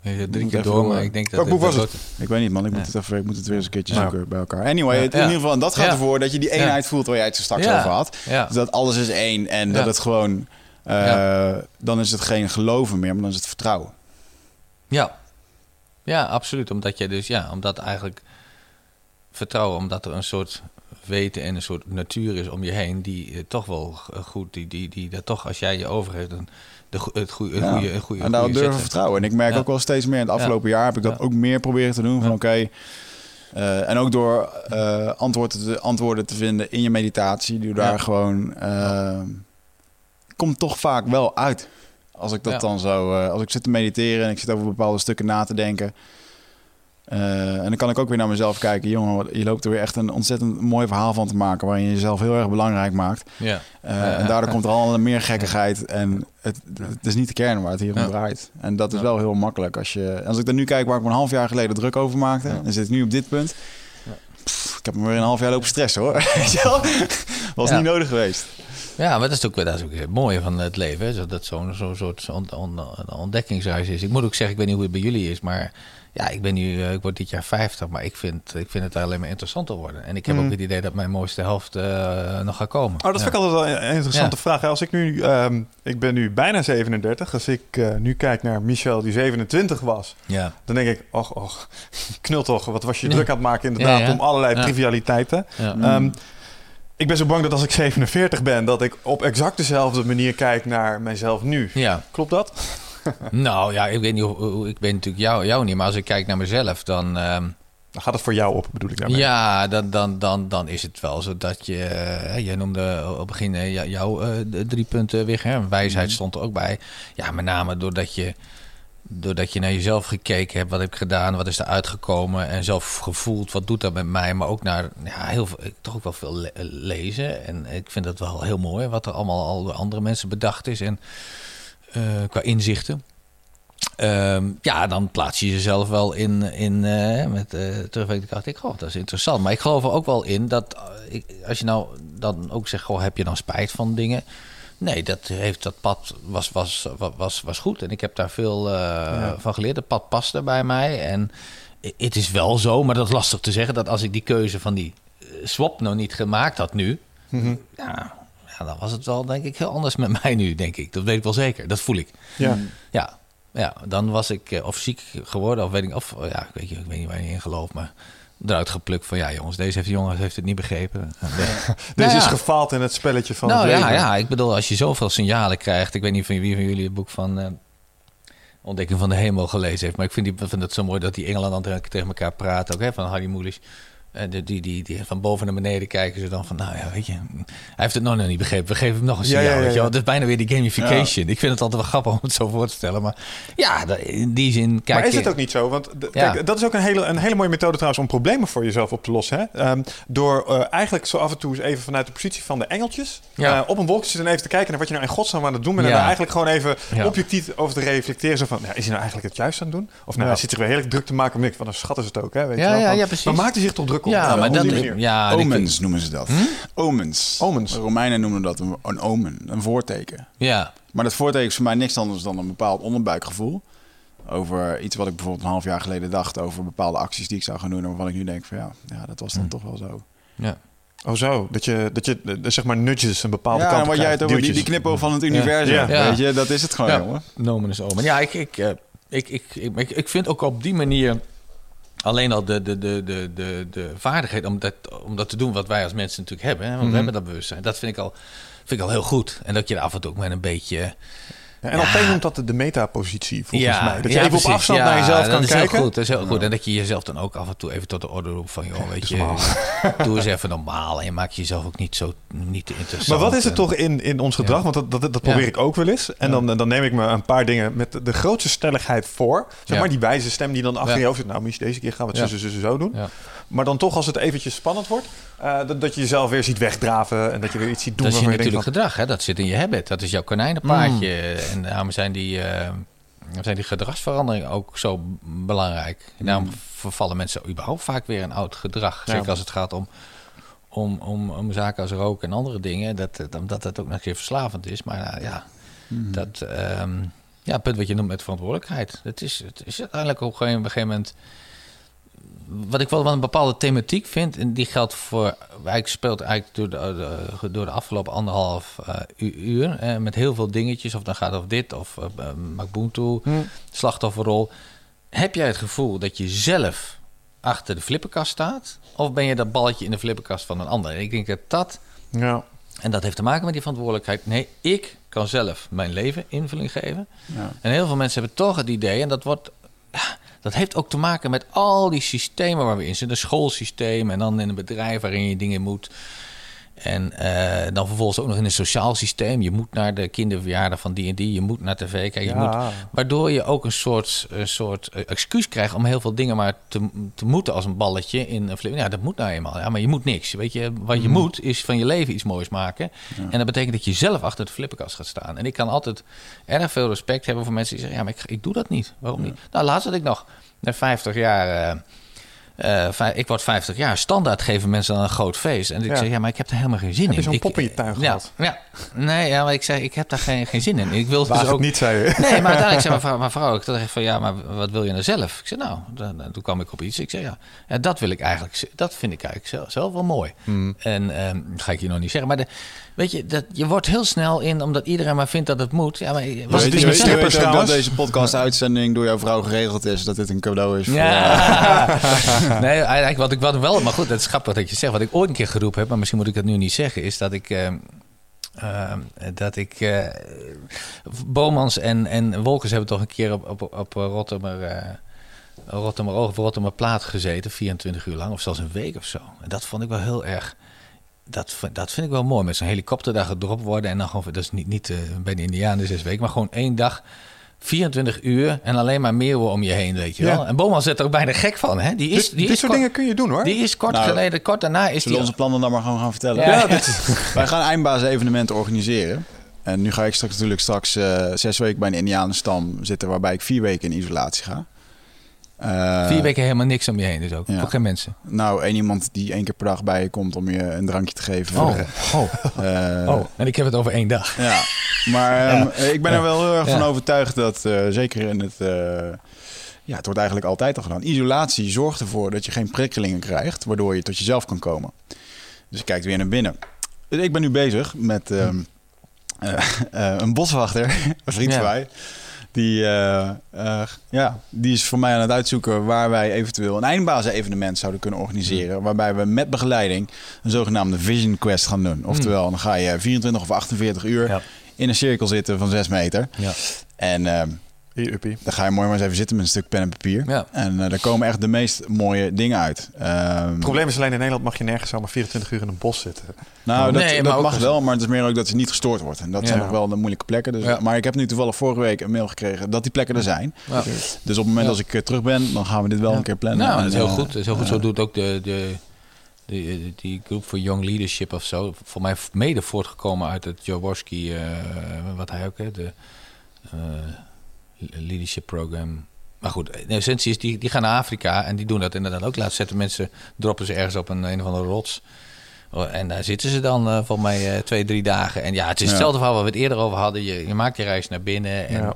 Je drie keer door, maar ik denk dat... Welk boek was dat- Ik weet niet, man. Ik moet, het, even, ik moet het weer eens een keertje Ja. zoeken bij elkaar. Anyway, in ieder geval, en dat gaat Ja. ervoor dat je die eenheid voelt waar jij het zo straks Ja. over had. Ja. Dus dat alles is één en Ja. dat het gewoon... eh, Ja. Dan is het geen geloven meer, maar dan is het vertrouwen. Ja. Ja, absoluut. Omdat je dus, ja, omdat eigenlijk vertrouwen, omdat er een soort weten en een soort natuur is om je heen die eh, toch wel eh, goed, die, die, die dat toch als jij je over hebt, een, de, het goede, Ja. goede, goede, en goede durven vertrouwen. En ik merk Ja. ook wel steeds meer in het afgelopen jaar heb ik dat ook meer proberen te doen. Van oké. eh, en ook door eh, antwoorden, te, antwoorden te vinden in je meditatie. Die daar gewoon. eh, komt toch vaak wel uit. Als ik dat dan zo. als ik zit te mediteren en ik zit over bepaalde stukken na te denken. Eh, en dan kan ik ook weer naar mezelf kijken. Jongen, je loopt er weer echt een ontzettend mooi verhaal van te maken. Waarin je jezelf heel erg belangrijk maakt. Ja. Eh, en daardoor komt er al meer gekkigheid. En het, het is niet de kern waar het hier om draait. En dat is wel heel makkelijk. Als, je, als ik dan nu kijk waar ik me een half jaar geleden druk over maakte. Dan zit ik nu op dit punt. Pff, ik heb me weer een half jaar lopen stressen hoor. Was niet nodig geweest. Ja, maar dat is ook, dat is ook het mooie van het leven. Hè? Dat zo'n soort on- on- ontdekkingsreis is. Ik moet ook zeggen, ik weet niet hoe het bij jullie is, maar ja, ik ben nu, eh, ik word dit jaar 50, maar ik vind, ik vind het alleen maar interessanter worden. En ik heb Mm. ook het idee dat mijn mooiste helft eh, nog gaat komen. Oh, dat vind ik altijd wel een interessante Ja. vraag. Als ik nu, ehm, ik ben nu bijna 37. Als ik eh, nu kijk naar Michel die 27 was, Ja, dan denk ik, och, och, knul toch, wat was je Ja. druk aan het maken inderdaad Ja, ja. om allerlei Ja. trivialiteiten. ja. Ehm, ik ben zo bang dat als ik 47 ben, dat ik op exact dezelfde manier kijk naar mijzelf nu. ja. Klopt dat? Nou ja, ik weet niet hoe, ik weet natuurlijk jou, jou niet, maar als ik kijk naar mezelf, dan... ehm, Dan gaat het voor jou op, bedoel ik daarmee. Ja, dan, dan, dan, dan is het wel zo dat je... eh, je noemde op het begin eh, jou- jouw eh, drie punten weg. Hè? Wijsheid Mhm. stond er ook bij. Ja, met name doordat je, doordat je naar jezelf gekeken hebt. Wat heb ik gedaan? Wat is er uitgekomen? En zelf gevoeld, wat doet dat met mij? Maar ook naar ja, heel veel, toch ook wel veel le- lezen. En ik vind dat wel heel mooi wat er allemaal al door andere mensen bedacht is. En qua inzichten. Ehm, ja, dan plaats je jezelf wel in, in eh, met uh, terugwerkende kracht. Ik goh, dat is interessant. Maar ik geloof er ook wel in dat eh, ik, als je nou dan ook zegt, goh, heb je dan spijt van dingen? Nee, dat, heeft, dat pad was, was, was, was, goed. En ik heb daar veel eh, van geleerd. Het pad paste bij mij. En het is wel zo, maar dat is lastig te zeggen... dat als ik die keuze van die eh, swap nou niet gemaakt had nu... Mhm. ja, ja, dan was het wel denk ik heel anders met mij nu, denk ik. Dat weet ik wel zeker. Dat voel ik. Ja. Ja, ja dan was ik eh, of ziek geworden, of weet ik, of oh ja, ik weet, ik weet niet waar je in gelooft, maar eruit geplukt van ja, jongens, deze heeft, jongens heeft het niet begrepen. Deze Nou is ja. gefaald in het spelletje van nou het leven. ja, ja, ik bedoel, als je zoveel signalen krijgt, ik weet niet van wie van jullie het boek van eh, Ontdekking van de Hemel gelezen heeft, maar ik vind, die, vind het zo mooi dat die engelen dan tegen tegen elkaar praten, ook hè, van Harry Mulisch. En die, die, die, die van boven naar beneden kijken ze dan van, nou ja, weet je, hij heeft het nog niet begrepen. We geven hem nog een signaal, ja, ja, weet je wel. Dat is bijna weer die gamification. Ik vind het altijd wel grappig om het zo voor te stellen. Maar ja, in die zin kijk maar is het ook niet zo? Want kijk, dat is ook een hele, een hele mooie methode trouwens om problemen voor jezelf op te lossen. Hè? Ehm, door eh, eigenlijk zo af en toe eens even vanuit de positie van de engeltjes eh, op een wolkje te zitten en even te kijken naar wat je nou in godsnaam aan het doen bent. En daar eigenlijk gewoon even objectief over te reflecteren. Zo van, ja, is hij nou eigenlijk het juist aan het doen? Of nou, hij zit zich weer heerlijk druk te maken. Maar ik van een schat is het ook. Hè? Weet Ja, je wel? Van, ja, precies. Maar maakt hij zich toch druk Ja, eh, maar dat... manier? Ja, Omens noemen ze dat. Omens. Omens. De Romeinen noemen dat een, een omen, een voorteken. ja, Maar dat voorteken is voor mij niks anders dan een bepaald onderbuikgevoel. Over iets wat ik bijvoorbeeld een half jaar geleden dacht. Over bepaalde acties die ik zou gaan doen. En waarvan ik nu denk van ja, ja dat was dan Hm. toch wel zo. ja. Oh zo, dat je, dat je zeg maar nudges een bepaalde ja, kant op wat jij het over die, die knipoog van het universum. Ja. Ja. Weet je, dat is het gewoon, Ja. jongen. Nomen is omen. Ja, ik, ik, eh, ik, ik, ik, ik, ik vind ook op die manier alleen al de, de, de, de, de, de vaardigheid om dat, om dat te doen wat wij als mensen natuurlijk hebben. Hè? Want Mhm. we hebben dat bewustzijn. Dat vind ik, al, vind ik al heel goed. En dat je er af en toe ook met een beetje... Ja, en Alpé noemt dat de, metapositie volgens mij. Dat je ja, even precies. op afstand Ja, naar jezelf dat kan is kijken. Heel goed, dat is heel goed. En dat je jezelf dan ook af en toe even tot de orde roept van... joh, weet je, doe eens even normaal. En je maakt jezelf ook niet, zo, niet te interessant. Maar wat is het toch in, in ons gedrag? Ja. Want dat, dat, dat probeer Ja. ik ook wel eens. En dan, dan neem ik me een paar dingen met de grootste stelligheid voor. Zeg Ja. maar die wijze stem die dan achter Ja. je hoofd zit. Nou, Mies, deze keer gaan we het Ja. zo, zo, zo, zo doen. Maar dan toch als het eventjes spannend wordt... eh, dat, dat je jezelf weer ziet wegdraven. En dat je weer iets ziet doen Dat is je denkt natuurlijk gedrag, hè? dat zit in je habit. Dat is jouw konijnenpaardje. Mm. En daarom zijn die, eh, zijn die gedragsveranderingen ook zo belangrijk. En daarom vervallen mensen überhaupt vaak weer in oud gedrag. Ja. Zeker als het gaat om, om, om, om zaken als roken en andere dingen. Dat, dat- omdat dat ook nog een keer verslavend is. Maar ja, dat... ehm, ja, het punt wat je noemt met verantwoordelijkheid. Het is, het is uiteindelijk op een gegeven moment wat ik wel wel een bepaalde thematiek vind, en die geldt voor. Eigenlijk speelt eigenlijk door de, de- door de afgelopen anderhalf eh, uur. eh, met heel veel dingetjes, of dan gaat het over dit, of uh, slachtofferrol. Heb jij het gevoel dat je zelf achter de flipperkast staat? Of ben je dat balletje in de flipperkast van een ander? En ik denk dat dat, Ja. en dat heeft te maken met die verantwoordelijkheid. Nee, ik kan zelf mijn leven invulling geven. Ja. En heel veel mensen hebben toch het idee, en dat wordt. ja, Dat heeft ook te maken met al die systemen waar we in zitten. Een schoolsysteem en dan in een bedrijf waarin je dingen moet. En eh, dan vervolgens ook nog in een sociaal systeem. Je moet naar de kinderverjaardag van die en die. Je moet naar tv kijken. Je Ja. moet, waardoor je ook een soort, een soort eh, excuus krijgt om heel veel dingen maar te, te moeten als een balletje in een. Ja, dat moet nou eenmaal. Ja, maar je moet niks. Weet je, wat je moet is van je leven iets moois maken. En dat betekent dat je zelf achter de flipperkast gaat staan. En ik kan altijd erg veel respect hebben voor mensen die zeggen: Ja, maar ik, ik doe dat niet. Waarom niet? Nou, laatst had ik nog na 50 jaar. eh, eh, ik word 50 jaar. Standaard geven mensen dan een groot feest. En ik Ja. zeg, ja, maar ik heb er helemaal geen zin Heb je in. zo'n pop in je tuin gehad? Ja, nee, ja, maar ik zeg, ik heb daar geen, geen zin in. Ik wil dus ook niet, zei je. Nee, maar uiteindelijk zei mijn vrouw, mijn vrouw ik dacht van ja, maar wat wil je nou zelf? Ik zei nou, dan, dan- toen kwam ik op iets. Ik zei ja, ja, dat wil ik eigenlijk, dat vind ik eigenlijk zelf, zelf wel mooi. Hmm. En ehm, dat ga ik je nog niet zeggen, maar de, weet je, dat, je wordt heel snel in, omdat iedereen maar vindt dat het moet. Ja, maar was Je het weet, niet je weet, je weet ook dat deze podcast-uitzending door jouw vrouw geregeld is. Dat dit een cadeau is voor... Ja. nee, eigenlijk wat ik wat wel, maar goed, dat is grappig dat je zegt. Wat ik ooit een keer geroepen heb, maar misschien moet ik dat nu niet zeggen, is dat ik. ehm, ehm, dat ik. eh Bomans en, en Wolkers hebben toch een keer op, op, op Rotterdam. eh Rotterdam Oog of Rotterdam Plaat gezeten, 24 uur lang, of zelfs een week of zo. En dat vond ik wel heel erg. Dat, vind- dat vind ik wel mooi. Met zo'n helikopter daar gedropt worden. En dan gewoon, dat is niet, niet eh, bij de Indianen zes weken, maar gewoon één dag. 24 uur en alleen maar meeuwen om je heen, weet je Ja. wel. En Boman zit er ook bijna gek van, hè? Die is, Dit, die dit is soort kort, dingen kun je doen, hoor. Die is kort Nou, geleden, kort daarna is Zullen die... onze plannen dan maar gewoon gaan vertellen? Ja, ja. Wij gaan eindbazen evenementen organiseren. En nu ga ik straks natuurlijk straks eh, zes weken bij een Indianenstam zitten... waarbij ik vier weken in isolatie ga. Eh, Vier weken helemaal niks om je heen, dus ook. Ja. Geen mensen. Nou, één iemand die één keer per dag bij je komt om je een drankje te geven. Oh, oh, Eh, oh. En ik heb het over één dag. Ja, maar ehm, eh, ik ben er wel heel erg van overtuigd dat eh, zeker in het... ja, het wordt eigenlijk altijd al gedaan. Isolatie zorgt ervoor dat je geen prikkelingen krijgt... waardoor je tot jezelf kan komen. Dus je kijkt weer naar binnen. Dus ik ben nu bezig met ehm, eh, eh, een boswachter, een vriend van mij... Die, eh, eh, ja, die is voor mij aan het uitzoeken waar wij eventueel een eindbazen-evenement zouden kunnen organiseren. Waarbij we met begeleiding een zogenaamde Vision Quest gaan doen. Oftewel, dan ga je 24 of 48 uur Ja. in een cirkel zitten van 6 meter. Ja. En ehm, uppie. dan ga je mooi maar eens even zitten met een stuk pen en papier. Ja. En eh daar komen echt de meest mooie dingen uit. Ehm, Het probleem is alleen in Nederland mag je nergens zomaar 24 uur in een bos zitten. nou, dat, Nee, dat mag wel, maar het is meer ook dat ze niet gestoord wordt. En dat Ja. zijn nog wel de moeilijke plekken. Dus, Ja. Maar ik heb nu toevallig vorige week een mail gekregen dat die plekken er zijn. Ja. Dus op het moment Ja. als ik eh, terug ben, dan gaan we dit wel Ja. een keer plannen. Nou, dat is heel eh, goed. Dat is heel goed. Zo doet ook de, de, de, die groep voor Young Leadership of zo. Voor mij mede voortgekomen uit het Jaworski, eh wat hij ook, hè, de eh, leadership program. Maar goed, in essentie is, die, die gaan naar Afrika en die doen dat inderdaad ook. Laat zetten mensen, droppen ze ergens op een, een of andere rots. En daar zitten ze dan volgens mij eh, twee, drie dagen. En ja, het is Ja. hetzelfde verhaal waar we het eerder over hadden. Je, je maakt je reis naar binnen en Ja.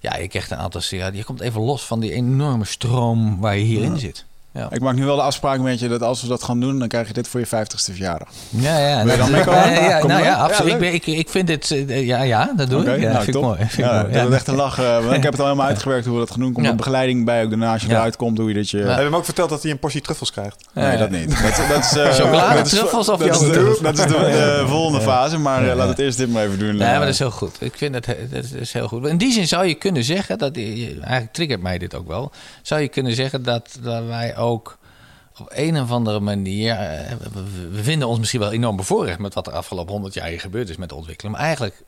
ja, je krijgt een aantal sigaretten. Je komt even los van die enorme stroom waar je hierin zit. Ja, Ik maak nu wel de afspraak met je dat als we dat gaan doen, dan krijg je dit voor je 50ste verjaardag. ja, ja. Wil je dan dat- meekomen? eh, ja, Kom nou maar. ja, absoluut. Ja, ik, ben, ik, ik vind dit, eh, ja, ja, dat doe Oké, ik. Ja, nou, vind ik mooi. Vind Ja, mooi. dat Ja. is echt een lach. eh, ik heb het al helemaal uitgewerkt hoe we dat gaan doen. Komt Ja. er begeleiding bij ook daarna als je Ja. eruit komt, hoe je dat je... Ja. Heb je hem ook verteld dat hij een portie truffels krijgt? Ja, Nee, ja. dat niet. Dat, dat is, eh, Chocolade, dat is- truffels of dat is, de, dat is de, de volgende fase. Maar eh, Ja. laat het eerst dit maar even doen. Nee, eh. maar dat is heel goed. Ik vind het dat is heel goed. In die zin zou je kunnen zeggen, dat, eigenlijk triggert mij dit ook wel, zou je kunnen zeggen dat, dat wij ook op een of andere manier, eh, we, vinden ons misschien wel enorm bevoorrecht met wat er afgelopen honderd jaar hier gebeurd is met de ontwikkeling. Maar eigenlijk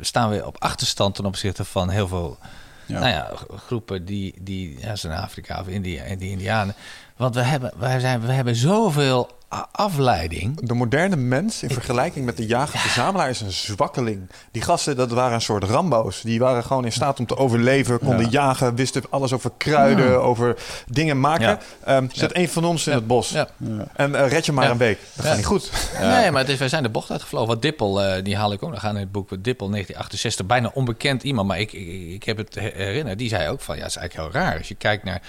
staan we op achterstand ten opzichte van heel veel Ja. nou ja, groepen die, die ja, zijn Afrika of India en die Indianen. Want we hebben, wij zijn, we hebben zoveel afleiding. De moderne mens in vergelijking met de jager-verzamelaar is een zwakkeling. Die gasten, dat waren een soort Rambo's. Die waren gewoon in staat om te overleven, konden jagen, wisten alles over kruiden, over dingen maken. Ja. Ehm, zet één van ons in Ja. het bos Ja. en eh, red je maar Ja. een week. Dat Ja. gaat niet goed. Nee, maar het is, wij zijn de bocht uitgevlogen. Wat Dippel, eh, die haal ik ook nog aan in het boek. Wat Dippel 1968, bijna onbekend iemand. Maar ik, ik, ik heb het he- herinnerd. Die zei ook van, ja, het is eigenlijk heel raar. Als je kijkt naar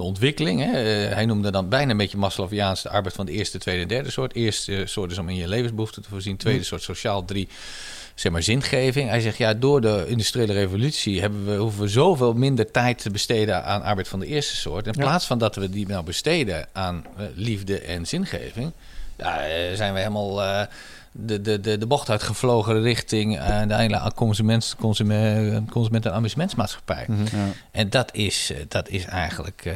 de ontwikkeling. Hè. Eh, hij noemde dan bijna een beetje Maslowiaans de arbeid van de eerste, tweede en derde soort. Eerste soort is om in je levensbehoeften te voorzien. Tweede soort sociaal, drie zeg maar, zingeving. Hij zegt, ja, door de industriële revolutie hebben we, hoeven we zoveel minder tijd te besteden aan arbeid van de eerste soort. In plaats van dat we die nou besteden aan eh, liefde en zingeving, ja, eh, zijn we helemaal de, de, de, de bocht uitgevlogen richting uh, de hele consument, consument, consument- en amusementsmaatschappij. Mhm. Ja. En dat is, eh, dat is eigenlijk eh,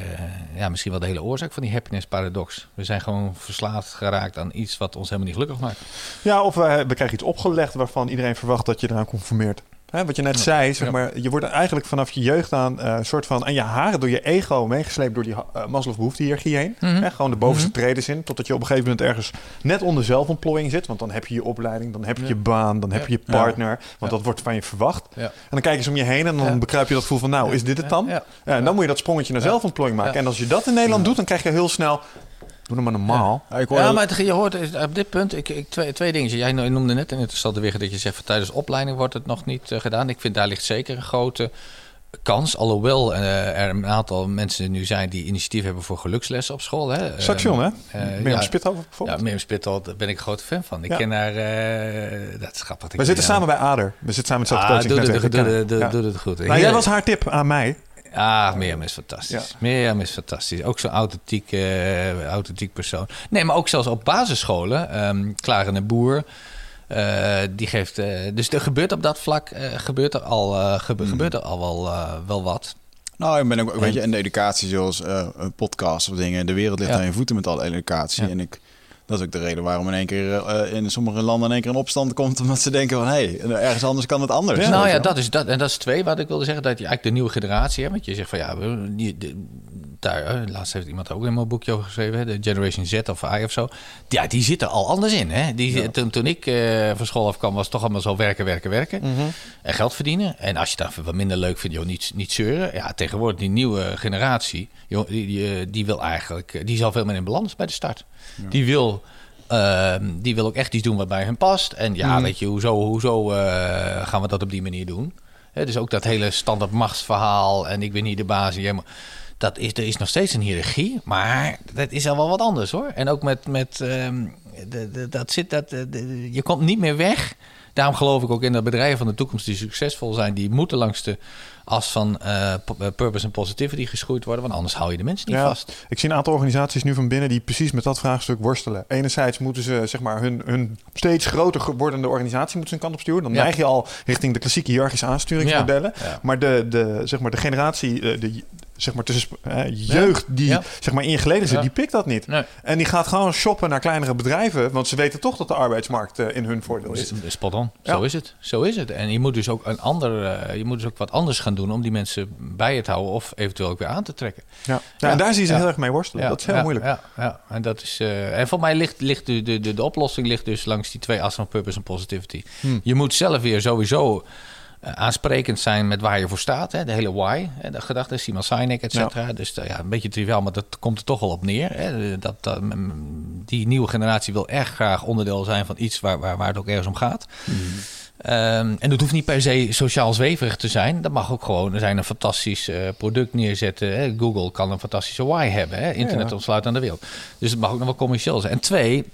ja, misschien wel de hele oorzaak van die happiness paradox. We zijn gewoon verslaafd geraakt aan iets wat ons helemaal niet gelukkig maakt. Ja, of we, we krijgen iets opgelegd waarvan iedereen verwacht dat je eraan conformeert. Hè, wat je net zei, zeg maar, je wordt eigenlijk vanaf je jeugd aan eh, een soort van aan je haren door je ego meegesleept door die uh, Maslow behoeftehiërarchie heen. Mhm. Hè, gewoon de bovenste treden in, totdat je op een gegeven moment ergens net onder zelfontplooiing zit. Want dan heb je je opleiding, dan heb je Ja. je baan, dan heb je je partner. Want dat wordt van je verwacht. En dan kijk je eens om je heen en dan bekruip je dat gevoel van, nou, is dit het dan? En dan moet je dat sprongetje naar zelfontplooiing maken. En als je dat in Nederland doet, dan krijg je heel snel, doe het maar normaal. Ja, ik hoorde Ja, maar het- je hoort het- op dit punt, ik, ik, twee, twee dingen. Jij noemde net een interessante weer dat je zegt van tijdens opleiding wordt het nog niet eh, gedaan. Ik vind daar ligt zeker een grote kans. Alhoewel eh, er een aantal mensen nu zijn die initiatief hebben voor gelukslessen op school. Hè. Station, hè? eh, Mirjam ja. Spithover Ja, bijvoorbeeld. Mirjam Spittel, daar ben ik een grote fan van. Ik Ja. ken haar, eh, dat is grappig. We zitten samen bij Ader. We zitten samen met hetzelfde Ah, doe, het- coachingsnetwerk. doe, We doe, kennen- doe, ja. doe het goed. Nou, jij was haar tip aan mij. Ah, Mirjam is fantastisch. Ja. Mirjam is fantastisch. Ook zo'n authentiek, eh, authentiek persoon. Nee, maar ook zelfs op basisscholen. Clara de Boer. eh, die geeft. eh, dus er gebeurt op dat vlak gebeurt er al, gebe- gebeurt er al wel, wel wat. Nou, ik ben ook, weet je, in de educatie zoals een podcast of dingen. De wereld ligt Ja. aan je voeten met alle educatie. Ja. En ik, dat is ook de reden waarom in één keer eh, in sommige landen in één keer een opstand komt. Omdat ze denken van, hé, hey, ergens anders kan het anders. Ja, nou ja, dat is, dat, en dat is twee wat ik wilde zeggen. Dat je eigenlijk de nieuwe generatie hebt. Want je zegt van ja, we, die, de- daar, laatst heeft iemand ook in mijn boekje over geschreven. hè, De Generation Z of I of zo. Ja, die zitten al anders in. Hè? Die, toen, toen ik eh, van school afkwam, was het toch allemaal zo werken, werken, werken. En geld verdienen. En als je dat wat minder leuk vindt, joh, niet, niet zeuren. Ja, tegenwoordig die nieuwe generatie, joh, die, die, eh, die wil eigenlijk, die is al veel meer in balans bij de start. Die wil... ehm, die wil ook echt iets doen wat bij hem past. En ja, weet je, hoezo, hoezo eh, gaan we dat op die manier doen? Hè, dus ook dat hele standaard machtsverhaal en ik ben hier de baas. jij Dat is, er is nog steeds een hiërarchie, maar dat is al wel wat anders hoor. En ook met, met ehm, de, de, dat zit, dat, de- je komt niet meer weg. Daarom geloof ik ook in dat bedrijven van de toekomst die succesvol zijn, die moeten langs de as van eh, eh, purpose en positivity geschoeid worden, want anders hou je de mensen niet Ja, vast. Ik zie een aantal organisaties nu van binnen die precies met dat vraagstuk worstelen. Enerzijds moeten ze zeg maar, hun, hun steeds groter wordende organisatie moeten ze een kant op sturen. Dan Ja. neig je al richting de klassieke hiërarchische aansturingsmodellen. Ja. Maar de, de, zeg maar, de generatie, eh, de, zeg maar, tussen, eh, jeugd die Ja. zeg maar, in je geleden zit, Ja. die pikt dat niet. Nee. En die gaat gewoon shoppen naar kleinere bedrijven. Want ze weten toch dat de arbeidsmarkt eh, in hun voordeel is. Spot on. Ja. Zo is het. Zo is het. En je moet dus ook een ander, eh, je moet dus ook wat anders gaan doen om die mensen bij je te houden of eventueel ook weer aan te trekken. Ja. Ja, en daar zie je ze Ja. heel erg mee worstelen. dat is heel ja, moeilijk. Ja, ja. En, dat is, eh, en voor mij ligt, ligt de, de, de, de oplossing ligt dus langs die twee assen van purpose en positivity. Hmm. Je moet zelf weer sowieso aansprekend zijn met waar je voor staat. Hè? De hele why, hè? de gedachte, Simon Sinek, et cetera. Dus eh, ja, een beetje triviaal, maar dat komt er toch wel op neer. Hè? Dat, dat, mm, die nieuwe generatie wil erg graag onderdeel zijn van iets waar, waar, waar het ook ergens om gaat. Ehm, en dat hoeft niet per se sociaal zweverig te zijn. Dat mag ook gewoon. Zijn een fantastisch eh, product neerzetten. Hè. Google kan een fantastische why hebben. Hè. Internet Ja. ontsluit aan de wereld. Dus het mag ook nog wel commercieel zijn. En twee,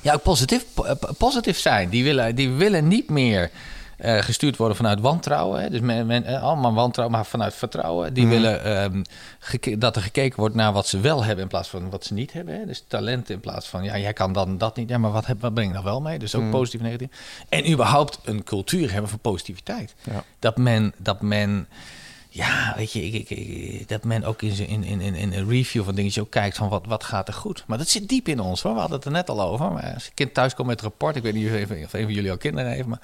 ja, ook positief, po- eh, positief zijn. Die willen, die willen niet meer eh, gestuurd worden vanuit wantrouwen. Hè. Dus men, men, eh, allemaal wantrouwen, maar vanuit vertrouwen. Die willen ehm, dat er gekeken wordt naar wat ze wel hebben in plaats van wat ze niet hebben. Hè. Dus talent in plaats van, ja, jij kan dan dat niet. Ja, maar wat, heb, wat breng je nou wel mee? Dus ook positief en negatief. En überhaupt een cultuur hebben van positiviteit. Ja. Dat men... Dat men ja, weet je, ik, ik, ik- dat men ook in, in, in, in, een review van dingetjes ook kijkt van wat, wat gaat er goed. Maar dat zit diep in ons hoor. We hadden het er net al over. Maar als een kind thuis komt met rapport, ik weet niet of een, of een van jullie al kinderen heeft, maar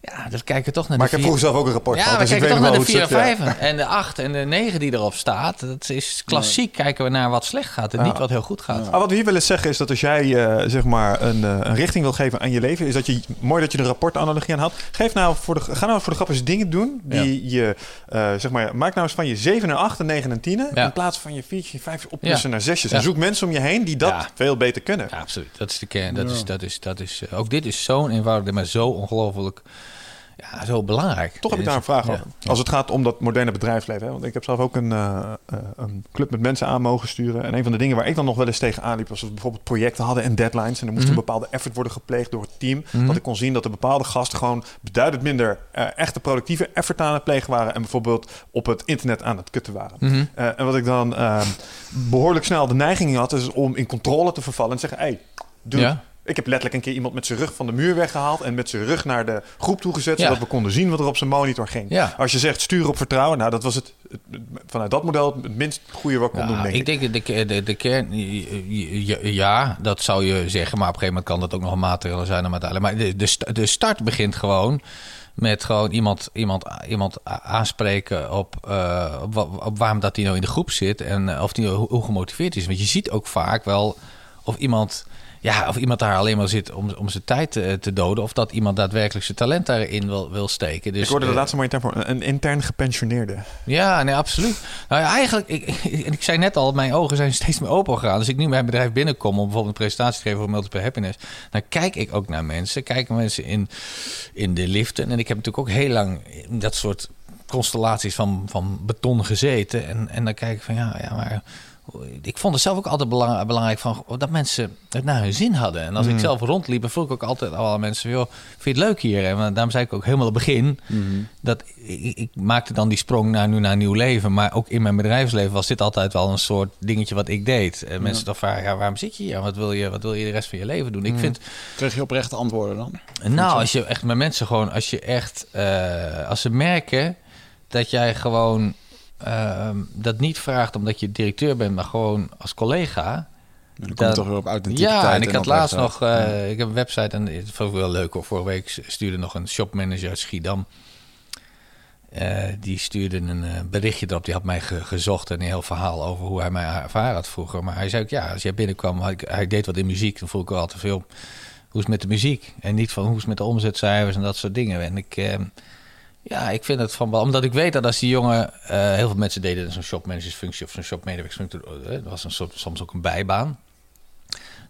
ja, dan kijken we toch naar Maar de ik heb vroeger zelf ook een rapport ja, gehad. we dus kijken toch naar de wel hoe 4 het en zit, 5 en de 8 en de 9 die erop staat. Dat is klassiek. Kijken we naar wat slecht gaat en Ja. niet wat heel goed gaat. Ah, wat we hier willen zeggen is dat als jij eh, zeg maar een, eh, een richting wil geven aan je leven, is dat je mooi dat je de rapportanalogie aan had. Geef nou voor de, ga nou voor de grap eens dingen doen die je eh, zeg maar maak nou eens van je 7 en 8 en 9 en 10 Ja. in plaats van je 4 5 oplossen naar zesjes. Ja. En zoek mensen om je heen die dat veel beter kunnen. Ja, absoluut. Dat is de kern. Dat is, dat is, dat is, ook dit is zo'n eenvoudig, maar zo ongelooflijk ja, zo belangrijk. Toch heb ik daar een vraag Ja. over. Als het gaat om dat moderne bedrijfsleven. Hè? Want ik heb zelf ook een, eh, eh, een club met mensen aan mogen sturen. En een van de dingen waar ik dan nog wel eens tegen aanliep... was dat we bijvoorbeeld projecten hadden en deadlines. En er moest Mhm. een bepaalde effort worden gepleegd door het team. Mhm. Dat ik kon zien dat de bepaalde gasten gewoon beduidend minder... eh, echte productieve effort aan het plegen waren. En bijvoorbeeld op het internet aan het kutten waren. Mhm. En wat ik dan eh, behoorlijk snel de neiging had... is om in controle te vervallen en te zeggen... Hey, doe Ja. Ik heb letterlijk een keer iemand met zijn rug van de muur weggehaald... en met zijn rug naar de groep toegezet... Ja. zodat we konden zien wat er op zijn monitor ging. Ja. Als je zegt stuur op vertrouwen... nou, dat was het, vanuit dat model het minst goede wat ik kon doen, denk ik ik. denk dat de, de, de kern, ja, dat zou je zeggen, maar op een gegeven moment kan dat ook nog een maatregel zijn om. Maar de, de, sta- de start begint gewoon met gewoon iemand, iemand, iemand aanspreken op, eh, op, wa- op waarom dat hij nou in de groep zit en eh, of die hoe, hoe gemotiveerd is. Want je ziet ook vaak wel of iemand. Ja, of iemand daar alleen maar zit om, om zijn tijd te, te doden. Of dat iemand daadwerkelijk zijn talent daarin wil, wil steken. Dus, ik hoorde de eh, laatste mooie term voor een, intern gepensioneerde. ja, nee, absoluut. Nou ja, eigenlijk, ik, en ik zei net al, mijn ogen zijn steeds meer open gegaan. Als ik nu bij mijn bedrijf binnenkom om bijvoorbeeld een presentatie te geven voor Multiple Happiness, dan kijk ik ook naar mensen. Kijken mensen in, in de liften. En ik heb natuurlijk ook heel lang in dat soort constellaties van, van beton gezeten. En, en dan kijk ik van, ja, ja, maar ik vond het zelf ook altijd belang- belangrijk van, dat mensen het naar hun zin hadden. En als ik zelf rondliep, vroeg ik ook altijd al aan mensen, joh, vind je het leuk hier? En daarom zei ik ook helemaal het begin, dat ik, ik maakte dan die sprong naar nu naar een nieuw leven. Maar ook in mijn bedrijfsleven was dit altijd wel een soort dingetje wat ik deed. En mensen dan vragen, ja, waarom zit je hier? Wat wil je, wat wil je de rest van je leven doen? Ik vind, Kreeg je oprechte antwoorden dan? nou, als je echt met mensen gewoon, als je echt, eh, als ze merken dat jij gewoon ehm, dat niet vraagt omdat je directeur bent, maar gewoon als collega. Dan Dat- toch weer op authenticiteit Ja, en ik had laatst nog, eh, ik heb een website en het vond ik wel leuk hoor. Vorige week stuurde nog een shopmanager uit Schiedam. Eh, die stuurde een eh, berichtje erop. Die had mij ge- gezocht en een heel verhaal over hoe hij mij ervaren had vroeger. Maar hij zei ook, ja, als jij binnenkwam, hij, hij deed wat in muziek. Dan voel ik wel altijd veel, hoe is het met de muziek? En niet van hoe is het met de omzetcijfers en dat soort dingen. En ik, eh, ja, ik vind het van wel, omdat ik weet dat als die jongen, eh, heel veel mensen deden zo'n shopmanagersfunctie of zo'n shopmedewerkersfunctie, eh, dat was een soort, soms ook een bijbaan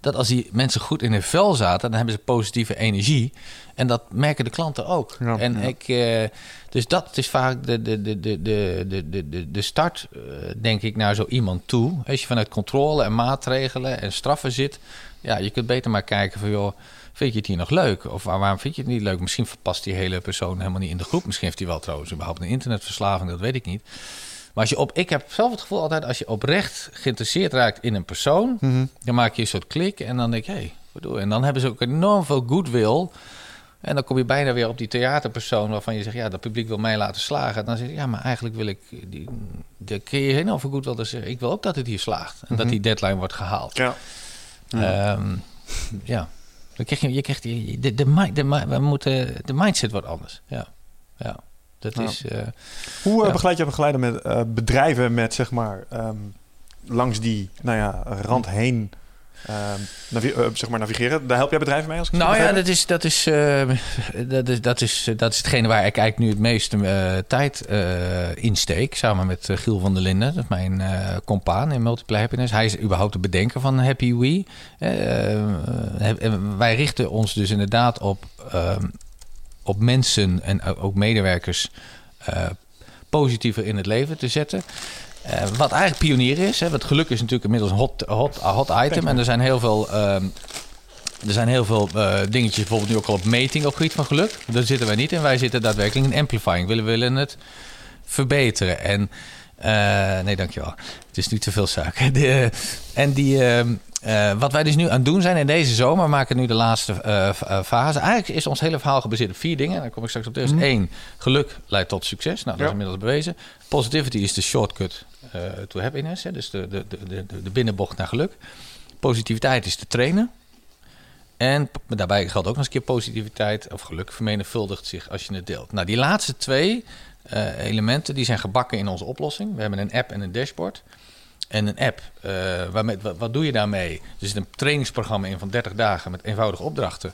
dat als die mensen goed in hun vel zaten, dan hebben ze positieve energie. En dat merken de klanten ook. Ja, en ja. ik, eh, dus dat is vaak de, de, de, de, de, de, de- start, denk ik, naar zo iemand toe. Als je vanuit controle en maatregelen en straffen zit, ja, je kunt beter maar kijken van, joh, vind je het hier nog leuk? Of waar- waarom vind je het niet leuk? Misschien verpast die hele persoon helemaal niet in de groep. Misschien heeft hij wel trouwens überhaupt een internetverslaving, dat weet ik niet. Maar als je op, ik heb zelf het gevoel altijd, als je oprecht geïnteresseerd raakt in een persoon, Mhm. dan maak je een soort klik en dan denk je, hé, hey, wat doe je? En dan hebben ze ook enorm veel goodwill. En dan kom je bijna weer op die theaterpersoon waarvan je zegt, ja, dat publiek wil mij laten slagen. En dan zeg je, ja, maar eigenlijk wil ik, die, de kun je veel goed wel dus zeggen, ik wil ook dat het hier slaagt. En dat die deadline wordt gehaald. Ja. Ja. ja. Dan krijg je, je krijgt die, de, we moeten, de mindset wordt anders. Ja, ja. Dat is... eh, Hoe eh, Ja. begeleid je begeleiden met eh, bedrijven met zeg maar ehm, langs die nou ja, rand heen eh, zeg maar navigeren? Daar help jij bedrijven mee als ik Nou ja, dat is, dat, is, eh, dat, is, dat, is, dat is hetgene waar ik eigenlijk nu het meeste eh, tijd eh insteek. Samen met eh, Giel van der Linden, dat is mijn eh compaan in Multiple Happiness. Hij is überhaupt de bedenker van Happy We. Eh, eh, wij richten ons dus inderdaad op, ehm, op mensen en ook medewerkers eh, positiever in het leven te zetten. Eh, wat eigenlijk pionier is. Hè, want geluk is natuurlijk inmiddels een hot, hot, hot item. En er zijn heel veel ehm, er zijn heel veel eh, dingetjes, bijvoorbeeld nu ook al op meting op gebied van geluk. Daar zitten wij niet in. Wij zitten daadwerkelijk in amplifying. We willen, willen het verbeteren. En eh, nee, dankjewel. Het is nu te veel suiker. De, en die, ehm, eh, wat wij dus nu aan het doen zijn in deze zomer, maken nu de laatste eh, eh, fase. Eigenlijk is ons hele verhaal gebaseerd op vier dingen. Daar kom ik straks op terug. Eén, geluk leidt tot succes. Nou, dat Ja. is inmiddels bewezen. Positivity is de shortcut eh, to happiness. Hè? Dus de, de, de, de, binnenbocht naar geluk. Positiviteit is te trainen. En daarbij geldt ook nog eens een keer positiviteit of geluk vermenigvuldigt zich als je het deelt. Nou, die laatste twee eh, elementen die zijn gebakken in onze oplossing. We hebben een app en een dashboard. En een app, eh, waarmee, wat doe je daarmee? Er zit een trainingsprogramma in van 30 dagen met eenvoudige opdrachten.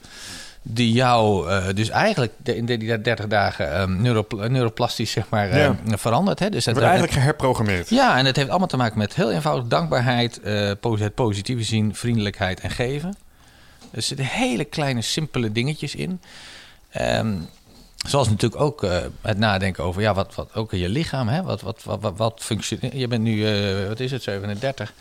Die jou eh, dus eigenlijk in die 30 dagen ehm, neuropl- neuroplastisch zeg maar, eh, verandert. Hè? Dus Het dat, wordt eigenlijk geherprogrammeerd. ja, en het heeft allemaal te maken met heel eenvoudig dankbaarheid, eh, posi- het positieve zien, vriendelijkheid en geven. Er zitten hele kleine, simpele dingetjes in. Ehm, Zoals natuurlijk ook eh, het nadenken over ja, wat, wat ook in je lichaam. Hè? Wat, wat, wat, wat, wat functioneert. Je bent nu, eh, wat is het, 37.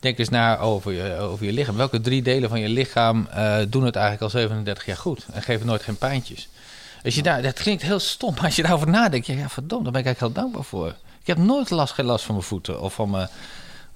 Denk eens na over je, over je lichaam. Welke drie delen van je lichaam eh, doen het eigenlijk al 37 jaar goed en geven nooit geen pijntjes? Als je daar, dat klinkt heel stom, maar als je daarover nadenkt, ja, ja verdomd, daar ben ik eigenlijk heel dankbaar voor. Ik heb nooit last, geen last van mijn voeten of van mijn,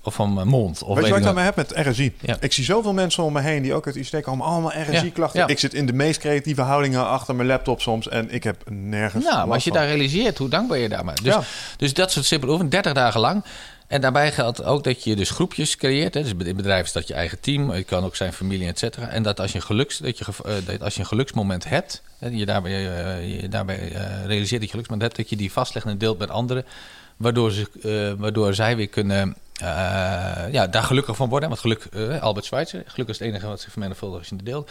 of van mijn mond. Of Weet je wat ik daarmee heb met RSI? Ja. Ik zie zoveel mensen om me heen die ook uit ICT komen. Allemaal RSI-klachten. Ja, ja. Ik zit in de meest creatieve houdingen achter mijn laptop soms. En ik heb nergens Nou, maar als je van. daar realiseert, hoe dankbaar je daarmee dus, dus dat soort simpele oefeningen, 30 dagen lang. En daarbij geldt ook dat je dus groepjes creëert. Hè. Dus in bedrijven is dat je eigen team. Het kan ook zijn familie, et cetera. En dat als je een, geluks, dat je, eh, dat als je een geluksmoment hebt... Hè, je daarbij, eh, je daarbij eh, realiseert dat je geluksmoment hebt... dat je die vastlegt en deelt met anderen... waardoor, ze, waardoor zij weer kunnen... eh, ja, daar gelukkig van worden. Want geluk, eh, Albert Schweitzer, geluk is het enige wat zich vermenigvuldigt als je het deelt.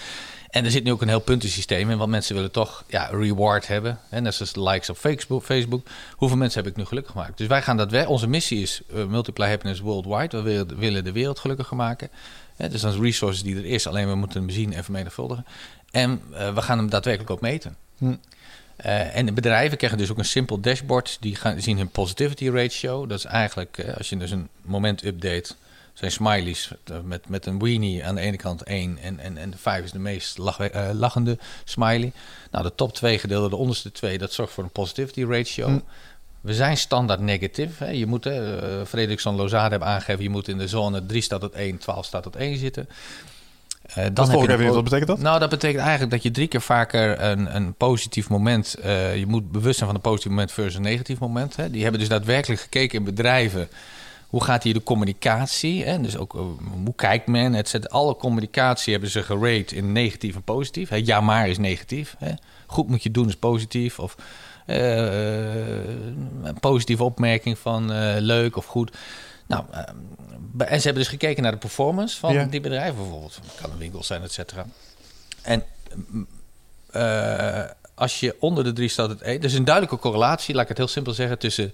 En er zit nu ook een heel puntensysteem in, want mensen willen toch ja, reward hebben. Hè, net zoals likes op Facebook, Facebook. Hoeveel mensen heb ik nu gelukkig gemaakt? Dus wij gaan dat weg. Onze missie is eh, Multiply Happiness Worldwide. We willen, de wereld gelukkiger maken. Hè, dus dat is resources die er is, alleen we moeten hem zien en vermenigvuldigen. En we gaan hem daadwerkelijk ook meten. Hm. Eh, en de bedrijven krijgen dus ook een simpel dashboard. Die gaan, zien hun positivity ratio. Dat is eigenlijk, eh, als je dus een moment update, zijn smileys eh, met, met een weenie aan de ene kant 1 en, en, en 5 is de meest lach, lachende smiley. Nou, de top 2 gedeelte, de onderste twee, dat zorgt voor een positivity ratio. Hm. We zijn standaard negatief. Hè. Je moet, uh, Frederickson Lozade hebben aangegeven, je moet in de zone 3 staat tot 1, 12 staat tot 1 zitten. Eh, dan Dat heb je even niet. Wat betekent dat? nou, dat betekent eigenlijk dat je drie keer vaker een, een positief moment. eh, je moet bewust zijn van een positief moment versus een negatief moment. Hè. Die hebben dus daadwerkelijk gekeken in bedrijven. Hoe gaat hier de communicatie? Hè? Dus ook eh, hoe kijkt men? Et cetera. Alle communicatie hebben ze gerate in negatief en positief. Hè? Ja, maar is negatief. Hè? Goed moet je doen is positief. Of een positieve opmerking van leuk of goed. Nou, eh, en ze hebben dus gekeken naar de performance van Ja. die bedrijven bijvoorbeeld. Het kan een winkel zijn, et cetera. En mm, eh, als je onder de drie staat het één. Dus een duidelijke correlatie, laat ik het heel simpel zeggen, tussen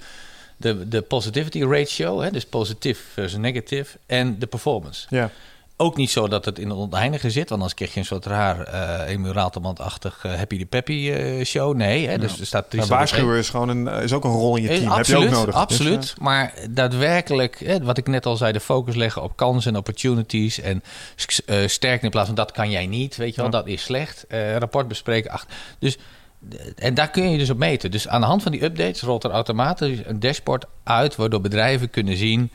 de, de positivity ratio, hè, dus positief versus negatief, en de performance. Ja. Ook niet zo dat het in het oneindige zit, want anders krijg je een soort raar uh, Emil Ratelband-achtig eh, Happy de Peppy eh, show. Nee, hè, dus er staat Maar waarschuwer is gewoon een, is ook een rol in je Eh, team. absoluut, Heb je ook nodig. Absoluut. Dus, eh, maar daadwerkelijk, hè, wat ik net al zei, de focus leggen op kansen en opportunities. En s- eh, sterken in plaats van dat kan jij niet. Weet je wel, Ja. dat is slecht. Eh, rapport bespreken. Ach, dus, eh, en daar kun je dus op meten. Dus aan de hand van die updates rolt er automatisch een dashboard uit. Waardoor bedrijven kunnen zien.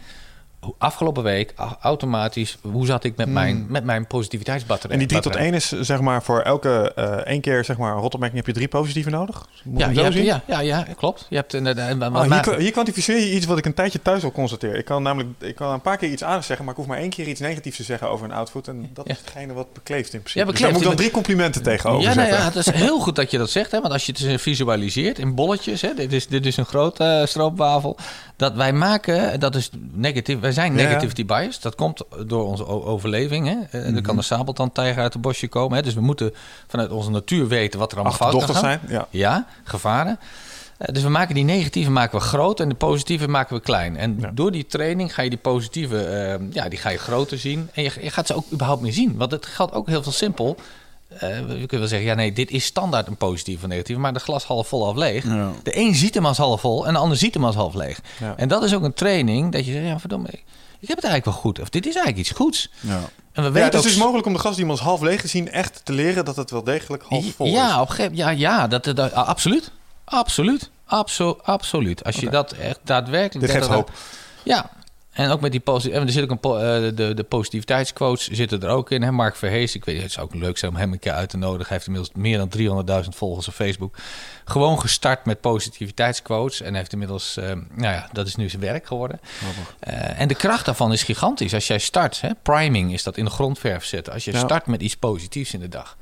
Afgelopen week automatisch, hoe zat ik met, mijn, met mijn positiviteitsbatterij? Hmm. en die 3 tot batterij. 1 is zeg maar voor elke eh één keer zeg maar een rotopmerking heb je drie positieve nodig. Moet Ja, je hebt, ja, ja, ja, klopt. Je hebt en wat- Oh, hier, kwantificeer je iets wat ik een tijdje thuis al constateer. Ik kan namelijk ik kan een paar keer iets aardigs zeggen, maar ik hoef maar één keer iets negatiefs te zeggen over een outfit. En dat Ja. is hetgene wat bekleeft in principe. Ja, Dus daar moet ik dan drie complimenten tegenover Ja, nou zetten. ja, het is heel goed dat je dat zegt. Hè? Want als je het visualiseert in bolletjes. Hè? Dit, is, dit is een grote eh, stroopwafel. Dat wij maken, dat is negatief. Wij zijn Ja. negativity bias. Dat komt door onze overleving. Hè? En Mhm. dan kan de sabeltandtijger uit het bosje komen. Hè? Dus we moeten vanuit onze natuur weten wat er allemaal fout kan gaan. zijn. Ja. Ja, gevaren. Eh, Dus we maken die negatieve maken we groot en de positieve maken we klein. En Ja. door die training ga je die positieve, eh, ja, die ga je groter zien. En je, je gaat ze ook überhaupt meer zien. Want het geldt ook heel veel simpel. Eh, we kunnen wel zeggen, ja nee, dit is standaard een positieve of negatieve. Maar de glas half vol half leeg. Ja. De een ziet hem als half vol en de ander ziet hem als half leeg. Ja. En dat is ook een training dat je zegt, ja verdomme, ik, heb het eigenlijk wel goed. Of dit is eigenlijk iets goeds. Ja. En we Ja, weten het is ook dus mogelijk om de gas die als half leeg te zien echt te leren dat het wel degelijk half vol ja, is. op een gegeven ja, ja, dat, dat, ah, absoluut. Absoluut. Abso, absoluut. Als je dat echt daadwerkelijk... Dit geeft dat- hoop. Ja. En ook met die positie. En er zit ook een po- eh, de, de positiviteitsquotes zitten er ook in. Hè? Mark Verhees, ik weet het zou ook leuk zijn om hem een keer uit te nodigen. Hij heeft inmiddels meer dan 300.000 volgers op Facebook. Gewoon gestart met positiviteitsquotes. En heeft inmiddels, eh, nou ja, dat is nu zijn werk geworden. Eh, en de kracht daarvan is gigantisch. Als jij start, hè, priming is dat in de grondverf zetten. Als je Ja. start met iets positiefs in de dag.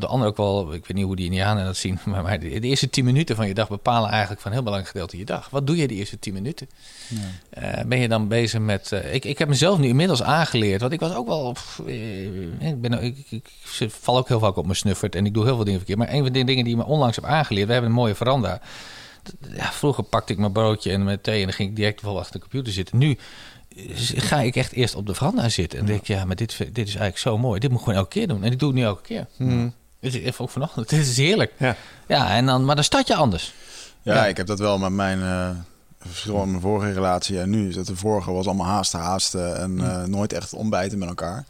De andere ook wel, ik weet niet hoe die Indianen dat zien, maar, maar de, de eerste 10 minuten van je dag bepalen eigenlijk van een heel belangrijk gedeelte je dag. Wat doe je de eerste 10 minuten? Eh, ben je dan bezig met. eh, ik, ik heb mezelf nu inmiddels aangeleerd, want ik was ook wel. pff, eh, ik, ben, ik, ik, ik val ook heel vaak op mijn snuffert en ik doe heel veel dingen verkeerd. Maar een van de dingen die ik me onlangs heb aangeleerd, we hebben een mooie veranda. Ja, vroeger pakte ik mijn broodje en mijn thee en dan ging ik direct wel achter de computer zitten. Nu ga ik echt eerst op de veranda zitten en denk ik, ja, maar dit, dit is eigenlijk zo mooi. Dit moet ik gewoon elke keer doen. En ik doe het nu elke keer. Hmm. Het is even ook vanochtend. Het is heerlijk. Ja. Ja, en dan, maar dan start je anders. Ja, Ja. ik heb dat wel met mijn verschil in mijn vorige relatie en nu. is Dat de vorige was allemaal haasten, haasten en eh, nooit echt ontbijten met elkaar.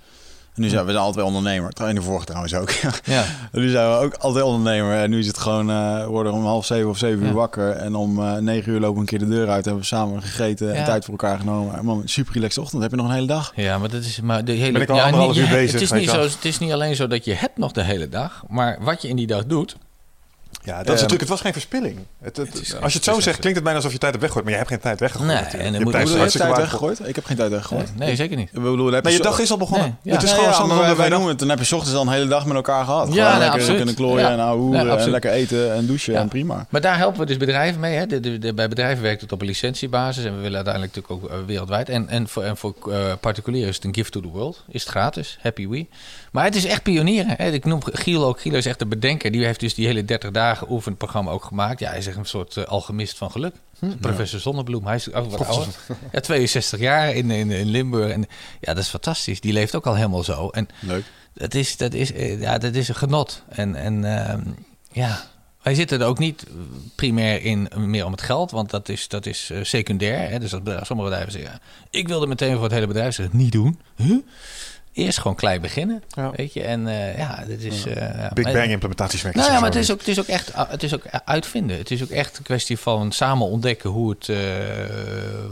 En nu zijn we zijn altijd ondernemer. De vorige trouwens ook. Ja. En nu zijn we ook altijd ondernemer. En nu is het gewoon, eh, we worden om half zeven of zeven uur wakker. En om eh, negen uur lopen we een keer de deur uit. Hebben we samen gegeten en tijd voor elkaar genomen. En man, super relaxed ochtend. Heb je nog een hele dag? Ja, maar dat is maar de hele. Ben ik al ja, anderhalf niet- uur bezig, Het is, niet zo, het is niet alleen zo dat je hebt nog de hele dag, maar wat je in die dag doet. Ja, dat is Ehm, natuurlijk, het was geen verspilling. Het, het- Het is- als je het zo zegt, klinkt het bijna alsof je tijd hebt weggegooid. Maar je hebt geen tijd weggegooid. Nee, natuurlijk. en Je moet- Heb je tijd weggegooid? Ik heb geen tijd weggegooid. Nee, zeker niet. Ik bedoel, heb Nee, je zo- dag is al begonnen. Nee, ja. Het is gewoon ja, zonder maar wij, noemen het, dan heb je 's ochtends al een hele dag met elkaar gehad. Ja, lekker absoluut. kunnen klooien Ja. en ouwe Ja, en absoluut. lekker eten en douchen Ja. en prima. Maar daar helpen we dus bedrijven mee. Hè. De, de, de- bij bedrijven werkt het op een licentiebasis. En we willen uiteindelijk natuurlijk ook eh, wereldwijd. En, en voor, en voor eh, particulieren is het een gift to the world. Is het gratis. Happy we. Maar het is echt pionieren. Hè. Ik noem Giel ook. Giel is echt de bedenker. Die heeft dus die hele 30 dagen oefenprogramma ook gemaakt. Ja, hij is echt een soort eh, alchemist van geluk. Professor Zonnebloem. Hij is ook wat ouder. Ja, 62 jaar in, in, in Limburg. En ja, dat is fantastisch. Die leeft ook al helemaal zo. En Leuk. dat is, dat is, eh, ja, dat is een genot. En, en ehm, ja, wij zitten er ook niet primair in eh, meer om het geld, want dat is, dat is secundair. Hè? Dus dat sommige bedrijven zeggen, ik wil er meteen voor het hele bedrijf zeggen, niet doen. Huh? Eerst gewoon klein beginnen, Ja. weet je. En eh, ja, dit is... eh, ja, Big maar- Bang implementaties werken nou ja, maar het is, ook, het, is ook echt, het is ook uitvinden. Het is ook echt een kwestie van samen ontdekken hoe het, eh,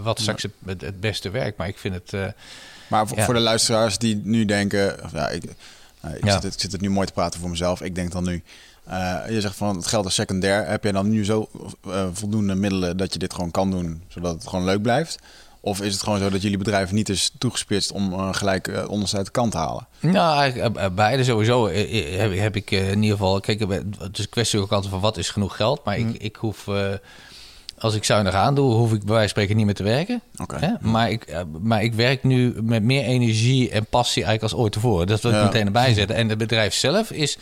wat straks het, het, het beste werkt. Maar ik vind het... eh, Maar voor, Ja. voor de luisteraars die nu denken... of Ja, ik, ik, Ja. zit, het- ik zit het nu mooi te praten voor mezelf. Ik denk dan nu... eh, je zegt van het geld is secundair. Heb je dan nu zo voldoende middelen dat je dit gewoon kan doen... zodat het gewoon leuk blijft? Of is het gewoon zo dat jullie bedrijf niet is toegespitst... om eh, gelijk eh, onderste uit de kant te halen? Nou, eigenlijk, eh, beide sowieso heb, heb ik in ieder geval... Kijk, het is een kwestie ook altijd van wat is genoeg geld. Maar ik, ik hoef... als ik zuinig aandoe, hoef ik bij wijze van spreken niet meer te werken. Hè? Maar, ik, maar ik werk nu met meer energie en passie eigenlijk als ooit tevoren. Dat wil ik Ja. meteen erbij zetten. En het bedrijf zelf is,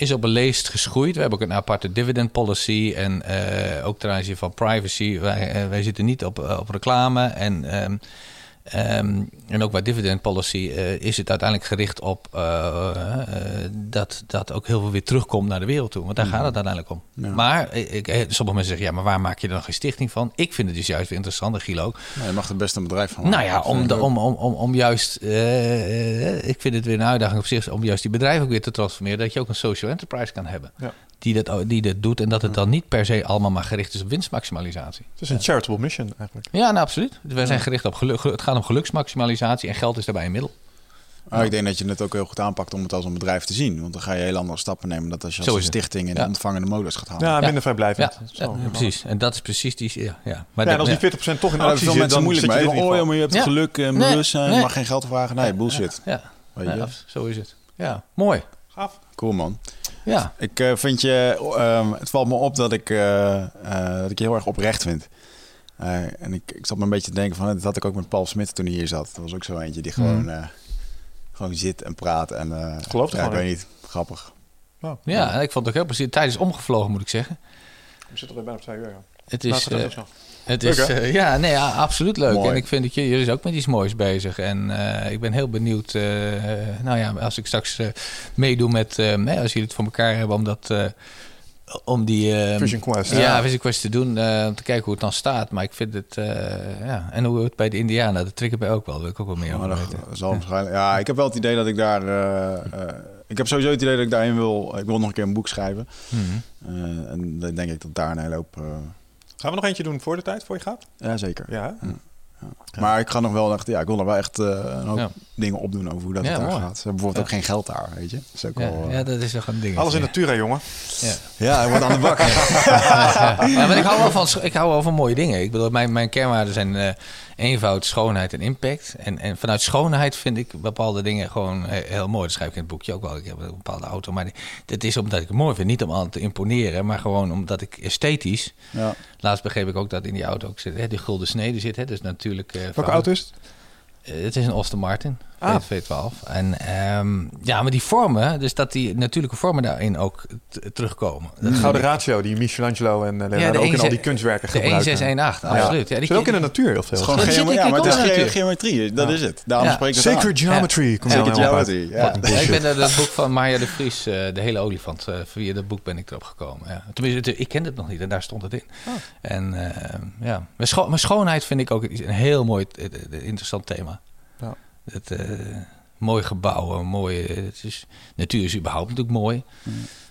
is op een leest geschoeid. We hebben ook een aparte dividend policy. En eh, ook ten aanzien van privacy. Wij, eh, wij zitten niet op, op reclame. En, ehm, ehm, en ook bij dividend policy eh, is het uiteindelijk gericht op eh, eh, dat, dat ook heel veel weer terugkomt naar de wereld toe. Want daar gaat het uiteindelijk om. Ja. Maar ik, sommige mensen zeggen, ja, maar waar maak je dan geen stichting van? Ik vind het dus juist weer interessant, Giel ook. Nou, je mag er best een bedrijf van Nou maken. ja, Dat om, de, om, om, om, om juist, ik vind het weer een uitdaging op zich, om juist die bedrijven ook weer te transformeren, dat je ook een social enterprise kan hebben. Ja. Die, dat, die dat doet en dat het dan niet per se allemaal maar gericht is op winstmaximalisatie. Het is een charitable mission eigenlijk. Ja, nou absoluut. Wij zijn gericht op geluk. Het gaat om geluksmaximalisatie en geld is daarbij een middel. Maar ik denk dat je het ook heel goed aanpakt om het als een bedrijf te zien. Want dan ga je heel andere stappen nemen dan als je als een stichting in Ja. de ontvangende modus gaat halen. Ja, Ja. minder vrijblijvend. Ja, Zo, ja, precies. En dat is precies die. Ja, ja. Maar Ja, en dat- als die 40% toch in actie veel zit, mensen dan moeilijk zit je er Oh maar je hebt Ja. geluk en Nee, bewustzijn, je nee. mag geen geld vragen. Nee, bullshit. ja, Weet je? zo is het. Ja, mooi. Gaaf. Cool man. Ja, Ik eh, vind je, ehm, het valt me op dat ik, eh, eh, dat ik je heel erg oprecht vind. Eh, en ik, ik zat me een beetje te denken van, dat had ik ook met Paul Smit toen hij hier zat. Dat was ook zo eentje die gewoon, Mhm. eh, gewoon zit en praat. En, eh Geloof er ja, ik gewoon weet niet, grappig. ja, en ik vond het ook heel precies. De tijd is omgevlogen, moet ik zeggen. We zitten alweer bijna op twee uur. Ja. Het is, eh. Het Leuk, is, eh, ja, nee, ja, absoluut leuk. Mooi. En ik vind dat jullie jullie zijn ook met iets moois bezig. En eh, ik ben heel benieuwd, nou ja, als ik straks meedoe met, nee, als jullie het voor elkaar hebben om dat, om die, Vision Quest. ja, Ja. Vision Quest te doen, om te kijken hoe het dan staat. Maar ik vind het, ja, en hoe het bij de Indianen, dat triggert mij ook wel. Wil ik ook wel meer over dat weten. zal waarschijnlijk. Ja, ik heb wel het idee dat ik daar. Ik heb sowieso het idee dat ik daarin wil. Ik wil nog een keer een boek schrijven. Mhm. Eh, en dan denk ik dat daar een hele hoop. eh, Gaan we nog eentje doen voor de tijd, voor je gaat? ja, zeker. Ja. Ja. Maar ik ga nog wel echt. Ja, ik wil er wel echt eh, een hoop Ja. Dingen opdoen over hoe dat Ja, het daar mooi. gaat. Ze hebben bijvoorbeeld ook geen geld daar, weet je. Dat is ook Ja, wel. eh, ja, dat is toch een ding. Alles in natura, jongen. Ja. ja, hij wordt aan de bak. Ja, maar ik hou wel van, ik hou wel van mooie dingen. Ik bedoel, mijn, mijn kernwaarden zijn eh, eenvoud, schoonheid en impact. En, en vanuit schoonheid vind ik bepaalde dingen gewoon he- heel mooi. Dat schrijf ik in het boekje ook wel. Ik heb een bepaalde auto. Maar dit is omdat ik het mooi vind. Niet om aan te imponeren, maar gewoon omdat ik esthetisch... ja. Laatst begreep ik ook dat in die auto ook zit, hè, die gulden snede zit. Hè, dus natuurlijk... eh, Welke auto is het? Eh, het is een Aston Martin. Ah. V12. En ehm, ja, maar die vormen, dus dat die natuurlijke vormen daarin ook terugkomen. Dat De gouden ratio die Michelangelo en uh, Leonardo de ook in al 1, die kunstwerken De gebruiken. 1618, absoluut. Ja, die ook in de natuur heel Het veel. is gewoon ik Ja, maar het is ge- geometrie. Dat Ja. is het. Daarom het aan. Sacred geometry komt Sacred geometry. Ik ben er dat boek van Maya de Vries, eh, De hele olifant, eh, via dat boek ben ik erop gekomen. Ja. Tenminste, het- ik kende het nog niet en daar stond het in. Oh. En eh, ja, mijn, scho- mijn schoonheid vind ik ook een heel mooi, eh, eh, interessant thema. Ja. Het, eh, mooi gebouwen, mooi, het is, natuur is überhaupt natuurlijk mooi.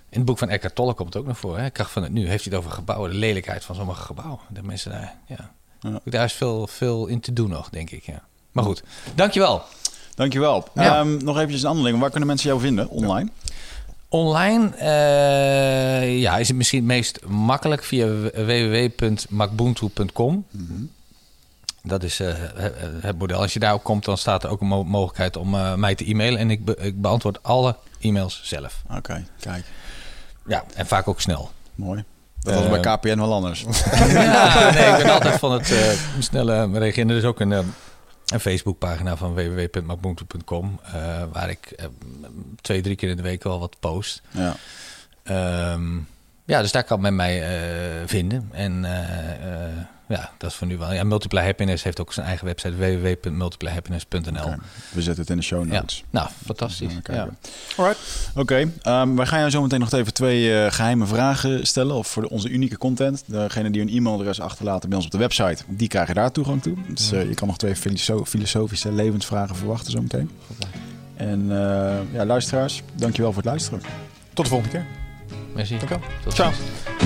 In het boek van Eckhart Tolle komt het ook naar voren. Hè? Kracht van het nu heeft hij het over gebouwen, de lelijkheid van sommige gebouwen. De mensen daar, ja. Ja. Daar is veel, veel in te doen nog, denk ik. Ja. Maar goed, dankjewel. Dankjewel. Ja. Ehm, nog eventjes een ander ding. Waar kunnen mensen jou vinden online? Online eh, ja, is het misschien het meest makkelijk via www.macbuntu.com. Dat is eh, het- model. Als je daarop komt, dan staat er ook een mo- mogelijkheid om eh, mij te e-mailen. En ik, be- ik beantwoord alle e-mails zelf. Oké, kijk. Ja, en vaak ook snel. Mooi. Dat was bij Eh, KPN wel anders. Ja, nee, ik ben altijd van het snelle reageren. Er is ook een, een Facebookpagina van www.macbuntu.com. eh waar ik twee, drie keer in de week wel wat post. ja. Ehm, ja, dus daar kan men mij vinden. En eh, ja, dat is voor nu wel. Ja, Multiply Happiness heeft ook zijn eigen website www.multiplyhappiness.nl. We zetten het in de show Ja, notes. nou, fantastisch. Ja, kijken. Oké, ehm, wij gaan jou zo meteen nog even twee eh, geheime vragen stellen. Of voor de- onze unieke content. Degene die een e-mailadres achterlaten bij ons op de website, die krijgen daar toegang toe. Dus eh, je kan nog twee filoso- filosofische levensvragen verwachten zo meteen. En eh, ja, luisteraars, dankjewel voor het luisteren. Tot de volgende keer. Merci. Tot Ciao. ziens.